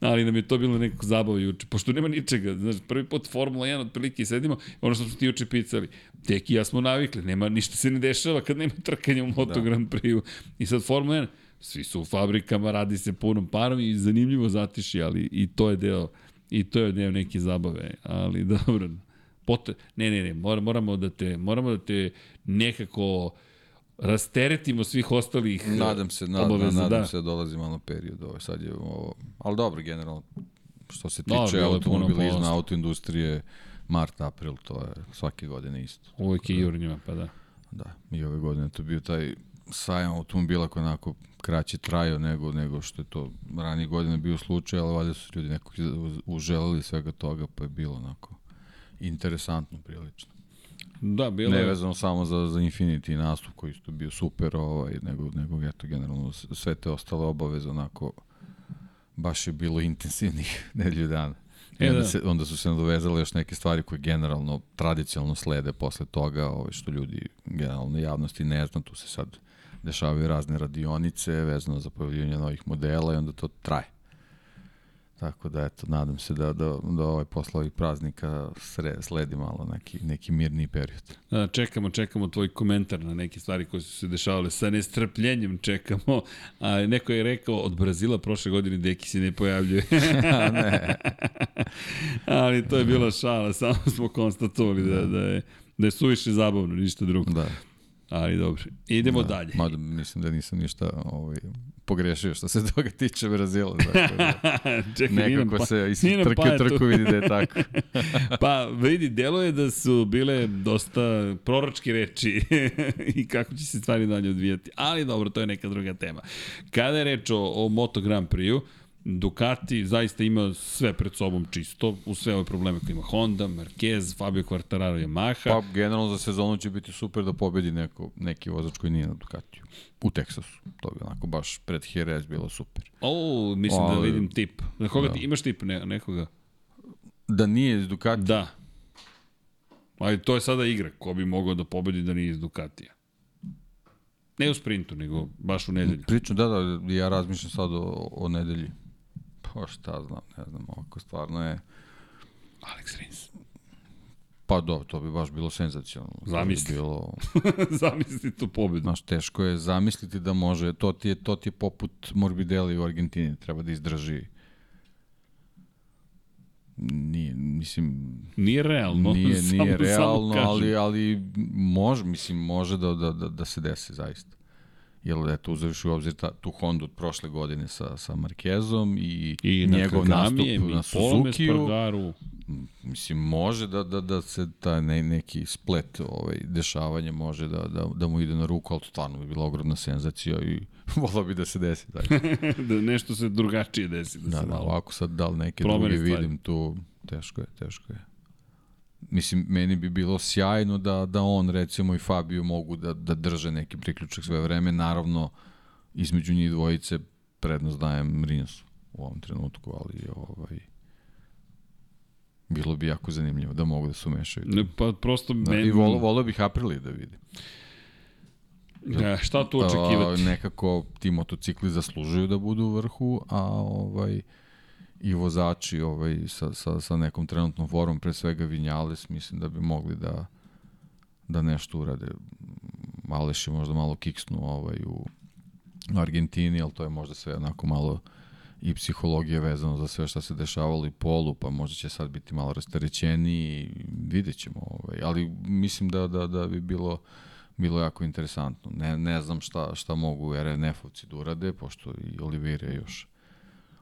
Ali nam je to bilo nekako zabava juče. Pošto nema ničega. Znaš, prvi put Formula 1 otprilike sedimo, ono što smo ti juče picali. Tek i ja smo navikli. Nema, ništa se ne dešava kad nema trkanja u Moto da. Grand Prix. I sad Formula 1, svi su u fabrikama, radi se punom parom i zanimljivo zatiši, ali i to je deo i to je deo neke zabave. Ali dobro. Pot, ne, ne, ne, moramo da te, moramo da te nekako rasteretimo svih ostalih Nadam se, na, obaveza, nadam da. se da dolazi malo period. Ovo, sad je ovo, ali dobro, generalno, što se tiče automobilizma, autoindustrije, mart, april, to je svake godine isto. Uvijek je jurnjima, pa da. Da, i ove godine to bio taj sajam automobila koji onako kraće trajao nego, nego što je to ranije godine bio slučaj, ali valjda su ljudi nekog uželili svega toga, pa je bilo onako interesantno prilično. Da, bilo je. vezano samo za, za Infinity nastup koji isto bio super, ovaj, nego, nego eto, generalno sve te ostale obaveze onako baš je bilo intensivnih nedelju dana. E, onda, da. se, onda su se nadovezale još neke stvari koje generalno, tradicionalno slede posle toga, ovaj, što ljudi generalno javnosti ne zna, tu se sad dešavaju razne radionice vezano za pojavljivanje novih modela i onda to traje. Tako da, eto, nadam se da, da, da ovaj posle ovih praznika sre, sledi malo neki, neki mirni period. Da, čekamo, čekamo tvoj komentar na neke stvari koje su se dešavale. Sa nestrpljenjem čekamo. A neko je rekao, od Brazila prošle godine Deki se ne pojavljuje. A ne. Ali to je bila šala, samo smo konstatovali da, da je da je suviše zabavno, ništa drugo. Da. Ali dobro, idemo da, dalje. Mada mislim da nisam ništa ovaj, pogrešio što se toga tiče Brazila. Dakle, da Čekaj, nekako pa, se iz trke u trku vidi da je tako. pa vidi, delo je da su bile dosta proročke reči i kako će se stvari dalje odvijati. Ali dobro, to je neka druga tema. Kada je reč o, o Moto Grand Prix-u, Ducati zaista ima sve pred sobom čisto, u sve ove probleme koje ima Honda, Marquez, Fabio Quartararo, Yamaha. Pa generalno za sezonu će biti super da pobedi neko, neki vozač koji nije na Ducatiju. U Teksasu. To bi onako baš pred Jerez bilo super. O, mislim Ali, da vidim tip. Na koga da. ti, imaš tip ne, nekoga? Da nije iz Ducatija? Da. Ali to je sada igra. Ko bi mogao da pobedi da nije iz Ducatija? Ne u sprintu, nego baš u nedelju. Pričam, da, da, ja razmišljam sad o, o nedelji. Pa šta znam, ne znam, ovako stvarno je... Alex Rins. Pa do, to bi baš bilo senzacionalno. Zamisli. Bi bilo... Zamisli tu pobedu. Znaš, teško je zamisliti da može, to ti je, to ti je poput Morbidelli u Argentini, treba da izdrži nije, mislim... Nije realno. Nije, nije samo, realno, samo ali, ali može, mislim, može da, da, da, da se desi zaista jer eto uzavši u obzir ta, tu Hondu od prošle godine sa, sa Markezom i, I njegov nastup na Suzuki-u. Mislim, može da, da, da se ta ne, neki splet ovaj, dešavanja može da, da, da mu ide na ruku, ali to stvarno bi bila ogromna senzacija i volao bi da se desi. da nešto se drugačije desi. Da, da, se da, ovako sad da li neke druge vidim tu, teško je, teško je. Mislim, meni bi bilo sjajno da, da on, recimo, i Fabio mogu da, da drže neki priključak sve vreme. Naravno, između njih dvojice prednost dajem Rinsu u ovom trenutku, ali ovaj, bilo bi jako zanimljivo da mogu da se umešaju. Ne, pa prosto da, meni... I volio, volio bih Aprili da vidim. Ja, šta tu očekivati? A, nekako ti motocikli zaslužuju da budu u vrhu, a ovaj i vozači ovaj, sa, sa, sa nekom trenutnom formom, pre svega Vinjales, mislim da bi mogli da, da nešto urade. Maleš je možda malo kiksnu ovaj, u, Argentini, ali to je možda sve onako malo i psihologija vezano za sve što se dešavalo i polu, pa možda će sad biti malo rasterećeni i vidjet ćemo. Ovaj. Ali mislim da, da, da bi bilo bilo jako interesantno. Ne, ne znam šta, šta mogu RNF-ovci da urade, pošto i Olivire još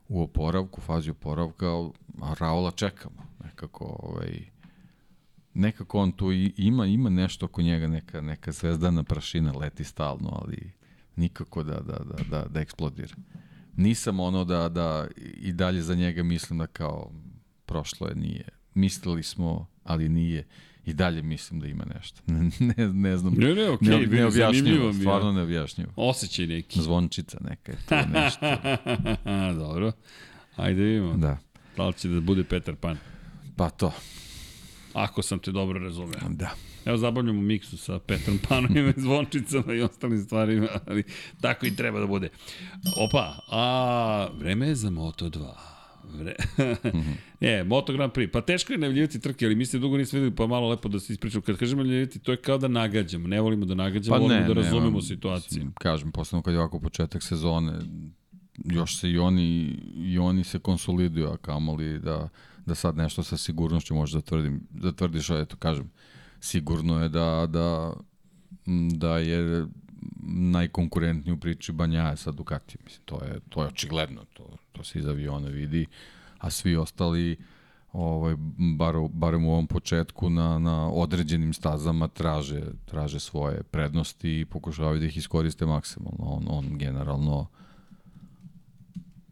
u oporavku, fazi oporavka, a Raula čekamo. Nekako, ovaj, nekako on tu ima, ima nešto oko njega, neka, neka zvezdana prašina leti stalno, ali nikako da, da, da, da, da eksplodira. Nisam ono da, da i dalje za njega mislim da kao prošlo je, nije. Mislili smo, ali nije i dalje mislim da ima nešto. ne, ne znam. Ne, ne, okej, okay, ne, neobjašnjivo. Stvarno neobjašnjivo. Osećaj neki. Zvončica neka je to nešto. Dobro. Ajde vidimo. Da. Da li će da bude Peter Pan? Pa to. Ako sam te dobro razumeo. Da. Evo zabavljamo miksu sa Petrom Panovima, zvončicama i ostalim stvarima, ali tako i treba da bude. Opa, a vreme je za Moto2. Vre... mm -hmm. E, Moto Grand Prix. Pa teško je najavljivati trke, ali mislim dugo niste videli, pa malo lepo da se ispričamo. Kad kažemo najavljivati, to je kao da nagađamo. Ne volimo da nagađamo, pa volimo ne, da razumemo ne, situaciju. Mislim, kažem, posledno kad je ovako početak sezone, još se i oni, i oni se konsoliduju, a kamoli da, da sad nešto sa sigurnošću može da, tvrdim, da tvrdiš, a eto kažem, sigurno je da, da, da je najkonkurentniji u priči Banjaja sa Ducati. Mislim, to je, to je očigledno, to, to se iz aviona vidi, a svi ostali ovaj, bar, barem u ovom početku na, na određenim stazama traže, traže svoje prednosti i pokušavaju da ih iskoriste maksimalno. On, on generalno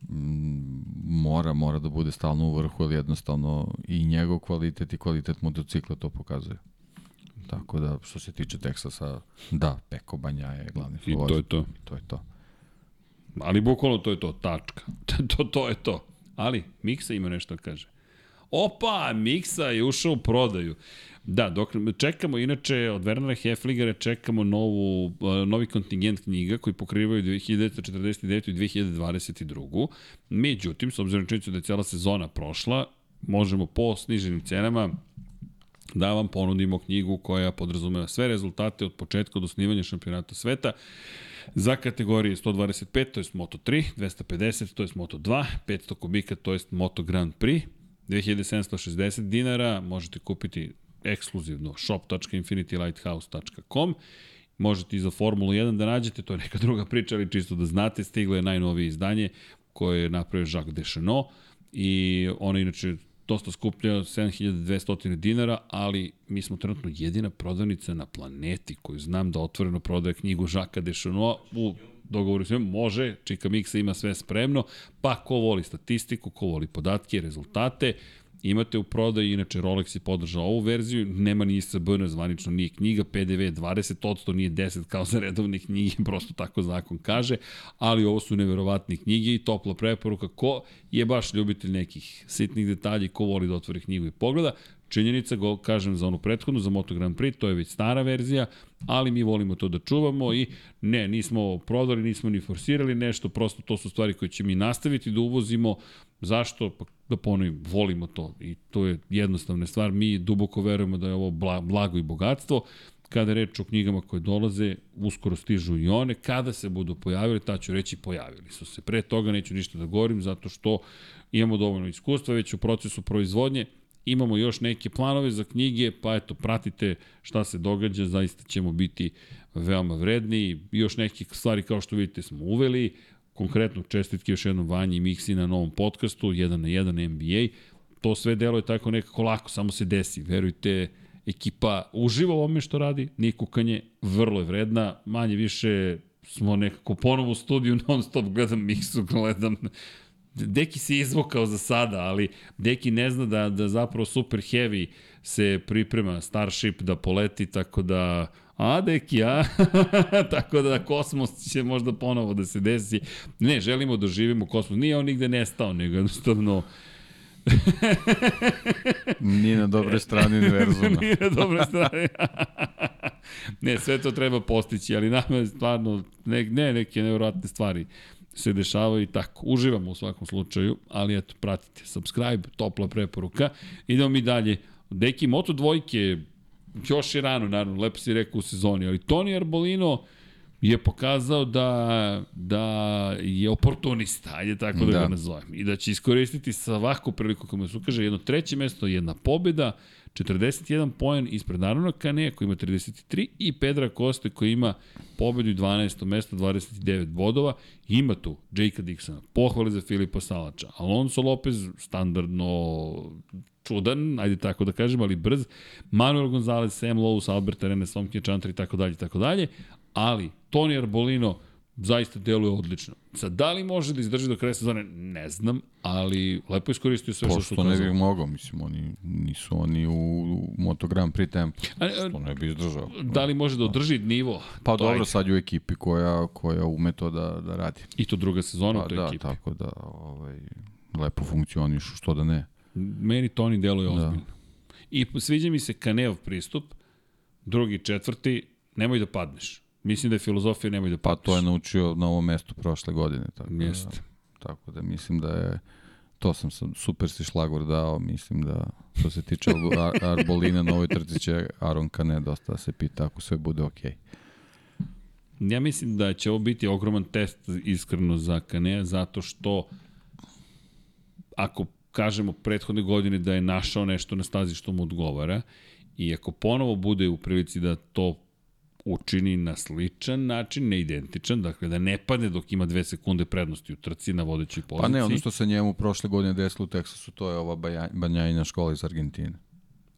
mm, mora, mora da bude stalno u vrhu, ali jednostavno i njegov kvalitet i kvalitet motocikla to pokazuje. Tako da, što se tiče Teksasa, da, Peko Banja je glavni favorit. I to je to. To je to. Ali bukvalno to je to, tačka. to, to je to. Ali, Miksa ima nešto da kaže. Opa, Miksa je ušao u prodaju. Da, dok čekamo, inače, od Wernera Hefligera čekamo novu, novi kontingent knjiga koji pokrivaju 1949. i 2022. Međutim, s obzirom činjenicu da je cela sezona prošla, možemo po sniženim cenama da vam ponudimo knjigu koja podrazumeva sve rezultate od početka do snimanja šampionata sveta za kategorije 125, to je Moto 3, 250, to je Moto 2, 500 kubika, to je Moto Grand Prix, 2760 dinara, možete kupiti ekskluzivno shop.infinitylighthouse.com možete i za Formulu 1 da nađete, to je neka druga priča, ali čisto da znate, stiglo je najnovije izdanje koje je napravio Jacques Deschenaux i ono inače dosta skuplja, 7200 dinara, ali mi smo trenutno jedina prodavnica na planeti koju znam da otvoreno prodaje knjigu Žaka Dešanoa u dogovoru sve, može, Čika Miksa ima sve spremno, pa ko voli statistiku, ko voli podatke, rezultate, imate u prodaju, inače Rolex je podržao ovu verziju, nema ni ISBN, zvanično nije knjiga, PDV 20%, nije 10 kao za redovne knjige, prosto tako zakon kaže, ali ovo su neverovatne knjige i topla preporuka. Ko je baš ljubitelj nekih sitnih detalji, ko voli da otvori knjigu i pogleda, Činjenica, go, kažem za onu prethodnu, za Moto Grand Prix, to je već stara verzija, ali mi volimo to da čuvamo i ne, nismo prodali, nismo ni forsirali nešto, prosto to su stvari koje će mi nastaviti da uvozimo. Zašto? Pa da ponovim, volimo to i to je jednostavna stvar. Mi duboko verujemo da je ovo blago i bogatstvo. Kada je reč o knjigama koje dolaze, uskoro stižu i one. Kada se budu pojavili, ta ću reći pojavili su se. Pre toga neću ništa da govorim, zato što imamo dovoljno iskustva već u procesu proizvodnje imamo još neke planove za knjige, pa eto, pratite šta se događa, zaista ćemo biti veoma vredni. Još neke stvari kao što vidite smo uveli, konkretno čestitke još jednom Vanji i Miksi na novom podcastu, 1 na 1 NBA. To sve deluje tako nekako lako, samo se desi. Verujte, ekipa uživa u ovome što radi, nije kukanje, vrlo je vredna, manje više smo nekako ponovo u studiju non stop gledam Miksu, gledam Deki se izvukao za sada, ali Deki ne zna da, da zapravo Super Heavy se priprema Starship da poleti, tako da a deki, a? tako da kosmos će možda ponovo da se desi. Ne, želimo da živimo kosmos. Nije on nigde nestao, nego jednostavno Nije na dobroj strani univerzuma. Nije na dobroj strani. ne, sve to treba postići, ali nama je stvarno ne, ne neke nevjerojatne stvari se dešavaju i tako. Uživamo u svakom slučaju, ali eto, pratite, subscribe, topla preporuka. Idemo mi dalje. Deki, Moto dvojke, još je rano, naravno, lepo si rekao u sezoni, ali Toni Arbolino je pokazao da, da je oportunista, ajde tako da, da ga nazovem, i da će iskoristiti svaku priliku kako se ukaže jedno treće mesto, jedna pobjeda, 41 poen ispred Arona Kane koji ima 33 i Pedra Koste koji ima pobedu 12. mesto 29 bodova. Ima tu Jake Dixona, pohvale za Filipa Salača. Alonso Lopez, standardno čudan, ajde tako da kažem, ali brz. Manuel Gonzalez, Sam Lowe's, Albert Arena, Somke Čantar i tako dalje, tako dalje. Ali Toni Arbolino, zaista deluje odlično. Sad, da li može da izdrži do kraja sezone, ne znam, ali lepo iskoristio sve što su Pošto ne bi mogao, mislim, oni nisu oni u Moto Grand Prix tempu. Što ne bi izdržao. Da li može da održi nivo? Pa dobro, ajde. sad je u ekipi koja, koja ume to da, da radi. I to druga sezona pa, u toj da, ekipi. tako da ovaj, lepo funkcionišu, što da ne. Meni Toni deluje da. ozbiljno. I sviđa mi se Kaneov pristup, drugi, četvrti, nemoj da padneš Mislim da je filozofija nemoj da Pa to je naučio na ovom mestu prošle godine. Tako Jeste. Da, tako da mislim da je to sam sam super si šlagor dao, mislim da što se tiče Ar Arbolina na ovoj trci će Aron Kane dosta da se pita ako sve bude okej. Okay. Ja mislim da će ovo biti ogroman test iskreno za Kane zato što ako kažemo prethodne godine da je našao nešto na stazi što mu odgovara i ako ponovo bude u prilici da to učini na sličan način, ne identičan, dakle da ne padne dok ima dve sekunde prednosti u trci na vodećoj poziciji. Pa ne, ono što se njemu prošle godine desilo u Teksasu, to je ova banjajina škola iz Argentine.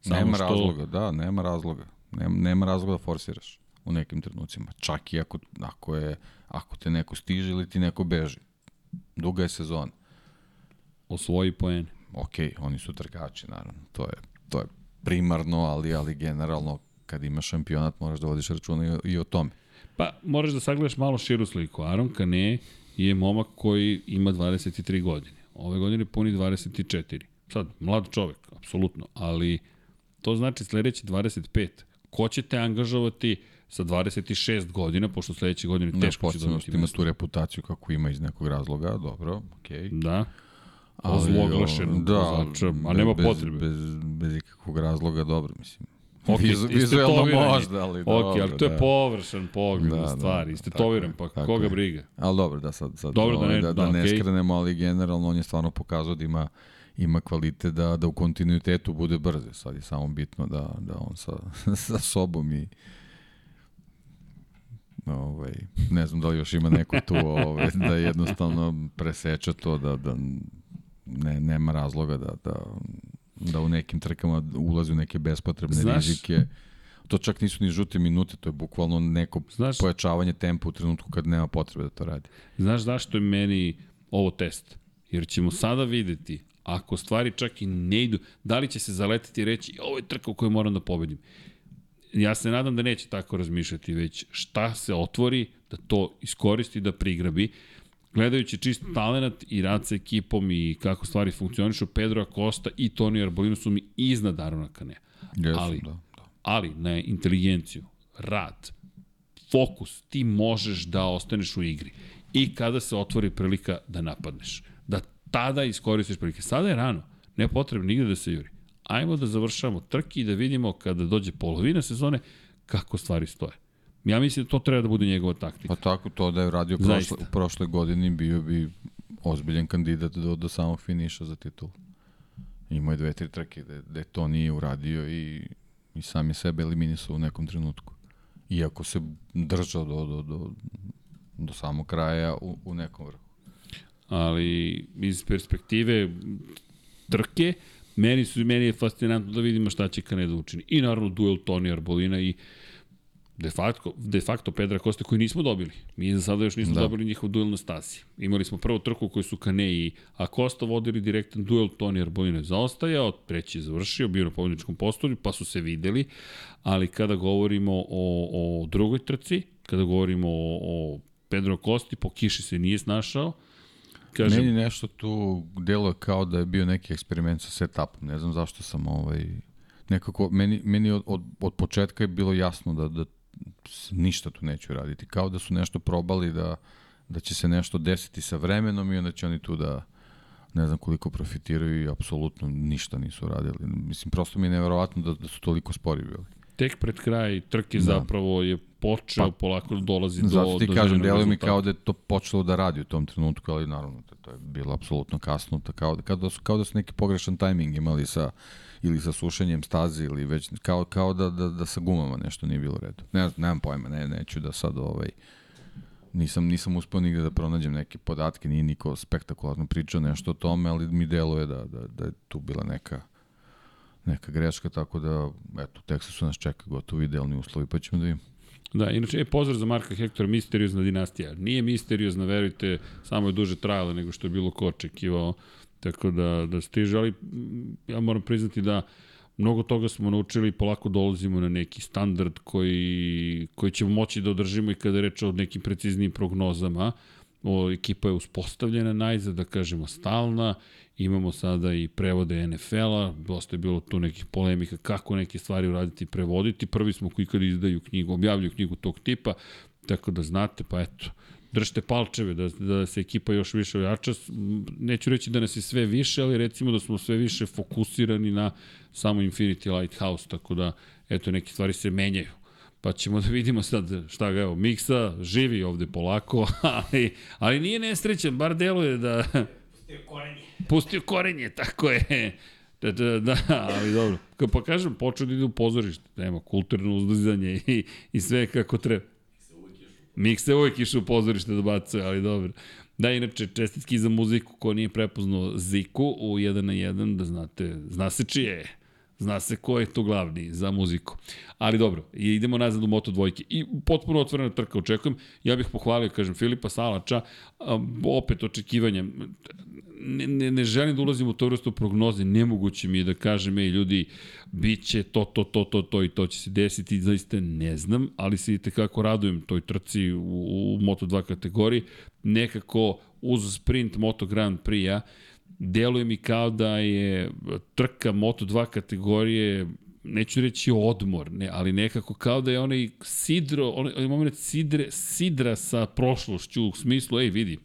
Samo nema što... razloga, da, nema razloga. Nema, nema razloga da forsiraš u nekim trenucima. Čak i ako, ako, je, ako te neko stiže ili ti neko beži. Duga je sezona. Osvoji poene. Ok, oni su trkači, naravno. To je, to je primarno, ali, ali generalno kad imaš šampionat moraš da vodiš računa i i o tome. Pa moraš da sagledaš malo širu sliku. Aron Kane je momak koji ima 23 godine. Ove godine puni 24. Sad, mlad čovek, apsolutno, ali to znači sledeći 25. Ko će te angažovati sa 26 godina, pošto sledeće godine teško će dobiti ima tu reputaciju kako ima iz nekog razloga, dobro, okej. Okay. Da. Ozloglašen da, vozača, a nema bez, potrebe. Bez, bez ikakvog razloga, dobro, mislim. Ok, Vizu, vizualno možda, ali dobro. Ok, ali to je da. površan pogled da, na stvari, da, istetoviran, pa tako koga je. briga. Ali dobro, da sad, sad dobro, da, ovaj, ne, da, da, da ne okay. skrenemo, ali generalno on je stvarno pokazao da ima ima kvalitet da, da u kontinuitetu bude brze. Sad je samo bitno da, da on sa, sa sobom i ovaj, ne znam da li još ima neko tu ovaj, da jednostavno preseče to da, da ne, nema razloga da, da, da u nekim trkama ulazi u neke bespotrebne Znaš, rizike. To čak nisu ni žute minute, to je bukvalno neko Znaš, pojačavanje tempa u trenutku kad nema potrebe da to radi. Znaš zašto je meni ovo test? Jer ćemo sada videti ako stvari čak i ne idu, da li će se zaletiti i reći ovo je trka u kojoj moram da pobedim. Ja se nadam da neće tako razmišljati, već šta se otvori, da to iskoristi, da prigrabi. Gledajući čist talent i rad sa ekipom i kako stvari funkcionišu, Pedro Acosta i Toni Arbolino su mi iznad Arona Kane. Yes, ali, da, da. ali na inteligenciju, rad, fokus, ti možeš da ostaneš u igri. I kada se otvori prilika da napadneš. Da tada iskoristiš prilike. Sada je rano, ne potrebno nigde da se juri. Ajmo da završamo trki i da vidimo kada dođe polovina sezone kako stvari stoje. Ja mislim da to treba da bude njegova taktika. Pa tako to da je radio prošle, prošle godine bio bi ozbiljen kandidat do, do samog finiša za titul. Imao je dve, tri trke da, da to nije uradio i, i sam je sebe eliminisao u nekom trenutku. Iako se držao do, do, do, do samog kraja u, u nekom vrhu ali iz perspektive trke, meni su meni je fascinantno da vidimo šta će Kaneda učini. I naravno duel Toni Arbolina i de facto, de facto Pedra Koste koji nismo dobili. Mi za sada još nismo da. dobili njihov duel na stasi. Imali smo prvu trku koju su Kane i Acosta vodili direktan duel, Toni Arbolina je zaostajao, treći je završio, bio na pobjedničkom postolju, pa su se videli, ali kada govorimo o, o drugoj trci, kada govorimo o, o Pedro Kosti, po kiši se nije snašao, Kažem, Meni nešto tu delo kao da je bio neki eksperiment sa setupom. Ne znam zašto sam ovaj... Nekako, meni, meni od, od, od početka je bilo jasno da, da ništa tu neću raditi. Kao da su nešto probali da, da će se nešto desiti sa vremenom i onda će oni tu da ne znam koliko profitiraju i apsolutno ništa nisu radili. Mislim, prosto mi je neverovatno da, da su toliko spori bili. Tek pred kraj trke da. zapravo je počeo pa, polako da dolazi do Zato ti do kažem, deluje mi kao da je to počelo da radi u tom trenutku, ali naravno to, to je bilo apsolutno kasno, to kao, kao, da su, kao da su neki pogrešan tajming imali sa ili sa sušenjem staze ili već kao, kao da, da, da sa gumama nešto nije bilo u redu. Ne, nemam pojma, ne, neću da sad ovaj, nisam, nisam uspeo nigde da pronađem neke podatke, nije niko spektakularno pričao nešto o tome, ali mi deluje da, da, da je tu bila neka neka greška, tako da, eto, Teksasu nas čeka gotovo idealni uslovi, pa ćemo da vidimo. Da, inače, je pozdrav za Marka Hektora, misteriozna dinastija. Nije misteriozna, verujte, samo je duže trajala nego što je bilo ko očekivao. Tako da, da stiže, ali ja moram priznati da mnogo toga smo naučili i polako dolazimo na neki standard koji, koji ćemo moći da održimo i kada reče o nekim preciznijim prognozama. O, ekipa je uspostavljena najzad, da kažemo, stalna Imamo sada i prevode NFL-a, dosta je bilo tu nekih polemika kako neke stvari uraditi i prevoditi. Prvi smo koji kad izdaju knjigu, objavljuju knjigu tog tipa, tako da znate, pa eto, držite palčeve, da, da se ekipa još više ojača. Neću reći da nas je sve više, ali recimo da smo sve više fokusirani na samo Infinity Lighthouse, tako da, eto, neke stvari se menjaju. Pa ćemo da vidimo sad šta ga, evo, Miksa živi ovde polako, ali, ali nije nesrećan, bar deluje da... Pustio korenje. Pustio korenje, tako je. Da, da, da, ali dobro. Pa kažem, počeo da ide u pozorište. Nema kulturno uzdizanje i, i sve kako treba. Mik se uvijek išao u pozorište da bacuje, ali dobro. Da, inače, čestitki za muziku ko nije prepoznao Ziku u 1 na 1, da znate, zna se čije je. Zna se ko je to glavni za muziku. Ali dobro, idemo nazad u Moto dvojke. I potpuno otvorena trka očekujem. Ja bih pohvalio, kažem, Filipa Salača, opet očekivanja. Ne, ne, ne želim da ulazim u to vrstu prognoze, nemoguće mi je da kažem, ej ljudi, bit će to, to, to, to, to i to će se desiti, zaista ne znam, ali se vidite kako radujem toj trci u, u Moto2 kategoriji. Nekako uz sprint Moto Grand Prix-a, deluje mi kao da je trka Moto2 kategorije neću reći odmor, ne, ali nekako kao da je onaj sidro, onaj moment sidre, sidra sa prošlošću u smislu, ej vidi,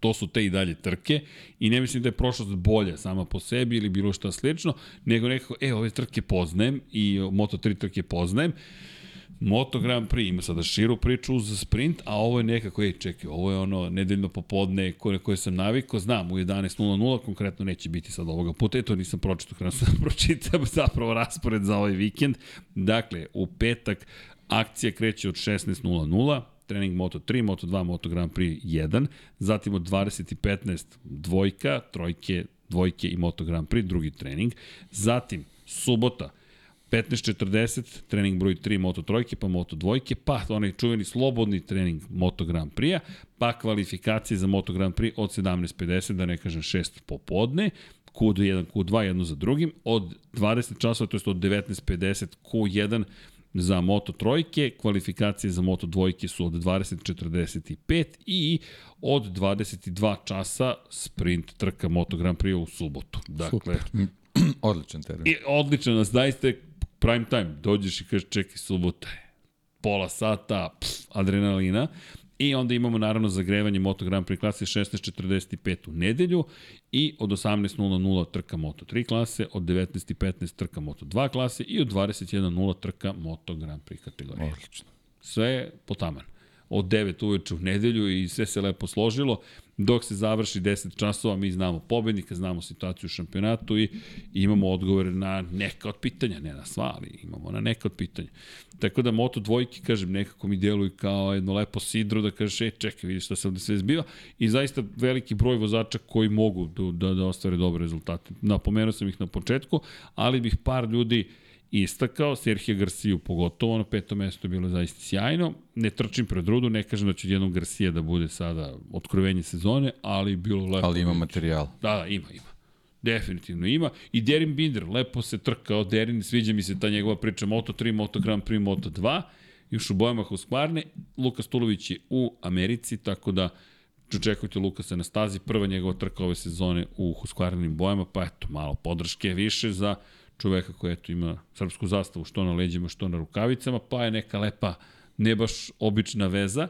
to su te i dalje trke i ne mislim da je prošlost bolja sama po sebi ili bilo šta slično, nego nekako, e, ove trke poznajem i Moto3 trke poznajem, Moto Grand Prix ima sada širu priču uz sprint, a ovo je nekako, ej, čekaj, ovo je ono nedeljno popodne koje, koje sam navikao, znam, u 11.00 konkretno neće biti sad ovoga puta, eto nisam pročito, kada sam pročitam zapravo raspored za ovaj vikend. Dakle, u petak akcija kreće od 16.00, trening Moto 3, Moto 2, Moto Grand Prix 1, zatim od 20.15 dvojka, trojke, dvojke i Moto Grand Prix, drugi trening, zatim subota, 15.40, trening broj 3 Moto trojke, pa Moto dvojke, pa onaj čuveni slobodni trening Moto Grand Prix-a, pa kvalifikacije za Moto Grand Prix od 17.50, da ne kažem 6 popodne, Q1, Q2, jedno za drugim, od 20 časova, to je od 19.50, Q1 za Moto trojke, kvalifikacije za Moto dvojke su od 20.45 i od 22 časa sprint trka Moto Grand Prix u subotu. Dakle, Super. odličan termin. I odličan, zaista prime time, dođeš i kažeš čekaj subota je, pola sata, pff, adrenalina, I onda imamo naravno zagrevanje Moto Grand Prix klase 16.45 u nedelju i od 18.00 trka Moto 3 klase, od 19.15 trka Moto 2 klase i od 21.00 trka Moto Grand Prix kategorije. Odlično. Sve potaman. Od 9 uveče u nedelju i sve se lepo složilo dok se završi 10 časova, mi znamo pobednika, znamo situaciju u šampionatu i, imamo odgovore na neka od pitanja, ne na sva, ali imamo na neka od pitanja. Tako da Moto dvojki, kažem, nekako mi deluju kao jedno lepo sidro da kažeš, e, čekaj, vidiš šta se ovde sve zbiva i zaista veliki broj vozača koji mogu da, da, da ostvare dobre rezultate. Napomenuo sam ih na početku, ali bih par ljudi istakao, Serhija Garciju pogotovo, na petom mestu je bilo zaista sjajno. Ne trčim pred rudu, ne kažem da će jednom Garcia da bude sada otkrovenje sezone, ali bilo lepo. Ali ima materijal. Da, da, ima, ima. Definitivno ima. I Derin Binder, lepo se trkao. Derin, sviđa mi se ta njegova priča Moto 3, Moto Grand Prix, Moto 2. Još u bojama Husqvarne. Lukas Tulović je u Americi, tako da očekujte Lukasa na stazi. Prva njegova trka ove sezone u Husqvarnenim bojama, pa eto, malo podrške više za čoveka koji eto, ima srpsku zastavu što na leđima, što na rukavicama, pa je neka lepa, ne baš obična veza.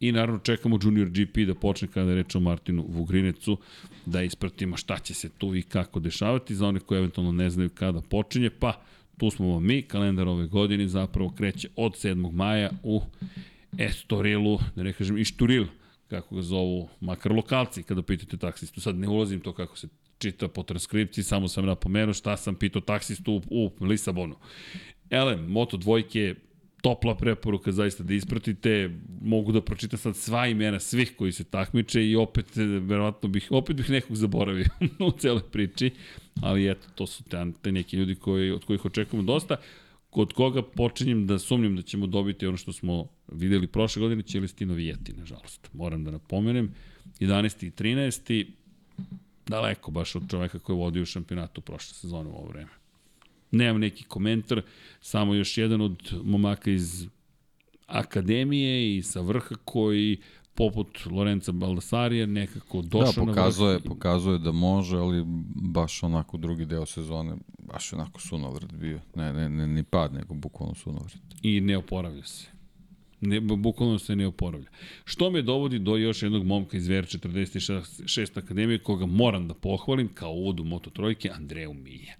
I naravno čekamo Junior GP da počne kada je reč o Martinu Vugrinecu, da ispratimo šta će se tu i kako dešavati. Za one koji eventualno ne znaju kada počinje, pa tu smo mi, kalendar ove godine zapravo kreće od 7. maja u Estorilu, da ne kažem Išturil, kako ga zovu, makar lokalci kada pitate taksistu. Sad ne ulazim to kako se čita po transkripciji, samo sam napomenuo šta sam pitao taksistu u, u Lisabonu. Elem, Moto dvojke, topla preporuka zaista da ispratite, mogu da pročitam sad sva imena svih koji se takmiče i opet, verovatno bih, opet bih nekog zaboravio u celoj priči, ali eto, to su te, te neki ljudi koji, od kojih očekujemo dosta, kod koga počinjem da sumnjam da ćemo dobiti ono što smo videli prošle godine, Celestino Vijeti, nažalost. Moram da napomenem, 11. i 13 daleko baš od čoveka koji je vodio u šampionatu prošle sezone u ovo vreme. Nemam neki komentar, samo još jedan od momaka iz akademije i sa vrha koji poput Lorenza Baldasarija nekako došao da, pokazuje, na vrh. pokazuje da može, ali baš onako drugi deo sezone, baš onako sunovrat bio. Ne, ne, ne ni pad, nego bukvalno sunovrat. I ne oporavlja se. Ne, bukvalno se ne oporavlja. Što me dovodi do još jednog momka iz VR46 Akademije, koga moram da pohvalim kao uvod u Moto Trojke, Andreju Milja.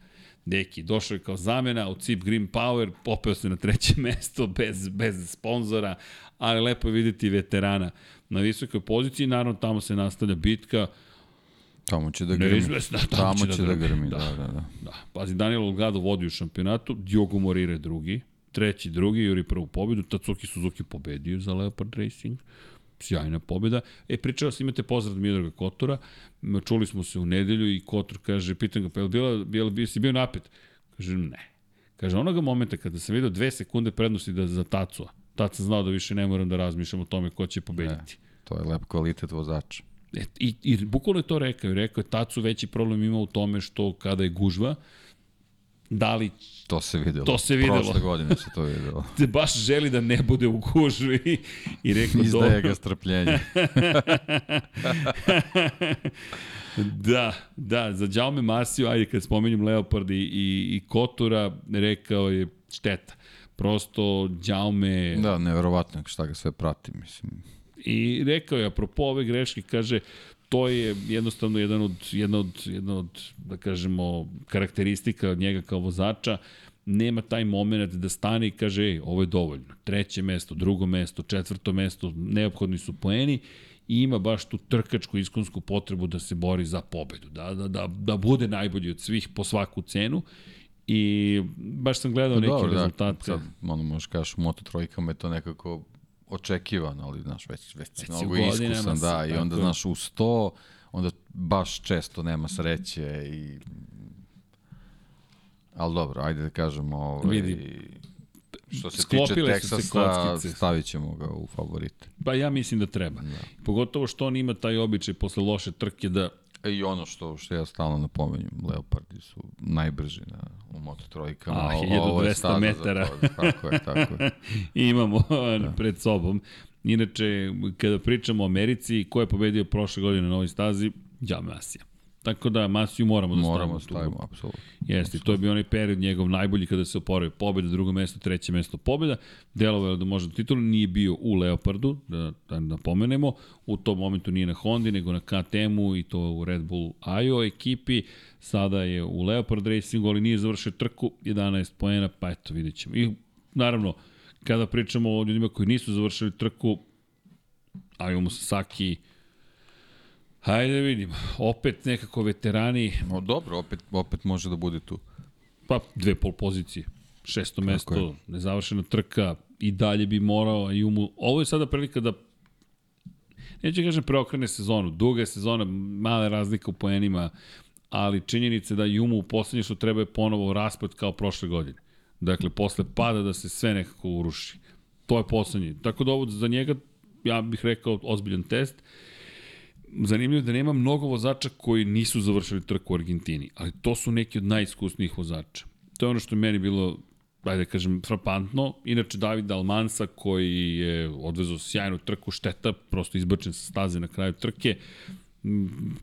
Deki, došao je kao zamena u Cip Green Power, popeo se na treće mesto bez, bez sponzora, ali lepo je videti veterana na visokoj poziciji, naravno tamo se nastavlja bitka, Tamo će da grmi. Neizvesna, tamo, tamo će da, da grmi, da, da, da. da. Pazi, Daniel Olgado vodi u šampionatu, Diogo Morire drugi, treći, drugi, Juri prvu pobedu, Tatsuki Suzuki pobedio za Leopard Racing, sjajna pobjeda. E, pričao sam, imate pozdrav Midraga Kotora, čuli smo se u nedelju i Kotor kaže, pitan ga, pa je li, bila, bila, bila, si bio napet? Kaže, ne. Kaže, onoga momenta kada sam vidio dve sekunde prednosti da za Tacua, tad sam znao da više ne moram da razmišljam o tome ko će pobediti. Ne, to je lep kvalitet vozača. E, i, I bukvalno je to rekao. Rekao je, Tacu veći problem ima u tome što kada je gužva, da li... To se videlo. To se videlo. Prošle godine se to videlo. Te baš želi da ne bude u gužvi i rekao... Izdaje ga strpljenje. da, da, za Jaume Masiju, ajde kad spomenjem Leopard i, i, i Kotura, rekao je šteta. Prosto Jaume... Da, neverovatno šta ga sve prati, mislim. I rekao je, apropo ove greške, kaže, to je jednostavno jedan od, jedna od, jedna od, da kažemo, karakteristika od njega kao vozača, nema taj moment da stane i kaže, ej, ovo je dovoljno. Treće mesto, drugo mesto, četvrto mesto, neophodni su poeni i ima baš tu trkačku iskonsku potrebu da se bori za pobedu, da, da, da, da bude najbolji od svih po svaku cenu i baš sam gledao pa neke Dobro, rezultate. Da, sad, ono možeš kažeš, u Moto trojkama je to nekako očekivan, ali znaš, već, već, već mnogo iskusan, da, i onda, znaš, u 100, onda baš često nema sreće i... Ali dobro, ajde da kažemo, ovaj, Vidi, što se tiče Teksasa, stavit ćemo ga u favorite. Pa ja mislim da treba. Da. Pogotovo što on ima taj običaj posle loše trke da E, I ono što, što ja stalno napomenjem, Leopardi su najbrži na, u Moto trojkama. A, 1200 metara. To, tako je, tako je. I imamo da. pred sobom. Inače, kada pričamo o Americi, ko je pobedio prošle godine na novoj stazi? Džame Asija. Tako da Masiju moramo da moramo stavimo. Moramo stavimo, apsolutno. Jeste, to je bio onaj period njegov najbolji kada se oporavio pobjeda, drugo mesto, treće mesto pobjeda. Delovalo da može da titulu, nije bio u Leopardu, da, da napomenemo. U tom momentu nije na Hondi, nego na KTM-u i to u Red Bull IO ekipi. Sada je u Leopard Racingu, ali nije završio trku, 11 poena, pa eto, vidjet ćemo. I naravno, kada pričamo o ljudima koji nisu završili trku, Ayo Sasaki, Hajde da vidimo. Opet nekako veterani... No, dobro, opet, opet može da bude tu. Pa, dve pol pozicije. Šesto Tako mesto, je. nezavršena trka, i dalje bi morao, i umu... Ovo je sada prilika da neću kažem preokrene sezonu, duga je sezona, male razlika u poenima, ali činjenice da Jumu u poslednje što treba je ponovo raspad kao prošle godine. Dakle, posle pada da se sve nekako uruši. To je poslednje. Tako da ovo za njega, ja bih rekao, ozbiljan test zanimljivo da nema mnogo vozača koji nisu završili trku u Argentini, ali to su neki od najiskusnijih vozača. To je ono što je meni bilo ajde da kažem, frapantno. Inače, David Almansa, koji je odvezao sjajnu trku, šteta, prosto izbačen sa staze na kraju trke,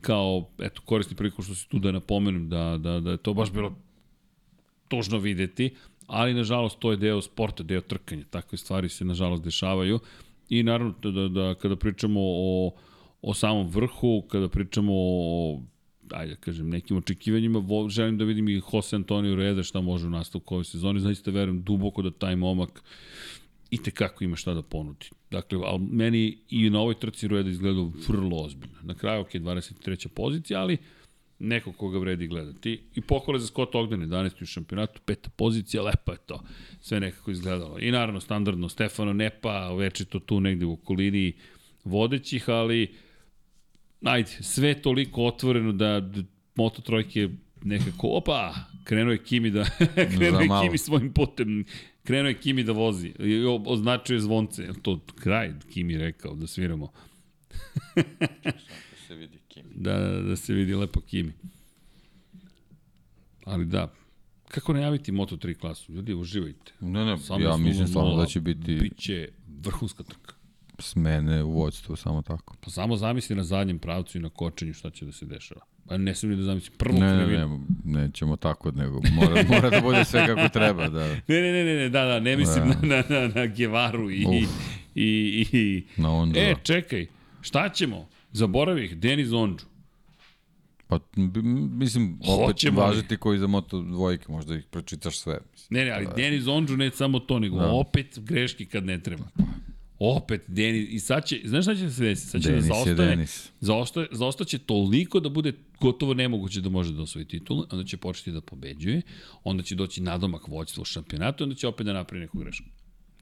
kao, eto, korisni priliku što se tu da napomenem da, da, da je to baš bilo tužno videti, ali nažalost to je deo sporta, deo trkanja. Takve stvari se nažalost dešavaju i naravno da, da, da kada pričamo o o samom vrhu, kada pričamo o ajde da kažem, nekim očekivanjima, želim da vidim i Jose Antonio Reda šta može u nastavku ove sezone, zaista verujem duboko da taj momak i te kako ima šta da ponudi. Dakle, ali meni i na ovoj trci Rueda izgleda vrlo ozbiljno. Na kraju, ok, 23. pozicija, ali neko koga vredi gledati. I pohvale za Scott Ogden, 11. u šampionatu, peta pozicija, lepo je to. Sve nekako izgledalo. I naravno, standardno, Stefano Nepa, večito tu negde u okolini vodećih, ali ajde, sve toliko otvoreno da Moto Trojke nekako, opa, krenuo je Kimi da, krenuo je Kimi svojim putem, krenuo je Kimi da vozi, označuje zvonce, to kraj Kimi rekao da sviramo. da se vidi Kimi. Da, da se vidi lepo Kimi. Ali da, kako najaviti Moto3 klasu? Ljudi, uživajte. Ne, ne, samo ja mislim samo da će biti... Biće vrhunska trka smene u vođstvu, samo tako. Pa samo zamisli na zadnjem pravcu i na kočenju šta će da se dešava. Pa ne sam ni da zamislim prvo ne, ne, ne, ne, nećemo tako, nego mora, mora da bude sve kako treba. Da. ne, ne, ne, ne, da, da, ne mislim da. na, na, na, na Gevaru i, Uf. i, i, na onda. E, čekaj, šta ćemo? Zaboravih, Denis Ondžu. Pa, mislim, opet Hoćemo važiti koji za moto dvojke, možda ih pročitaš sve. Mislim. Ne, ne, ali da. Denis Ondžu ne samo to, nego da. opet greške kad ne treba. Opet Denis, i sad će, znaš šta će se desiti? Sad će Denis da zaostaje, zaostaje, zaostaće toliko da bude gotovo nemoguće da može da osvoji titul, onda će početi da pobeđuje, onda će doći nadomak vođstva u šampionatu, onda će opet da napravi neku grešku.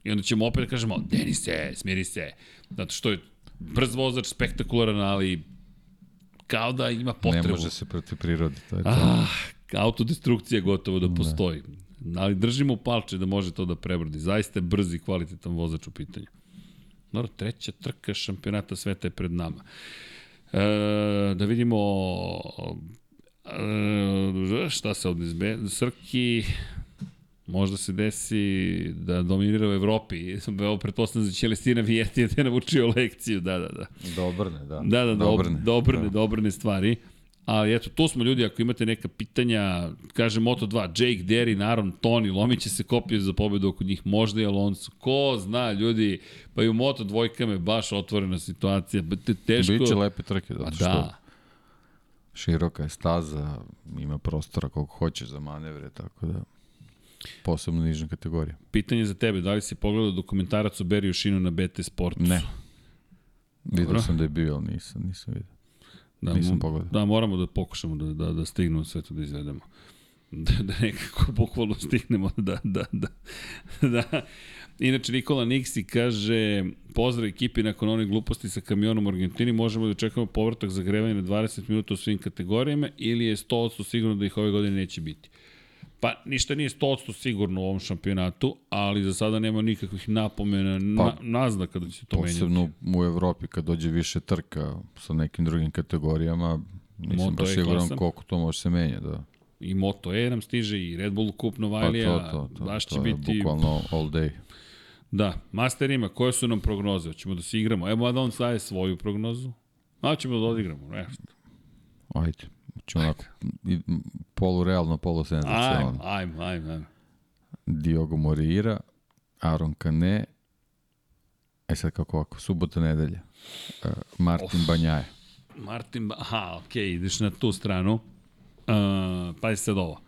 I onda ćemo opet da kažemo, Denise, smiri se, zato što je brz vozač, spektakularan, ali kao da ima potrebu. Ne može se protiv prirode, to je to. Ah, autodestrukcija gotovo da postoji. Da. Ali držimo palče da može to da prebrodi. Zaista je brz i kvalitetan vozač u pitanju. Dobro, treća trka šampionata sveta je pred nama. E, da vidimo e, šta se ovde izbe... Srki možda se desi da dominira u Evropi. Evo, pretpostavljam da će Celestina Vijeti da je navučio lekciju, da, da, da. Dobrne, da. Da, da, dobrne, dobrne, da. dobrne stvari. Ali eto, to smo ljudi, ako imate neka pitanja, kaže Moto2, Jake, Derry, Aaron, Tony, lomit će se kopije za pobedu oko njih, možda i Alonso, ko zna, ljudi, pa i u Moto dvojkama je baš otvorena situacija, teško... Biće lepe trke, zato što da. široka je staza, ima prostora koliko hoćeš za manevre, tako da posebno nižna kategorija. Pitanje za tebe, da li si pogledao dokumentarac o Beriju Šinu na BT Sportu? Ne. Vidio sam da je bio, ali nisam, nisam vidio. Da, Nisam pogledao. Da, moramo da pokušamo da, da, da stignemo sve to da izvedemo. Da, da nekako bukvalno stignemo da, da, da, da. Inače, Nikola Niksi kaže, pozdrav ekipi nakon onih gluposti sa kamionom u Argentini, možemo da čekamo povratak za grevanje na 20 minuta u svim kategorijama ili je 100% sigurno da ih ove godine neće biti. Pa ništa nije 100% sigurno u ovom šampionatu, ali za sada nema nikakvih napomena, pa, na, naznaka da će to menjati. Posebno u Evropi kad dođe više trka sa nekim drugim kategorijama, nisam Moto baš e siguran klasan. koliko to može se menja. Da. I Moto E nam stiže i Red Bull Cup Novajlija, pa to, to, to, baš to će je biti... bukvalno all day. Da, Master ima, koje su nam prognoze? Hoćemo da se igramo. Evo da on staje svoju prognozu. A ćemo da odigramo, nešto. Ajde. Ćemo onako polurealno, polusenzacionalno. Ajmo, ajmo, ajmo, ajmo. Diogo Morira, Aron Kane, e sad kako ovako, subota nedelja, uh, Martin of. Banjaje. Martin, aha, okej, okay, ideš na tu stranu. Uh, pa je sad ovo.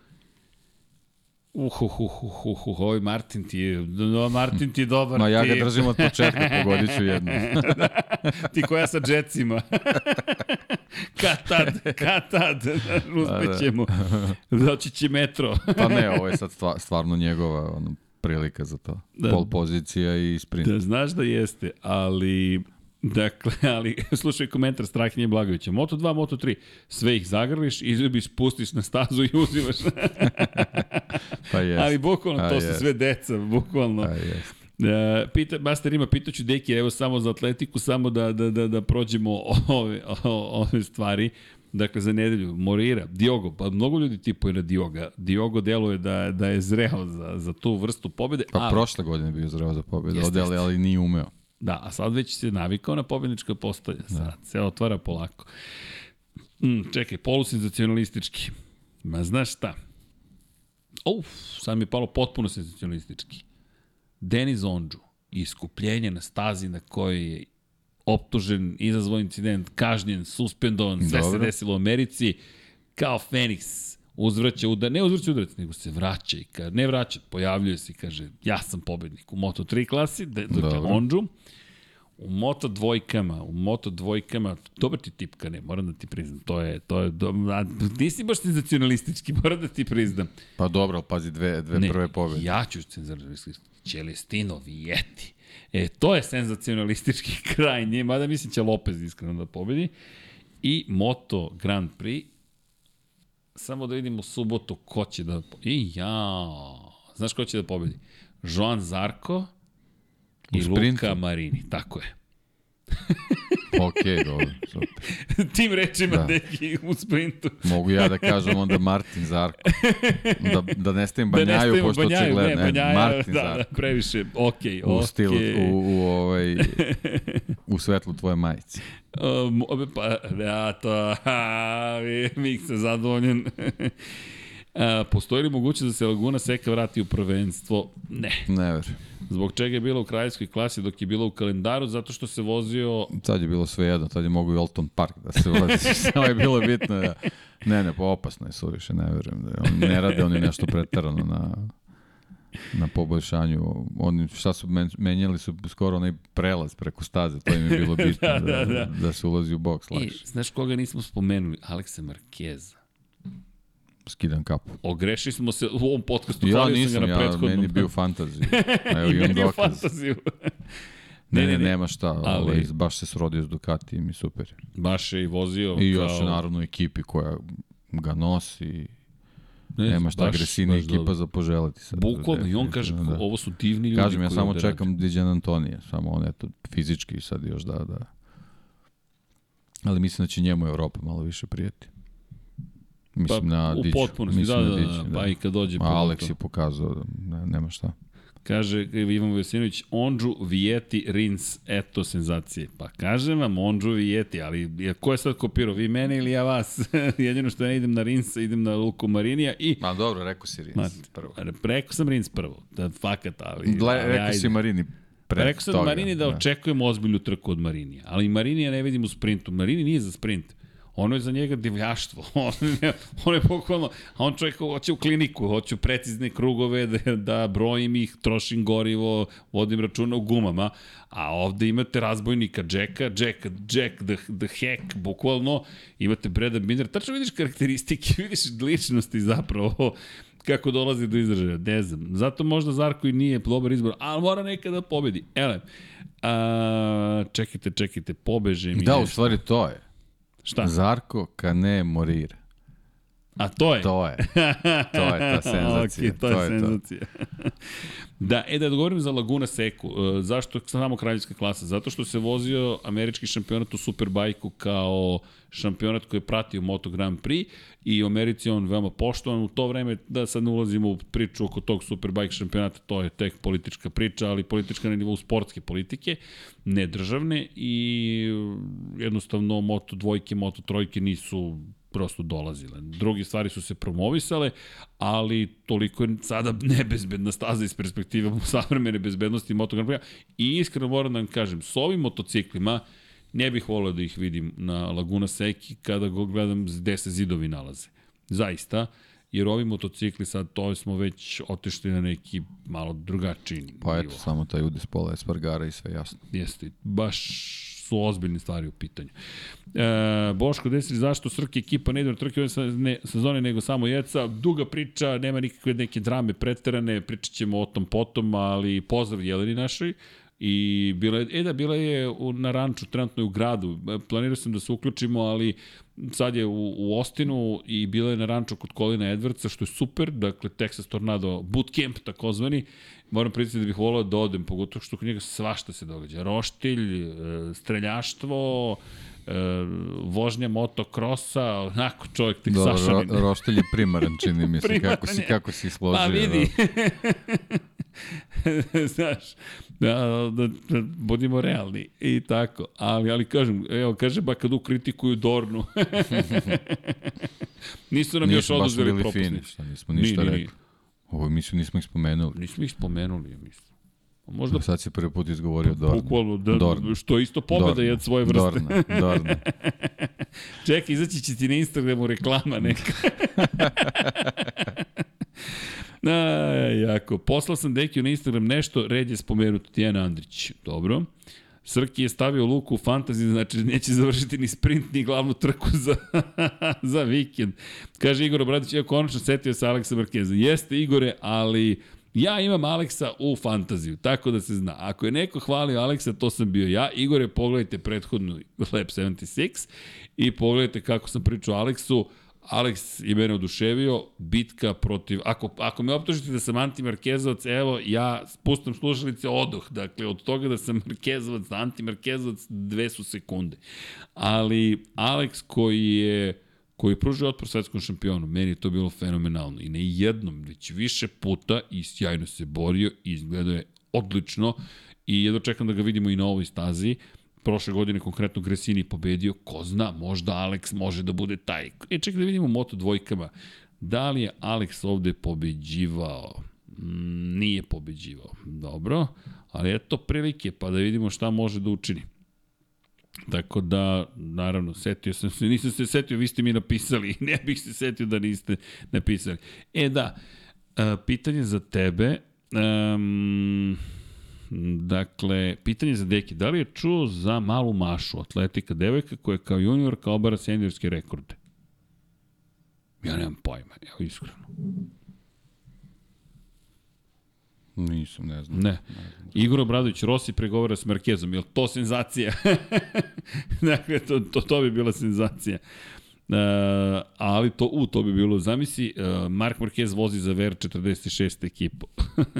Uh, uh, ovaj Martin ti je, no, Martin ti je dobar. Ma ja ga držim od početka, pogodit ću jednu. ti koja sa džecima. kad tad, kad tad, uspećemo. Doći će metro. pa ne, ovo je sad stvarno njegova ono, prilika za to. Da, Pol pozicija i sprint. Da, znaš da jeste, ali Dakle, ali slušaj komentar Strahinje Blagovića. Moto 2, Moto 3, sve ih zagrliš, izljubiš, spustiš na stazu i uzimaš. Pa jest. Ali bukvalno, to jest. su sve deca, bukvalno. Pa jest. Uh, pita, Master ima, pitaću Deki, evo samo za atletiku, samo da, da, da, da prođemo ove, ove stvari. Dakle, za nedelju, Morira, Diogo, pa mnogo ljudi tipuje na Dioga. Diogo deluje da, da je zreo za, za tu vrstu pobede. Pa ali, prošle godine bio zreo za pobedu, jeste, ali, ali nije umeo. Da, a sad već se navikao na pobednička postolja. Sad da. se otvara polako. Mm, čekaj, polusenzacionalistički. Ma znaš šta? Uf, sad mi je palo potpuno senzacionalistički. Denis Ondžu, iskupljenje na stazi na kojoj je optužen, izazvoj incident, kažnjen, suspendovan, sve Dobro. se desilo u Americi, kao Feniks, uzvraća udar, ne uzvraća udarac, nego se vraća i kad ne vraća, pojavljuje se i kaže ja sam pobednik u Moto3 klasi, de, dakle Ondžu, u Moto dvojkama, u Moto dvojkama, dobar ti tipka, ne, moram da ti priznam, to je, to je, do, a, nisi baš senzacionalistički, moram da ti priznam. Pa dobro, pazi, dve, dve ne, prve pobede. Ja ću senzacionalistički, Celestino Vijeti. E, to je senzacionalistički kraj nje, mada mislim će Lopez iskreno da pobedi. I Moto Grand Prix, samo da vidimo subotu ko će da... I ja, znaš ko će da pobedi? Joan Zarko i Luka Marini, tako je. ok, dobro. Super. Tim rečima da. neki u sprintu. Mogu ja da kažem onda Martin Zarko. Da, da ne stavim Banjaju, da pošto banjaju, očigledno. Ne, banjaja, Martin da, Zarko. Da, previše, ok, u ok. Stilu, u, u, ovaj, u svetlu tvoje majice. Um, pa, ja to, ha, mi se zadovoljen. A, postoji li mogućnost da se Laguna Seka vrati u prvenstvo? Ne. Ne verujem. Zbog čega je bila u kraljevskoj klasi dok je bila u kalendaru? Zato što se vozio... Tad je bilo sve jedno, tad je mogu i Alton Park da se vozi. Samo je bilo bitno da... Ne, ne, pa opasno je suviše, ne verujem. Da on ne rade oni nešto pretarano na... na poboljšanju. Oni šta su menjali su skoro onaj prelaz preko staze, to im je bilo bitno da, da, da, da. se ulazi u boks lakše. I, znaš koga nismo spomenuli? Aleksa Markeza. Skidam kapu. Ogrešili smo se u ovom podcastu. Ja nisam, na ja, meni bio fantaziju. Evo imam dokaz. fantaziju. Ne, ne, ne, ne, nema šta, ali, ovaj, baš se srodio s Ducati i super. Baš je i vozio. I još kao... naravno ekipi koja ga nosi. Ne, nema šta agresivna ekipa dobro. za poželiti sad. Bukvalno, i on kaže, da. ovo su divni ljudi. Kažem, ja samo čekam Diđan Antonije, samo on eto, fizički sad još da, da. Ali mislim da će njemu Evropa malo više prijeti. Mislim pa, na Diću. U potpunosti, da, da, da, da, pa i kad dođe. A Alex je pokazao da nema šta. Kaže Ivan Vujosinović, Ondžu, Vijeti, Rins, eto senzacije. Pa kažem vam, Ondžu, Vijeti, ali ko je sad kopirao, vi mene ili ja vas? Jedino što ja idem na Rinsa, idem na Luku Marinija i... Ma dobro, rekao si Rins Ma, prvo. Rekao sam Rins prvo, da fakat, ali... Gle, ali rekao ajde. si Marini pre Rekao sam toga, Marini da, da očekujemo ozbiljnu trku od Marinija, ali Marinija ne vidim u sprintu. Marini nije za sprint. Ono je za njega divljaštvo. on, je, on je bukvalno, a on čovjek hoće u kliniku, hoće u precizne krugove, da, da brojim ih, trošim gorivo, vodim računa u gumama, a ovde imate razbojnika Jacka, Jack, Jack the, the Hack, bukvalno, imate Breda Binder, tačno vidiš karakteristike, vidiš ličnosti zapravo, kako dolazi do izražaja, ne znam. Zato možda Zarko i nije dobar izbor, ali mora nekada da pobedi. Ele, a, čekajte, čekajte, pobeže mi Da, nešto. u stvari to je. Šta? Zarko Kane Morir. A to je? To je. To je ta senzacija. okay, to, to je senzacija. To. da, e da odgovorim za Laguna Seku. E, zašto samo kraljevska klasa? Zato što se vozio američki šampionat u Superbajku kao šampionat koji je pratio Moto Grand Prix i u Americi on veoma poštovan. U to vreme, da sad ne ulazimo u priču oko tog Superbike šampionata, to je tek politička priča, ali politička na nivou sportske politike, ne državne i jednostavno Moto dvojke, Moto trojke nisu prosto dolazile. Drugi stvari su se promovisale, ali toliko je sada nebezbedna staza iz perspektive savremene bezbednosti Moto Grand Prix. I iskreno moram da vam kažem, s ovim motociklima, Ne bih volio da ih vidim na Laguna Seki kada go gledam gde se zidovi nalaze. Zaista, jer ovi motocikli sad, to smo već otešli na neki malo drugačiji Pa eto, samo taj udis pola Espargara i sve jasno. Jeste, baš su ozbiljne stvari u pitanju. E, Boško Desri, zašto Srki ekipa ne ide na trke ove sezone nego samo Jeca? Duga priča, nema nikakve neke drame preterane, pričat ćemo o tom potom, ali pozdrav Jeleni našoj. I bila je, e da, bila je u, na ranču, trenutno je u gradu. Planirao sam da se uključimo, ali sad je u, u Ostinu i bila je na ranču kod Kolina Edwardsa, što je super, dakle Texas Tornado Bootcamp takozvani. Moram priznati da bih volao da odem, pogotovo što kod njega svašta se događa. Roštilj, e, streljaštvo, e, vožnja motokrosa, onako čovjek tek Dobro, sašanin. Ro, roštilj je primaran, čini mi se, kako si, kako si složio. Pa vidi. Znaš, da, da, da, budimo realni i tako. Ali, ali kažem, evo, kaže Bakadu kritikuju Dornu. Nisu nam još oduzeli propusnice. Nisu nismo ništa ni, rekli. Ovo mislim nismo ih spomenuli. Nismo ih spomenuli, ja mislim. Možda sad se prvi put izgovorio Dorna. Bukvalno, da, Dorna. što je isto pobeda je svoje vrste. Dorna, Dorna. Čekaj, izaći će ti na Instagramu reklama neka. A, jako. Poslao sam Dekiju na Instagram nešto, red je spomenuti Tijana Andrić. Dobro. Srki je stavio luku u fantasy, znači neće završiti ni sprint, ni glavnu trku za, za vikend. Kaže Igor Obradić, ja konačno setio se Aleksa Markeza. Jeste Igore, ali ja imam Aleksa u fantaziju, tako da se zna. Ako je neko hvalio Aleksa, to sam bio ja. Igore, pogledajte prethodnu Lab 76 i pogledajte kako sam pričao Aleksu. Alex je mene oduševio, bitka protiv, ako, ako me optužite da sam antimarkezovac, evo, ja spustam slušalice odoh, dakle, od toga da sam markezovac, antimarkezovac, dve su sekunde. Ali Alex koji je koji je pružio otpor svetskom šampionu, meni je to bilo fenomenalno. I ne jednom, već više puta i sjajno se borio i izgledao je odlično. I jedno čekam da ga vidimo i na ovoj stazi prošle godine konkretno Gresini pobedio, ko zna, možda Alex može da bude taj. E, čekaj da vidimo moto dvojkama. Da li je Alex ovde pobeđivao? Mm, nije pobeđivao. Dobro, ali eto prilike, pa da vidimo šta može da učini. Tako da, naravno, setio sam se, nisam se setio, vi ste mi napisali, ne bih se setio da niste napisali. E da, pitanje za tebe, Um, dakle, pitanje za Deki. Da li je čuo za malu Mašu, atletika devojka koja kao junior kao obara seniorske rekorde? Ja nemam pojma, evo iskreno. Nisam, ne znam. Ne. ne znam. Igor Obradović, Rossi pregovara s Markezom, je to senzacija? dakle, to, to, to bi bila senzacija. Uh, ali to, u, to bi bilo, zamisli, uh, Mark Marquez vozi za VR46 ekipu.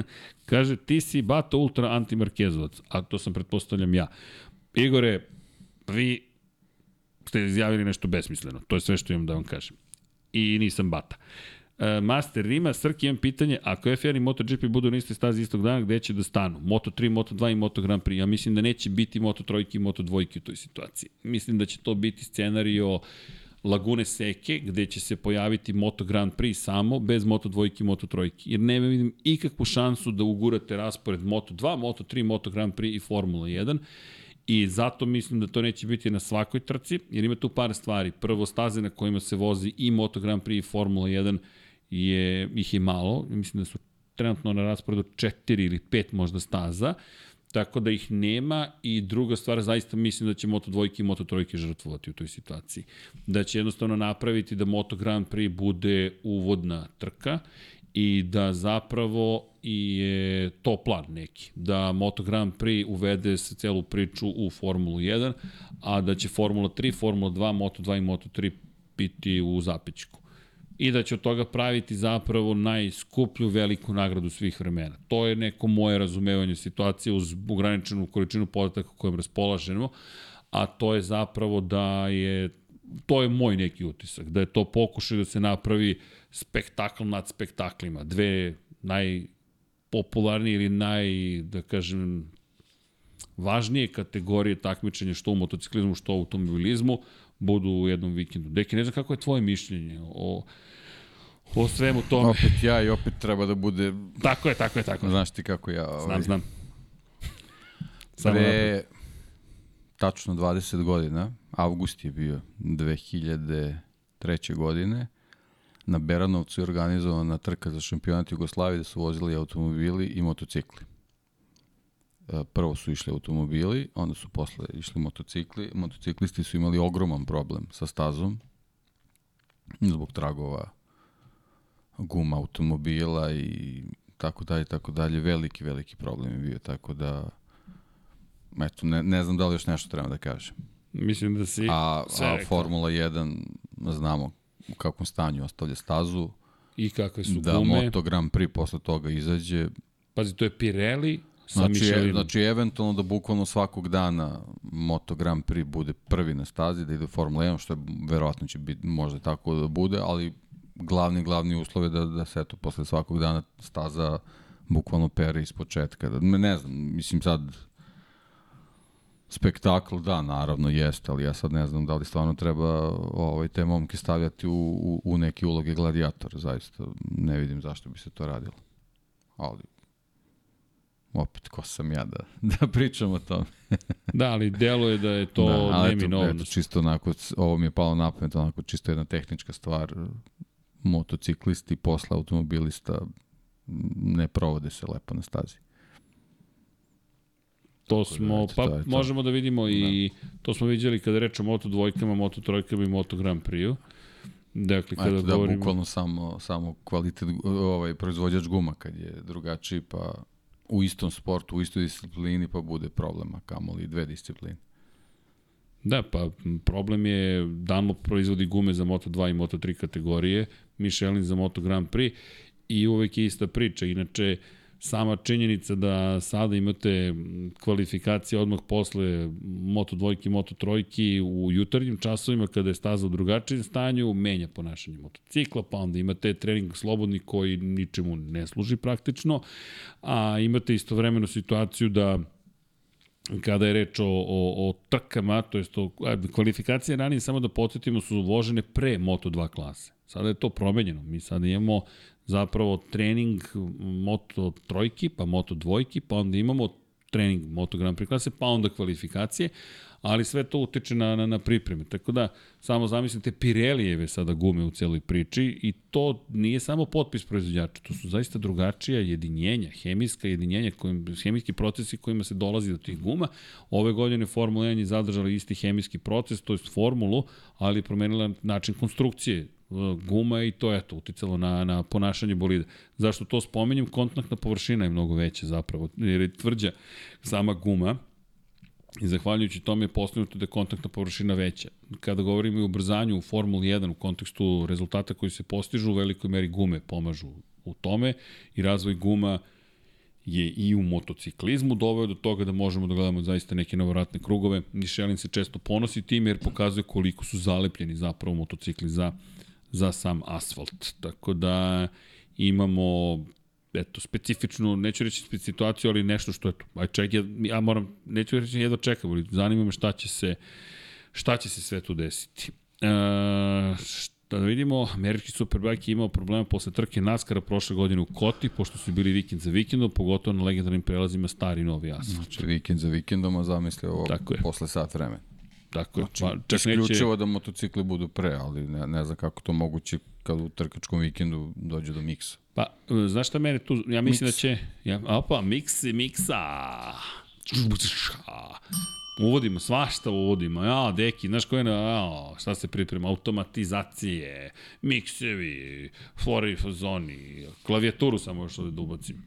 Kaže, ti si Bato Ultra anti-Markezovac, a to sam pretpostavljam ja. Igore, vi ste izjavili nešto besmisleno, to je sve što imam da vam kažem. I nisam Bata. Uh, Master Rima, Srki, imam pitanje, ako F1 i MotoGP budu na istoj stazi istog dana, gde će da stanu? Moto3, Moto2 i Moto Grand Prix. Ja mislim da neće biti Moto3 i Moto2 u toj situaciji. Mislim da će to biti scenario Lagune Seke, gde će se pojaviti Moto Grand Prix samo, bez Moto dvojki i Moto trojki. Jer ne vidim ikakvu šansu da ugurate raspored Moto 2, Moto 3, Moto Grand Prix i Formula 1. I zato mislim da to neće biti na svakoj trci, jer ima tu par stvari. Prvo, staze na kojima se vozi i Moto Grand Prix i Formula 1 je, ih je malo. Mislim da su trenutno na rasporedu 4 ili 5 možda staza. Tako da ih nema i druga stvar, zaista mislim da će Moto dvojke i Moto trojke žrtvovati u toj situaciji. Da će jednostavno napraviti da Moto Grand Prix bude uvodna trka i da zapravo i je to plan neki. Da Moto Grand Prix uvede se celu priču u Formulu 1, a da će Formula 3, Formula 2, Moto 2 i Moto 3 biti u zapećku i da će od toga praviti zapravo najskuplju veliku nagradu svih vremena. To je neko moje razumevanje situacije uz ograničenu količinu podataka kojom raspolažemo, a to je zapravo da je to je moj neki utisak, da je to pokušaj da se napravi spektakl nad spektaklima, dve najpopularnije ili naj, da kažem, važnije kategorije takmičenja što u motociklizmu, što u automobilizmu, budu u jednom vikendu. Deki, ne znam kako je tvoje mišljenje o o svemu tome. Opet ja i opet treba da bude... Tako je, tako je, tako je. Znaš ti kako ja... Ovaj... Znam, znam. Samo Pre tačno 20 godina, avgust je bio 2003. godine, na Beranovcu je organizovana trka za šampionat Jugoslavije da su vozili automobili i motocikli. E, prvo su išli automobili, onda su posle išli motocikli. Motociklisti su imali ogroman problem sa stazom zbog tragova guma automobila i tako dalje, tako dalje. Veliki, veliki problem je bio, tako da eto, ne, ne znam da li još nešto treba da kažem. Mislim da si a, sve a Formula 1 znamo u kakvom stanju ostavlja stazu. I kakve su da gume. Da Moto Grand Prix posle toga izađe. Pazi, to je Pirelli sa znači, Michelinom. Znači, eventualno da bukvalno svakog dana Moto Grand Prix bude prvi na stazi, da ide Formula 1, što je verovatno će biti možda tako da bude, ali glavni, glavni uslov je da, da se eto, posle svakog dana staza bukvalno pere iz početka. Da, ne znam, mislim sad spektakl, da, naravno jeste, ali ja sad ne znam da li stvarno treba ovaj, te momke stavljati u, u, u neke uloge gladijatora, zaista ne vidim zašto bi se to radilo. Ali opet ko sam ja da, da pričam o tome. da, ali delo je da je to da, neminovno. Eto, eto, čisto onako, ovo mi je palo na pamet, onako čisto jedna tehnička stvar, motociklisti posle automobilista ne provode se lepo na stazi. To smo, pa to možemo da vidimo i da. to smo vidjeli kada reč o Moto dvojkama, Moto trojkama i Moto Grand Prix-u. Dakle, kada Eto, da, govorimo... bukvalno samo, samo kvalitet, ovaj, proizvođač guma kad je drugačiji, pa u istom sportu, u istoj disciplini, pa bude problema, kamoli dve discipline. Da, pa problem je Dunlop proizvodi gume za Moto2 i Moto3 kategorije, Michelin za Moto Grand Prix i uvek je ista priča. Inače, sama činjenica da sada imate kvalifikacije odmah posle Moto dvojke, Moto trojki u jutarnjim časovima kada je staza u drugačijem stanju, menja ponašanje motocikla, pa onda imate trening slobodni koji ničemu ne služi praktično, a imate istovremeno situaciju da kada je reč o, o, o trkama, to jest o kvalifikacije ranije, samo da podsjetimo, su vožene pre Moto2 klase. Sada je to promenjeno. Mi sada imamo zapravo trening Moto trojki, pa Moto dvojki, pa onda imamo trening Moto Grand Prix klase, pa onda kvalifikacije, ali sve to utiče na, na, na pripreme. Tako da, samo zamislite Pirelijeve sada gume u celoj priči i to nije samo potpis proizvođača, to su zaista drugačija jedinjenja, hemijska jedinjenja, kojim, hemijski procesi kojima se dolazi do tih guma. Ove godine Formula 1 je zadržala isti hemijski proces, to je formulu, ali je promenila način konstrukcije guma i to je to uticalo na, na ponašanje bolida. Zašto to spomenjem? Kontaktna površina je mnogo veća zapravo, jer je tvrđa sama guma, I zahvaljujući tome je postignuto da je kontaktna površina veća. Kada govorimo i o ubrzanju u Formuli 1 u kontekstu rezultata koji se postižu, u velikoj meri gume pomažu u tome i razvoj guma je i u motociklizmu doveo do toga da možemo da gledamo zaista neke novoratne krugove. Michelin se često ponosi tim jer pokazuje koliko su zalepljeni zapravo motocikli za, za sam asfalt. Tako da imamo eto, specifičnu, neću reći situaciju, ali nešto što, eto, aj ček, ja, ja moram, neću reći jedno čekam, ali zanima me šta će se, šta će se sve tu desiti. E, šta da vidimo, američki Superbike je imao problema posle trke Naskara prošle godine u Koti, pošto su bili vikend za vikendom, pogotovo na legendarnim prelazima stari novi asfalt. Znači, vikend za vikendom, a zamisli ovo Tako je. posle sat vremena. Tako je. Znači, pa, čak isključivo neće... da motocikli budu pre, ali ne, ne znam kako to moguće kad u trkačkom vikendu dođe do miksa. Pa, e, znaš šta mene tu, ja mislim Mix. da će, ja, opa, miksi, miksa. Uvodimo, svašta uvodimo. Ja, deki, znaš koje, ja, šta se priprema? Automatizacije, miksevi, flori i fazoni, klavijaturu samo još ovde da ubacim.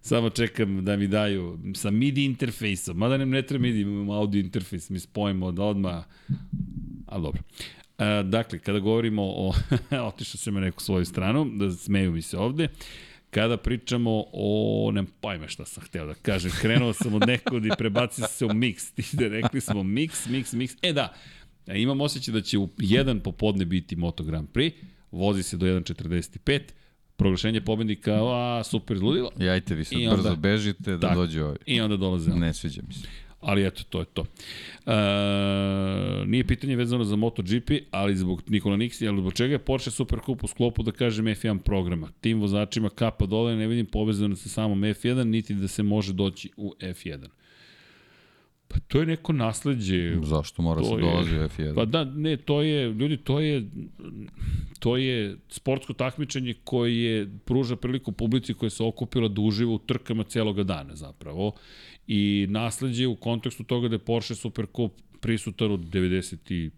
Samo čekam da mi daju sa MIDI interfejsom. Mada nam ne treba MIDI, imamo audio interfejs, mi spojimo da odmah... Ali dobro. E, dakle, kada govorimo o... otišao sam na neku svoju stranu, da smeju mi se ovde. Kada pričamo o... Ne pojme šta sam hteo da kažem. Krenuo sam od nekog i prebacio se u mix. Ti da rekli smo mix, mix, mix. E da, imam osjećaj da će u jedan popodne biti Moto Grand Prix. Vozi se do 1.45 proglašenje pobednika, a super izludilo. Jajte vi sad brzo bežite da tak, dođe ovaj. I onda dolaze. Ne sviđa mi se. Ali eto, to je to. E, nije pitanje vezano za MotoGP, ali zbog Nikola Niksi, ali zbog čega je Porsche Super Cup u sklopu, da kažem, F1 programa. Tim vozačima kapa dole, ne vidim povezano sa samom F1, niti da se može doći u F1. Pa to je neko nasledđe. Zašto mora se dolazi u F1? Pa da, ne, to je, ljudi, to je, to je sportsko takmičenje koje pruža priliku publici koja se okupila da uživa u trkama celoga dana zapravo. I nasledđe u kontekstu toga da je Porsche Supercup prisutan od 93.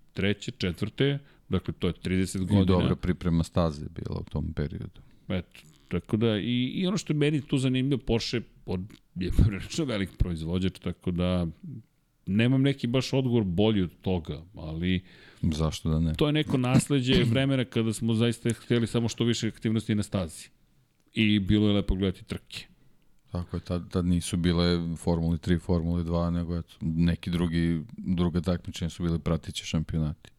četvrte, dakle to je 30 godina. I dobra priprema staze bila u tom periodu. Eto, tako da i, i ono što je meni tu zanimljivo, Porsche od, je prilično velik proizvođač, tako da nemam neki baš odgovor bolji od toga, ali Zašto da ne? To je neko nasledđe vremena kada smo zaista hteli samo što više aktivnosti na stazi. I bilo je lepo gledati trke. Tako je, tad, tad nisu bile Formule 3, Formule 2, nego eto, neki drugi, druga takmičenja su bile pratiće šampionati.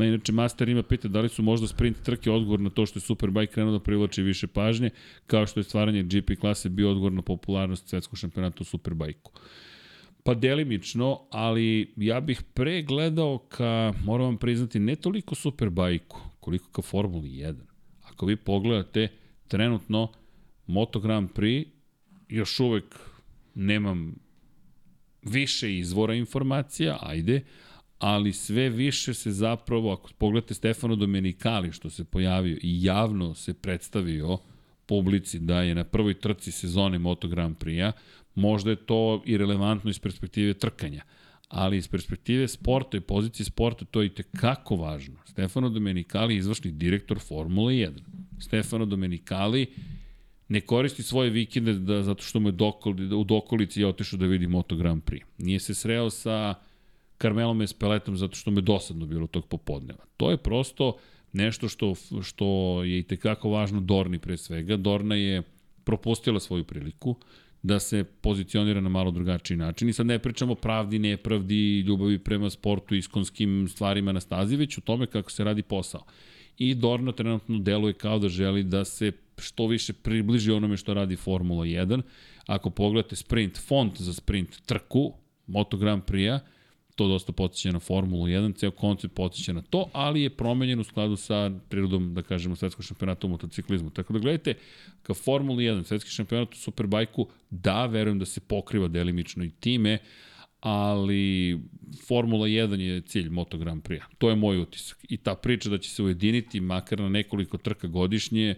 Ma inače, Master ima pita da li su možda sprint trke odgovor na to što je Superbike krenuo da privlači više pažnje, kao što je stvaranje GP klase bio odgovor na popularnost svetskog šampionata u Superbajku. Pa delimično, ali ja bih pre gledao ka, moram vam priznati, ne toliko Superbajku, koliko ka Formuli 1. Ako vi pogledate, trenutno Moto Grand Prix još uvek nemam više izvora informacija, ajde, ali sve više se zapravo, ako pogledate Stefano Domenicali što se pojavio i javno se predstavio publici da je na prvoj trci sezone Moto Grand Prix-a, možda je to i relevantno iz perspektive trkanja, ali iz perspektive sporta i pozicije sporta to je i tekako važno. Stefano Domenicali je izvršni direktor Formule 1. Stefano Domenicali ne koristi svoje vikende da, zato što mu je dokoli, u dokolici je otišao da vidi Moto Grand Prix. Nije se sreo sa Carmelom Espeletom zato što me dosadno bilo tog popodneva. To je prosto nešto što, što je i tekako važno Dorni pre svega. Dorna je propustila svoju priliku da se pozicionira na malo drugačiji način. I sad ne pričamo pravdi, nepravdi, ljubavi prema sportu, iskonskim stvarima na stazi, već o tome kako se radi posao. I Dorna trenutno deluje kao da želi da se što više približi onome što radi Formula 1. Ako pogledate sprint, font za sprint trku, Moto Grand Prix-a, to dosta podsjeća na Formulu 1, ceo koncept podsjeća na to, ali je promenjen u skladu sa prirodom, da kažemo, svetskog šampionata u motociklizmu. Tako da gledajte, ka Formuli 1, svetski šampionat u Superbajku, da, verujem da se pokriva delimično i time, ali Formula 1 je cilj Moto Grand Prix. To je moj utisak. I ta priča da će se ujediniti makar na nekoliko trka godišnje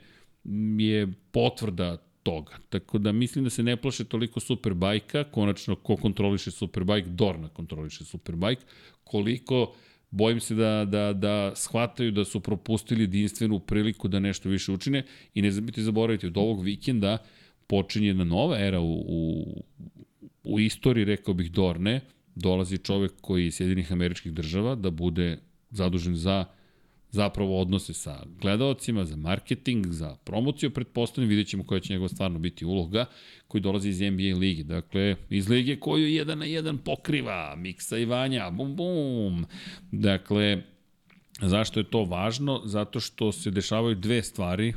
je potvrda toga. Tako da mislim da se ne plaše toliko Superbajka, konačno ko kontroliše Superbajk, Dorna kontroliše Superbajk, koliko bojim se da, da, da shvataju da su propustili jedinstvenu priliku da nešto više učine i ne zabiti zaboraviti, od ovog vikenda počinje jedna nova era u, u, u istoriji, rekao bih, Dorne, dolazi čovek koji iz Sjedinih američkih država da bude zadužen za zapravo odnose sa gledalcima, za marketing, za promociju, pretpostavljam, vidjet ćemo koja će njegova stvarno biti uloga, koji dolazi iz NBA ligi. Dakle, iz lige koju jedan na jedan pokriva, Miksa i Vanja, bum bum. Dakle, zašto je to važno? Zato što se dešavaju dve stvari,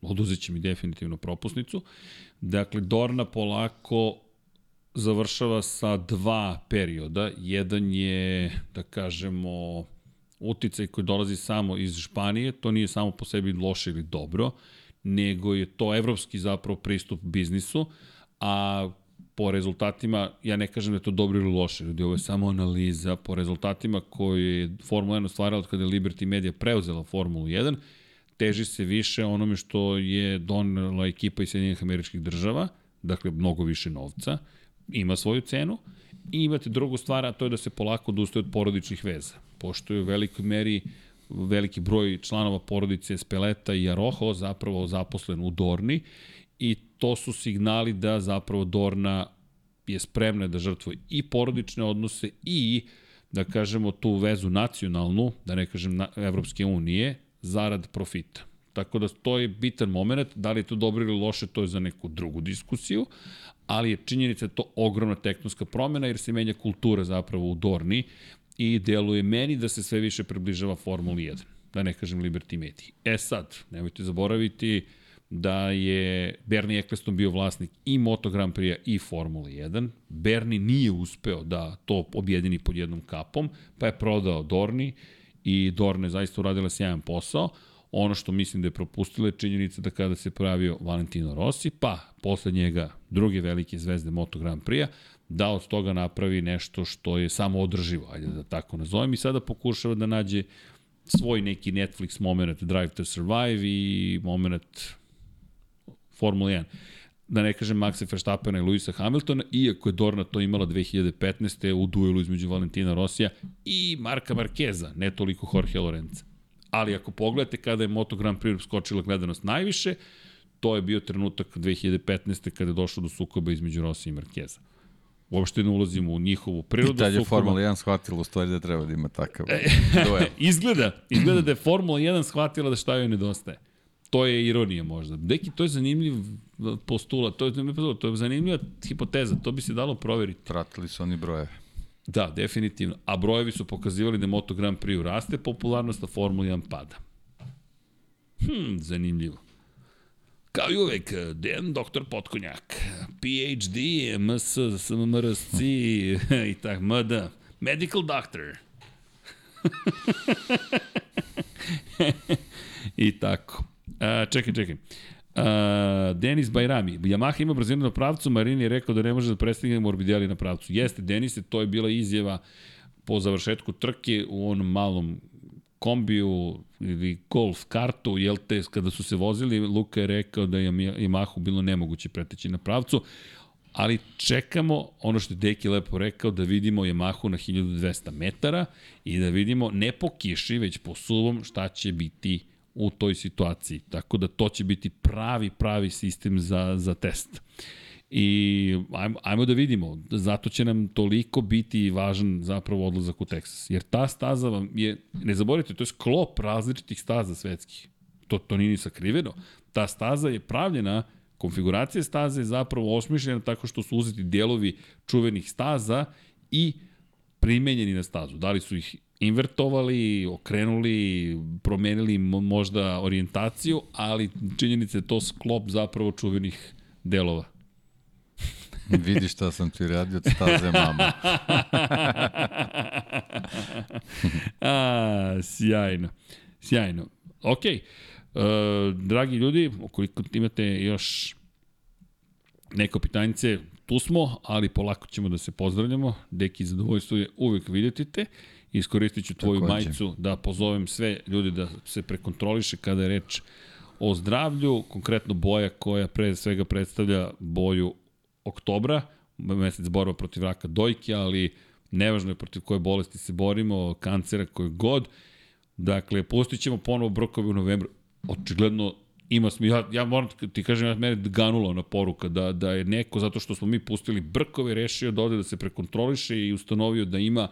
oduzet će mi definitivno propusnicu. Dakle, Dorna polako završava sa dva perioda. Jedan je, da kažemo, uticaj koji dolazi samo iz Španije, to nije samo po sebi loše ili dobro, nego je to evropski zapravo pristup biznisu, a po rezultatima, ja ne kažem da je to dobro ili loše, ljudi, ovo je samo analiza, po rezultatima koje je Formula 1 ostvarala od kada je Liberty Media preuzela Formulu 1, teži se više onome što je donela ekipa iz Sjedinjenih američkih država, dakle mnogo više novca, ima svoju cenu, i imate drugu stvar, a to je da se polako odustaje od porodičnih veza pošto je u velikoj meri veliki broj članova porodice Speleta i Aroho zapravo zaposlen u Dorni i to su signali da zapravo Dorna je spremna da žrtvuje i porodične odnose i da kažemo tu vezu nacionalnu, da ne kažem na, Evropske unije, zarad profita. Tako da to je bitan moment, da li je to dobro ili loše, to je za neku drugu diskusiju, ali je činjenica da to ogromna tektonska promena jer se menja kultura zapravo u Dorni i deluje meni da se sve više približava Formuli 1, da ne kažem Liberty Media. E sad, nemojte zaboraviti da je Bernie Eccleston bio vlasnik i Moto Grand Prix i Formula 1. Bernie nije uspeo da to objedini pod jednom kapom, pa je prodao Dorni i Dorne zaista uradila sjajan posao. Ono što mislim da je propustila je činjenica da kada se pravio Valentino Rossi, pa posle njega druge velike zvezde Moto Grand Prix-a, da od toga napravi nešto što je samo održivo, ajde da tako nazovem, i sada pokušava da nađe svoj neki Netflix moment Drive to Survive i moment Formula 1 da ne kažem Maxa Verstappena i Luisa Hamiltona, iako je Dorna to imala 2015. u duelu između Valentina Rosija i Marka Markeza, ne toliko Jorge Lorenza. Ali ako pogledate kada je Moto Grand Prix skočila gledanost najviše, to je bio trenutak 2015. kada je došlo do sukoba između Rosija i Markeza. Uopšte ne ulazimo u njihovu prirodu. I tad je Formula 1 shvatila u stvari da treba da ima takav e, duel. izgleda, izgleda da je Formula 1 shvatila da šta joj nedostaje. To je ironija možda. Deki, to je zanimljiv postula, to je, to je zanimljiva hipoteza, to bi se dalo proveriti. Pratili su oni brojeve. Da, definitivno. A brojevi su pokazivali da Moto Grand Prix raste popularnost, a Formula 1 pada. Hm, zanimljivo. Kao i uvek, Dejan Doktor Potkonjak, PhD, MS, SMRSC i tak, MD, Medical Doctor. I tako. A, čekaj, čekaj. A, Denis Bajrami. Yamaha ima brzinu na pravcu, Marini je rekao da ne može da prestigne Morbidelli na pravcu. Jeste, Denise, to je bila izjava po završetku trke u onom malom kombiju ili golf kartu, jel te, kada su se vozili, Luka je rekao da je Yamahu bilo nemoguće preteći na pravcu, ali čekamo ono što je Deki lepo rekao, da vidimo Yamahu na 1200 metara i da vidimo ne po kiši, već po suvom šta će biti u toj situaciji. Tako da to će biti pravi, pravi sistem za, za test. I ajmo, ajmo da vidimo, zato će nam toliko biti važan zapravo odlazak u Teksas. Jer ta staza vam je, ne zaboravite, to je sklop različitih staza svetskih. To, to nije ni sakriveno. Ta staza je pravljena, konfiguracija staze je zapravo osmišljena tako što su uzeti delovi čuvenih staza i primenjeni na stazu. Da li su ih invertovali, okrenuli, promenili možda orijentaciju, ali činjenica je to sklop zapravo čuvenih delova. Vidi šta sam ti radio od staze mama. A, sjajno. Sjajno. Ok. E, dragi ljudi, ukoliko imate još neko pitanjice, tu smo, ali polako ćemo da se pozdravljamo. Deki, zadovoljstvo je uvek vidjeti te. Iskoristit ću tvoju Takođe. majicu da pozovem sve ljudi da se prekontroliše kada je reč o zdravlju, konkretno boja koja pre svega predstavlja boju oktobra, mesec borba protiv raka dojke, ali nevažno je protiv koje bolesti se borimo, kancera koje god. Dakle, pustit ćemo ponovo brokove u novembru. Očigledno ima smo, ja, ja moram ti kažem, ja mene ganulo na poruka da, da je neko, zato što smo mi pustili brkove, rešio da ode da se prekontroliše i ustanovio da ima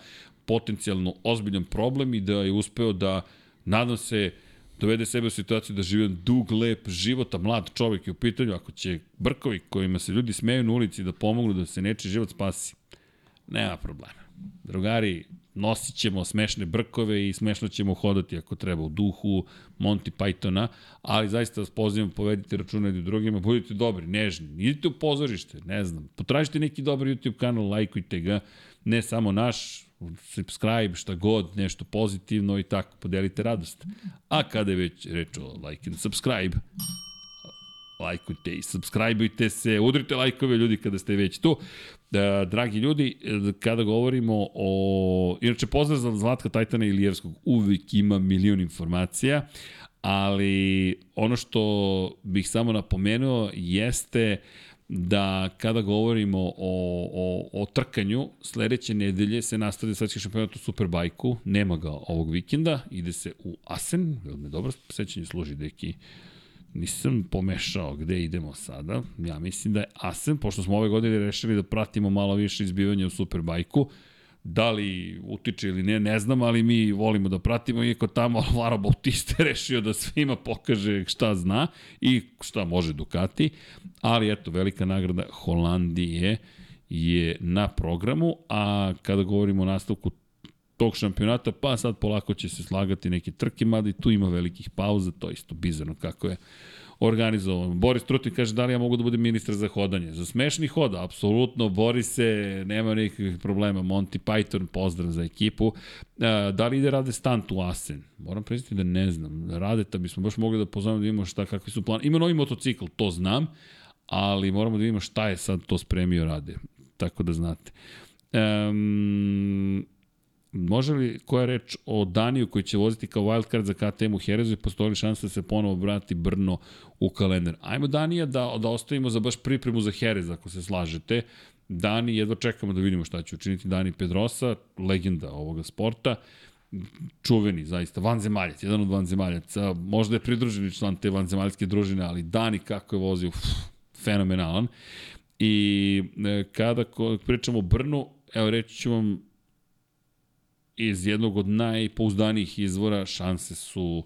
potencijalno ozbiljan problem i da je uspeo da, nadam se, dovede sebe u situaciju da žive dug, lep život, a mlad čovek je u pitanju, ako će brkovi kojima se ljudi smeju na ulici da pomognu da se neči život spasi, nema problema. Drugari, nosit ćemo smešne brkove i smešno ćemo hodati ako treba u duhu Monty Pythona, ali zaista vas pozivam, povedite računa jednim drugima, budite dobri, nežni, idite u pozorište, ne znam, potražite neki dobar YouTube kanal, lajkujte ga, ne samo naš, subscribe, šta god, nešto pozitivno i tako, podelite radost. A kada je već reč o like and subscribe, lajkujte i subscribeujte se, udrite lajkove ljudi kada ste već tu. Da, dragi ljudi, kada govorimo o... Inače, pozdrav za Zlatka Tajtana Ilijevskog, uvijek ima milion informacija, ali ono što bih samo napomenuo jeste da kada govorimo o, o, o trkanju, sledeće nedelje se nastavlja svetski šampionat u Superbajku, nema ga ovog vikenda, ide se u Asen, jel me dobro sećanje služi, deki, nisam pomešao gde idemo sada, ja mislim da je Asen, pošto smo ove godine rešili da pratimo malo više izbivanja u Superbajku, Da li utiče ili ne, ne znam, ali mi volimo da pratimo, iako tamo Alvaro Bautista rešio da svima pokaže šta zna i šta može Ducati, ali eto, velika nagrada Holandije je na programu, a kada govorimo o nastavku tog šampionata, pa sad polako će se slagati neke trke, mada i tu ima velikih pauza, to je isto bizarno kako je organizovan. Boris Trutin kaže da li ja mogu da budem ministar za hodanje. Za smešni hoda, apsolutno, bori se, nema nikakvih problema. Monty Python, pozdrav za ekipu. Da li ide rade stant u Asen? Moram priznati da ne znam. Rade, da bismo baš mogli da pozovemo da vidimo šta, kakvi su plan. Ima novi motocikl, to znam, ali moramo da vidimo šta je sad to spremio rade. Tako da znate. Um, Može li koja reč o Daniju koji će voziti kao wildcard za KTM u Herezu i postoji šansa da se ponovo vrati Brno u kalendar? Ajmo Danija da, da ostavimo za baš pripremu za Herez ako se slažete. Dani, jedva čekamo da vidimo šta će učiniti Dani Pedrosa, legenda ovoga sporta čuveni, zaista, vanzemaljac, jedan od vanzemaljaca, možda je pridruženi član te vanzemaljske družine, ali Dani kako je vozio, uf, fenomenalan. I e, kada pričamo o Brnu, evo reći ću vam iz jednog od najpouzdanijih izvora šanse su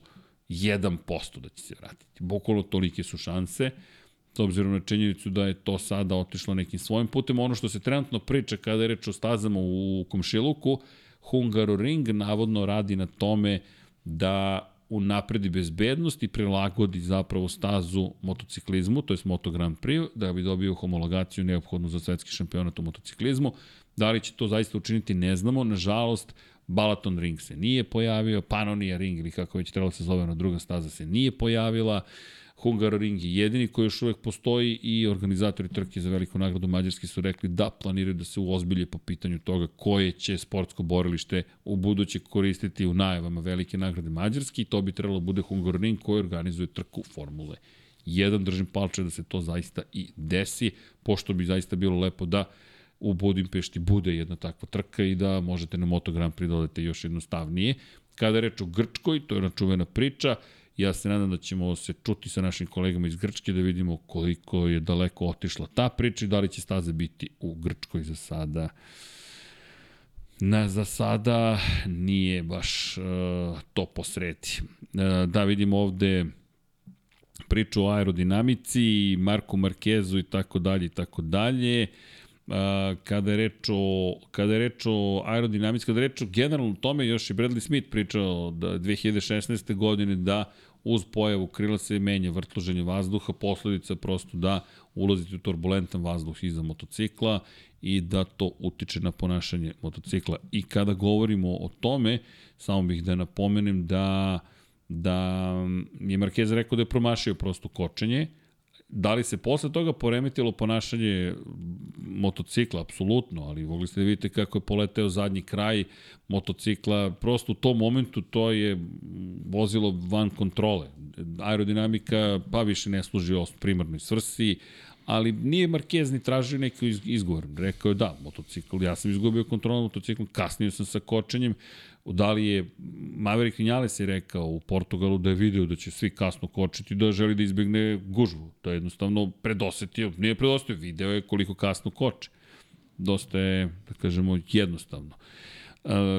1% da će se vratiti. Bukvalno tolike su šanse, s obzirom na činjenicu da je to sada otišlo nekim svojim putem. Ono što se trenutno priča kada je reč o stazama u Komšiluku, Hungaroring navodno radi na tome da unapredi bezbednost i prilagodi zapravo stazu motociklizmu, to je Moto Grand Prix, da bi dobio homologaciju neophodnu za svetski šampionat u motociklizmu. Da li će to zaista učiniti, ne znamo. Nažalost, Balaton Ring se nije pojavio, Panonia Ring ili kako već trebalo se zove na druga staza se nije pojavila, Ring je jedini koji još uvek postoji i organizatori trke za veliku nagradu Mađarski su rekli da planiraju da se uozbilje po pitanju toga koje će sportsko borilište u buduće koristiti u najavama velike nagrade Mađarski i to bi trebalo da bude Ring koji organizuje trku Formule jedan. Držim palče da se to zaista i desi, pošto bi zaista bilo lepo da u Budimpešti bude jedna takva trka i da možete na Moto Grand Prix dodate još jednostavnije. Kada je reč o Grčkoj, to je jedna čuvena priča, ja se nadam da ćemo se čuti sa našim kolegama iz Grčke da vidimo koliko je daleko otišla ta priča i da li će staze biti u Grčkoj za sada. Na, za sada nije baš uh, to posredi. Uh, da vidimo ovde priču o aerodinamici, Marku Markezu i tako dalje i tako dalje kada je reč o, kada je reč o aerodinamici, kada je reč o generalno tome, još i Bradley Smith pričao da 2016. godine da uz pojavu krila se menja vrtloženje vazduha, posledica prosto da ulazite u turbulentan vazduh iza motocikla i da to utiče na ponašanje motocikla. I kada govorimo o tome, samo bih da napomenem da, da je Marquez rekao da je promašio prosto kočenje, Da li se posle toga poremetilo ponašanje motocikla? Apsolutno, ali mogli ste da vidite kako je poleteo zadnji kraj motocikla. Prosto u tom momentu to je vozilo van kontrole. Aerodinamika pa više ne služi o primarnoj svrsi, ali nije Marquez ni tražio neki izgovor. Rekao je da, motocikl, ja sam izgubio kontrolu motociklom, kasnije sam sa kočenjem, da li je Maverick Vinales je rekao u Portugalu da je video da će svi kasno kočiti, da želi da izbegne gužvu. To je jednostavno predosetio, nije predosetio, video je koliko kasno koče. Dosta je, da kažemo, jednostavno.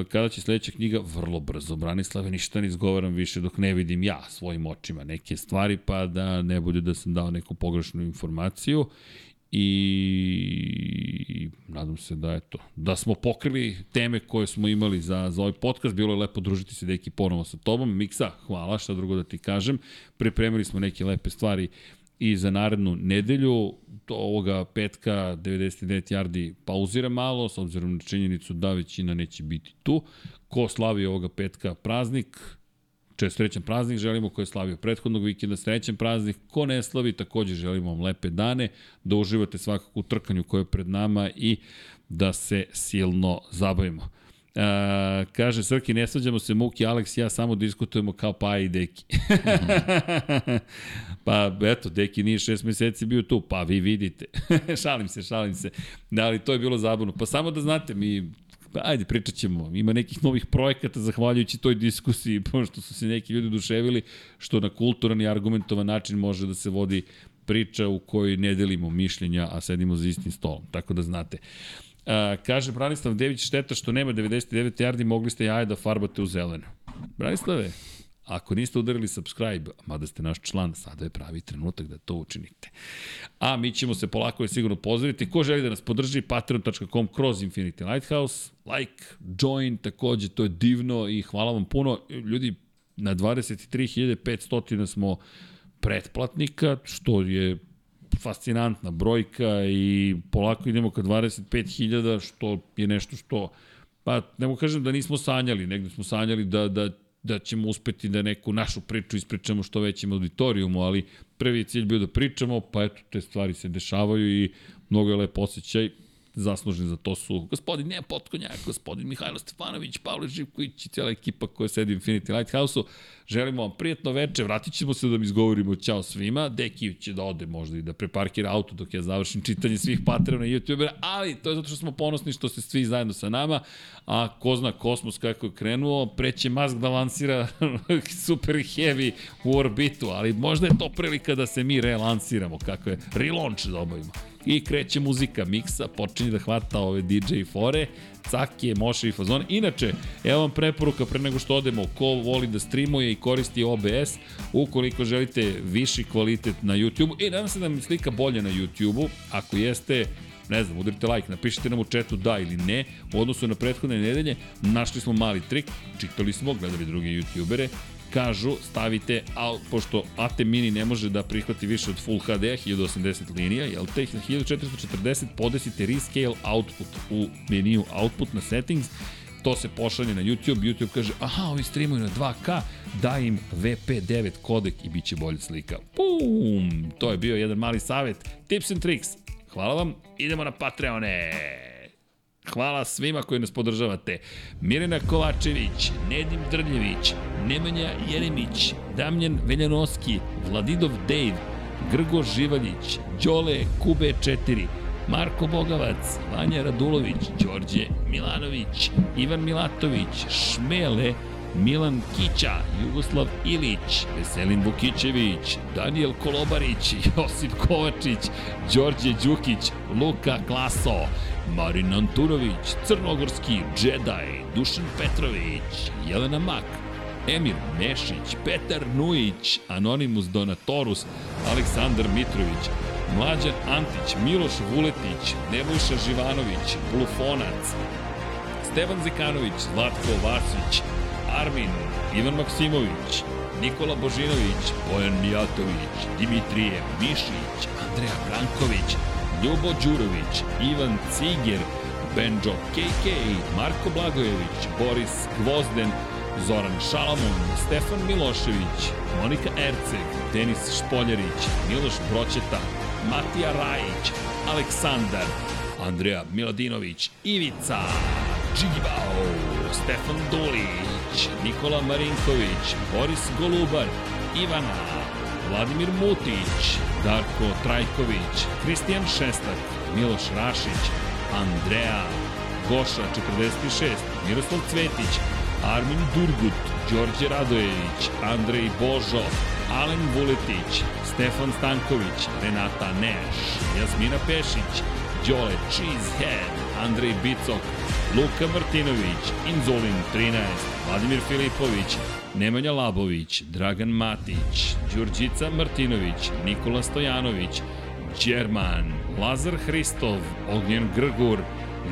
Kada će sledeća knjiga? Vrlo brzo. Branislave, ništa ne izgovaram više dok ne vidim ja svojim očima neke stvari, pa da ne bude da sam dao neku pogrešnu informaciju i nadam se da eto, da smo pokrili teme koje smo imali za, za ovaj podcast, bilo je lepo družiti se deki ponovo sa tobom, Miksa, hvala, šta drugo da ti kažem, pripremili smo neke lepe stvari i za narednu nedelju, to ovoga petka 99 yardi pauzira malo, s obzirom na činjenicu da većina neće biti tu. Ko slavi ovoga petka praznik, čest srećan praznik želimo, ko je slavio prethodnog vikenda, srećan praznik, ko ne slavi, takođe želimo vam lepe dane, da uživate svakako u trkanju koje je pred nama i da se silno zabavimo. Uh, kaže Srki, ne svađamo se Muki, Alex i ja samo diskutujemo kao pa i Deki. pa eto, Deki nije šest meseci bio tu, pa vi vidite. šalim se, šalim se. Da, ali to je bilo zabavno. Pa samo da znate, mi ajde, pričat ćemo. Ima nekih novih projekata zahvaljujući toj diskusiji, pošto su se neki ljudi duševili, što na kulturan i argumentovan način može da se vodi priča u kojoj ne delimo mišljenja, a sedimo za istim stolom. Tako da znate. Uh, kaže Branislav Dević, šteta što nema 99 yardi, mogli ste jaje da farbate u zeleno. Branislave, Ako niste udarili subscribe, mada ste naš član, sada je pravi trenutak da to učinite. A mi ćemo se polako i sigurno pozdraviti. Ko želi da nas podrži, patreon.com kroz Infinity Lighthouse, like, join, takođe, to je divno i hvala vam puno. Ljudi, na 23.500 smo pretplatnika, što je fascinantna brojka i polako idemo ka 25.000, što je nešto što, pa ne mogu kažem da nismo sanjali, negde smo sanjali da, da da ćemo uspeti da neku našu priču ispričamo što većem auditorijumu, ali prvi cilj bio da pričamo, pa eto, te stvari se dešavaju i mnogo je lepo osjećaj zaslužni za to su gospodin Nija Potkonjak, gospodin Mihajlo Stefanović, Pavle Živković i cijela ekipa koja sedi u Infinity Lighthouse-u. Želimo vam prijetno veče, vratit ćemo se da mi izgovorimo ćao svima. Deki će da ode možda i da preparkira auto dok ja završim čitanje svih Patreona i YouTubera, ali to je zato što smo ponosni što ste svi zajedno sa nama, a ko zna kosmos kako je krenuo, preće Musk da lansira super heavy u orbitu, ali možda je to prilika da se mi relansiramo, kako je relaunch da obavimo. I kreće muzika, miksa, počinje da hvata ove DJ fore, cake, moše i fazone. Inače, evo vam preporuka pre nego što odemo, ko voli da streamuje i koristi OBS, ukoliko želite viši kvalitet na YouTube, i nadam se da mi slika bolje na YouTube-u, ako jeste, ne znam, udarite like, napišite nam u četu da ili ne, u odnosu na prethodne nedelje, našli smo mali trik, čitali smo, gledali druge youtubere, kažu stavite, a, pošto AT Mini ne može da prihvati više od Full HD 1080 linija, jel te 1440 podesite Rescale Output u meniju Output na Settings, to se pošalje na YouTube, YouTube kaže, aha, ovi streamuju na 2K, daj im VP9 kodek i bit će bolja slika. Pum! To je bio jedan mali savet. Tips and tricks. Hvala vam, idemo na Patreone! Hvala svima koji nas podržavate. Mirina Kovačević, Nedim Drljević, Nemanja Jeremić, Damljan Veljanoski, Vladidov Dave, Grgo Živaljić, Đole Kube 4, Marko Bogavac, Vanja Radulović, Đorđe Milanović, Ivan Milatović, Šmele, Milan Kića, Jugoslav Ilić, Veselin Vukićević, Daniel Kolobarić, Josip Kovačić, Đorđe Đukić, Luka Klaso, Marin Antunović, Crnogorski, Jedi, Dušan Petrović, Jelena Mak, Emir Mešić, Petar Nujić, Anonimus Donatorus, Aleksandar Mitrović, Mlađan Antić, Miloš Vuletić, Nebojša Živanović, Blufonac, Stevan Zekanović, Zlatko Vasić, Armin, Ivan Maksimović, Nikola Božinović, Bojan Mijatović, Dimitrije Mišić, Andreja Branković, Ljubo Đurović, Ivan Ciger, Benjo KK, Marko Blagojević, Boris Gvozden, Zoran Šalamun, Stefan Milošević, Monika Erceg, Denis Špoljarić, Miloš Broćeta, Matija Rajić, Aleksandar, Andreja Miladinović, Ivica, Džigibao, Stefan Dulić, Nikola Marinković, Boris Golubar, Ivana, Vladimir Mutić, Darko Trajković, Kristijan Šestak, Miloš Rašić, Andreja, Goša 46, Miroslav Cvetić, Armin Durgut, Đorđe Radojević, Andrej Božo, Alen Vuletić, Stefan Stanković, Renata Neš, Jasmina Pešić, Đole Cheesehead, Andrej Bicok, Luka Martinović, Inzolin 13, Vladimir Filipović, Nemanja Labović, Dragan Matić, Đurđica Martinović, Nikola Stojanović, Đerman, Lazar Hristov, Ognjen Grgur,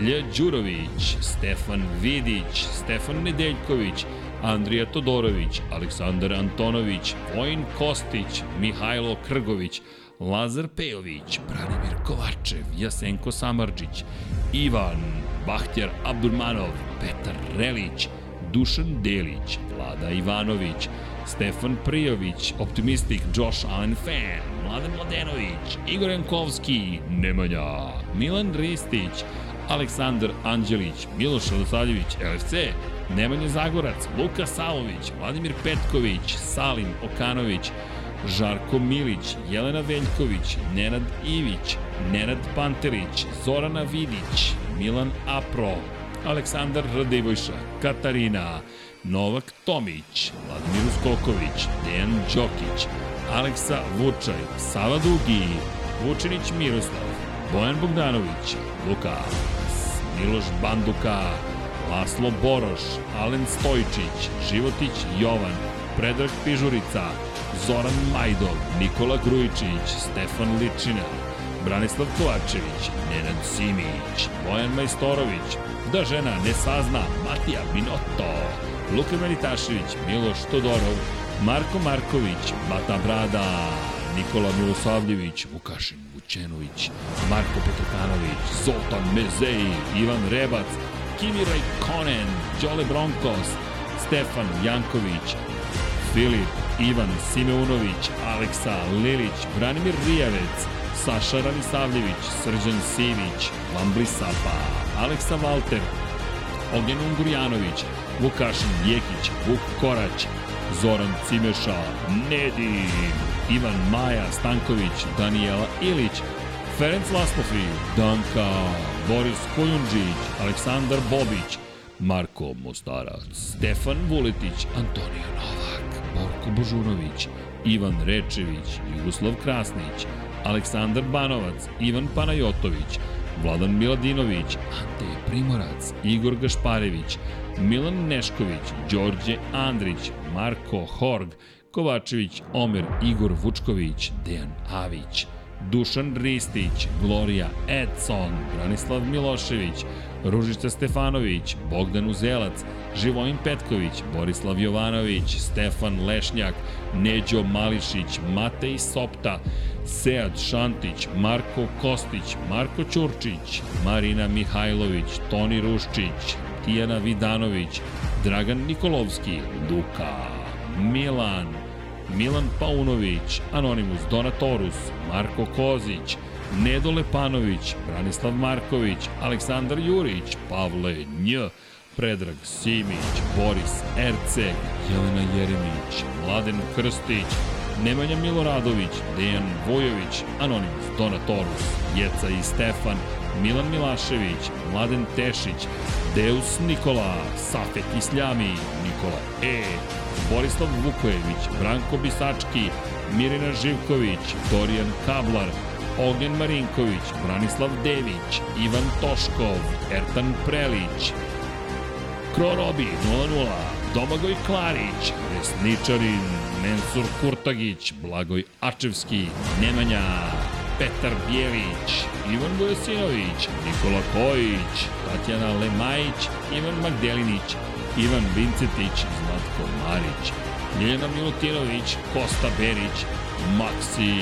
Lj. Đurović, Stefan Vidić, Stefan Nedeljković, Andrija Todorović, Aleksandar Antonović, Vojin Kostić, Mihajlo Krgović, Lazar Pejović, Branimir Kovačev, Jasenko Samarđić, Ivan, Bahtjar Abdurmanov, Petar Relić, Dušan Delić, Vlada Ivanović, Stefan Prijović, Optimistik, Josh Allen Fan, Mladen Mladenović, Igor Jankovski, Nemanja, Milan Ristić, Aleksandar Anđelić, Miloš Radosavljević, LFC, Nemanja Zagorac, Luka Savović, Vladimir Petković, Salim Okanović, Žarko Milić, Jelena Veljković, Nenad Ivić, Nenad Panterić, Zorana Vidić, Milan Apro, Aleksandar Radivojša, Katarina, Novak Tomić, Vladimir Uskoković, Dejan Đokić, Aleksa Vučaj, Sava Dugi, Vučinić Miroslav, Bojan Bogdanović, Lukas, Miloš Banduka, Laslo Boroš, Alen Stojčić, Životić Jovan, Predrag Pižurica, Zoran Majdov, Nikola Grujičić, Stefan Ličina, Branislav Kovačević, Nenad Simić, Bojan Majstorović, Da žena ne sazna, Matija Binotto, Luka Melitašević, Miloš Todorov, Marko Marković, Bata Brada, Nikola Milosavljević, Vukašin Vučenović, Marko Petrokanović, Zoltan Mezeji, Ivan Rebac, Kimi Raikkonen, Đole Bronkos, Stefan Janković, Filip, Ivan Simeunović, Aleksa Lilić, Branimir Rijavec, Saša Ranisavljević, Srđan Sivić, Lambli Sapa, Aleksa Valter, Ognjen Ungurjanović, Vukašin Jekić, Vuk Korać, Zoran Cimeša, Nedin, Ivan Maja Stanković, Danijela Ilić, Ferenc Laslofi, Danka, Boris Kojundžić, Aleksandar Bobić, Marko Mostarac, Stefan Vuletić, Antonio Novak, Borko Božunović, Ivan Rečević, Jugoslav Krasnić, Aleksandar Banovac, Ivan Panajotović, Vladan Miladinović, Ante Primorac, Igor Gašparević, Milan Nešković, Đorđe Andrić, Marko Horg, Kovačević, Omer Igor Vučković, Dejan Avić, Dušan Ristić, Gloria Edson, Branislav Milošević, Ružica Stefanović, Bogdan Uzelac, Živojin Petković, Borislav Jovanović, Stefan Lešnjak, Neđo Mališić, Matej Sopta, Sead Šantić, Marko Kostić, Marko Ćurčić, Marina Mihajlović, Toni Ruščić, Tijana Vidanović, Dragan Nikolovski, Luka, Milan, Milan Paunović, Anonimus Donatorus, Marko Kozić, Nedo Lepanović, Branislav Marković, Aleksandar Jurić, Pavle Nj, Predrag Simić, Boris Erceg, Jelena Jeremić, Mladen Krstić, Nemanja Miloradović, Dejan Vojović, Anonimus Donatorus, Jeca i Stefan, Milan Milašević, Mladen Tešić, Deus Nikola, Safet Isljami, Nikola E, Borislav Vukojević, Branko Bisački, Mirina Živković, Dorijan Kablar, Ognjen Marinković, Branislav Dević, Ivan Toškov, Ertan Prelić, Krorobi 0-0, Domagoj Klarić, Resničarin, Mensur Kurtagić, Blagoj Ačevski, Nemanja, Petar Bjelić, Ivan Vojosinović, Nikola Kojić, Tatjana Lemajić, Ivan Magdelinić, Ivan Vincetić, Zlatko Marić, Ljeljana Milutinović, Kosta Berić, Maksi,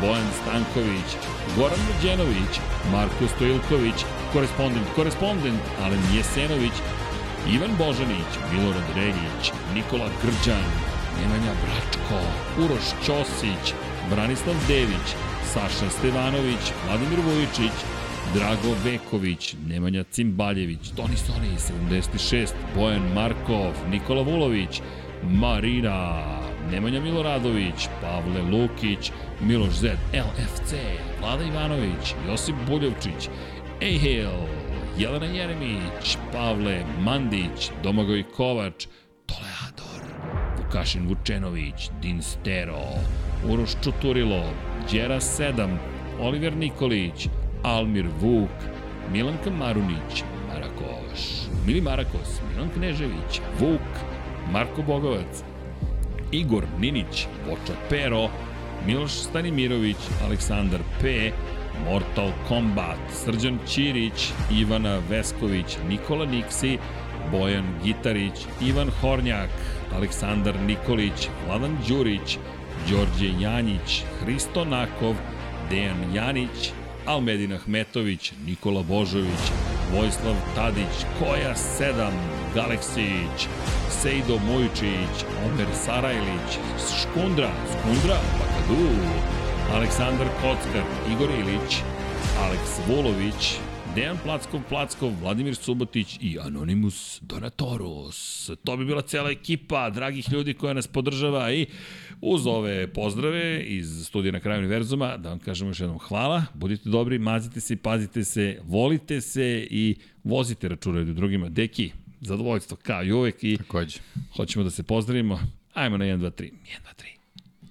Bojan Stanković, Goran Mlađenović, Marko Stojilković, korespondent, korespondent, Alen Jesenović, Ivan Božanić, Milorad Regić, Nikola Grđan, Nemanja Bračko, Uroš Ćosić, Branislav Dević, Saša Stevanović, Vladimir Vujičić, Drago Veković, Nemanja Cimbaljević, Toni Soni, 76, Bojan Markov, Nikola Vulović, Marina, Nemanja Miloradović, Pavle Lukić, Miloš Zed, LFC, Vlada Ivanović, Josip Buljevčić, Ejhel, Jelena Jeremić, Pavle Mandić, Domagoj Kovač, Toleador, Vukašin Vučenović, Din Stero, Uroš Čuturilo, Đera 7, Oliver Nikolić, Almir Vuk, Milanka Marunić, Marakoš, Mili Marakos, Milan Knežević, Vuk, Marko Bogovac, Igor Ninić, Voča Pero, Miloš Stanimirović, Aleksandar P, Mortal Kombat, Srđan Ćirić, Ivana Vesković, Nikola Niksi, Bojan Gitarić, Ivan Hornjak, Aleksandar Nikolić, Vladan Đurić, Đorđe Janjić, Hristo Nakov, Dejan Janić, Almedin Ahmetović, Nikola Božović, Vojislav Tadić, Koja 7, Galeksić, Sejdo Mojčić, Omer Sarajlić, Škundra, Skundra, Bakadu, Aleksandar Kockar, Igor Ilić, Aleks Volović, Dejan Plackov, Plackov, Vladimir Subotić i Anonimus Donatorus. To bi bila cela ekipa dragih ljudi koja nas podržava i uz ove pozdrave iz studija na kraju univerzuma da vam kažemo još jednom hvala, budite dobri, mazite se, pazite se, volite se i vozite računaju drugima. Deki, zadovoljstvo kao i uvek i Takođe. hoćemo da se pozdravimo. Ajmo na 1, 2, 3. 1, 2,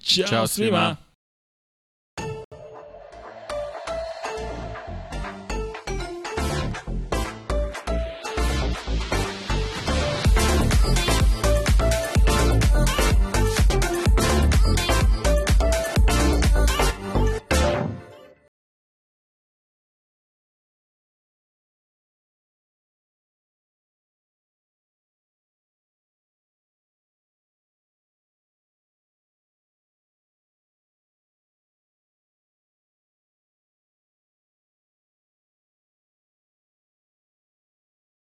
3. Ćao, Ćao svima. svima.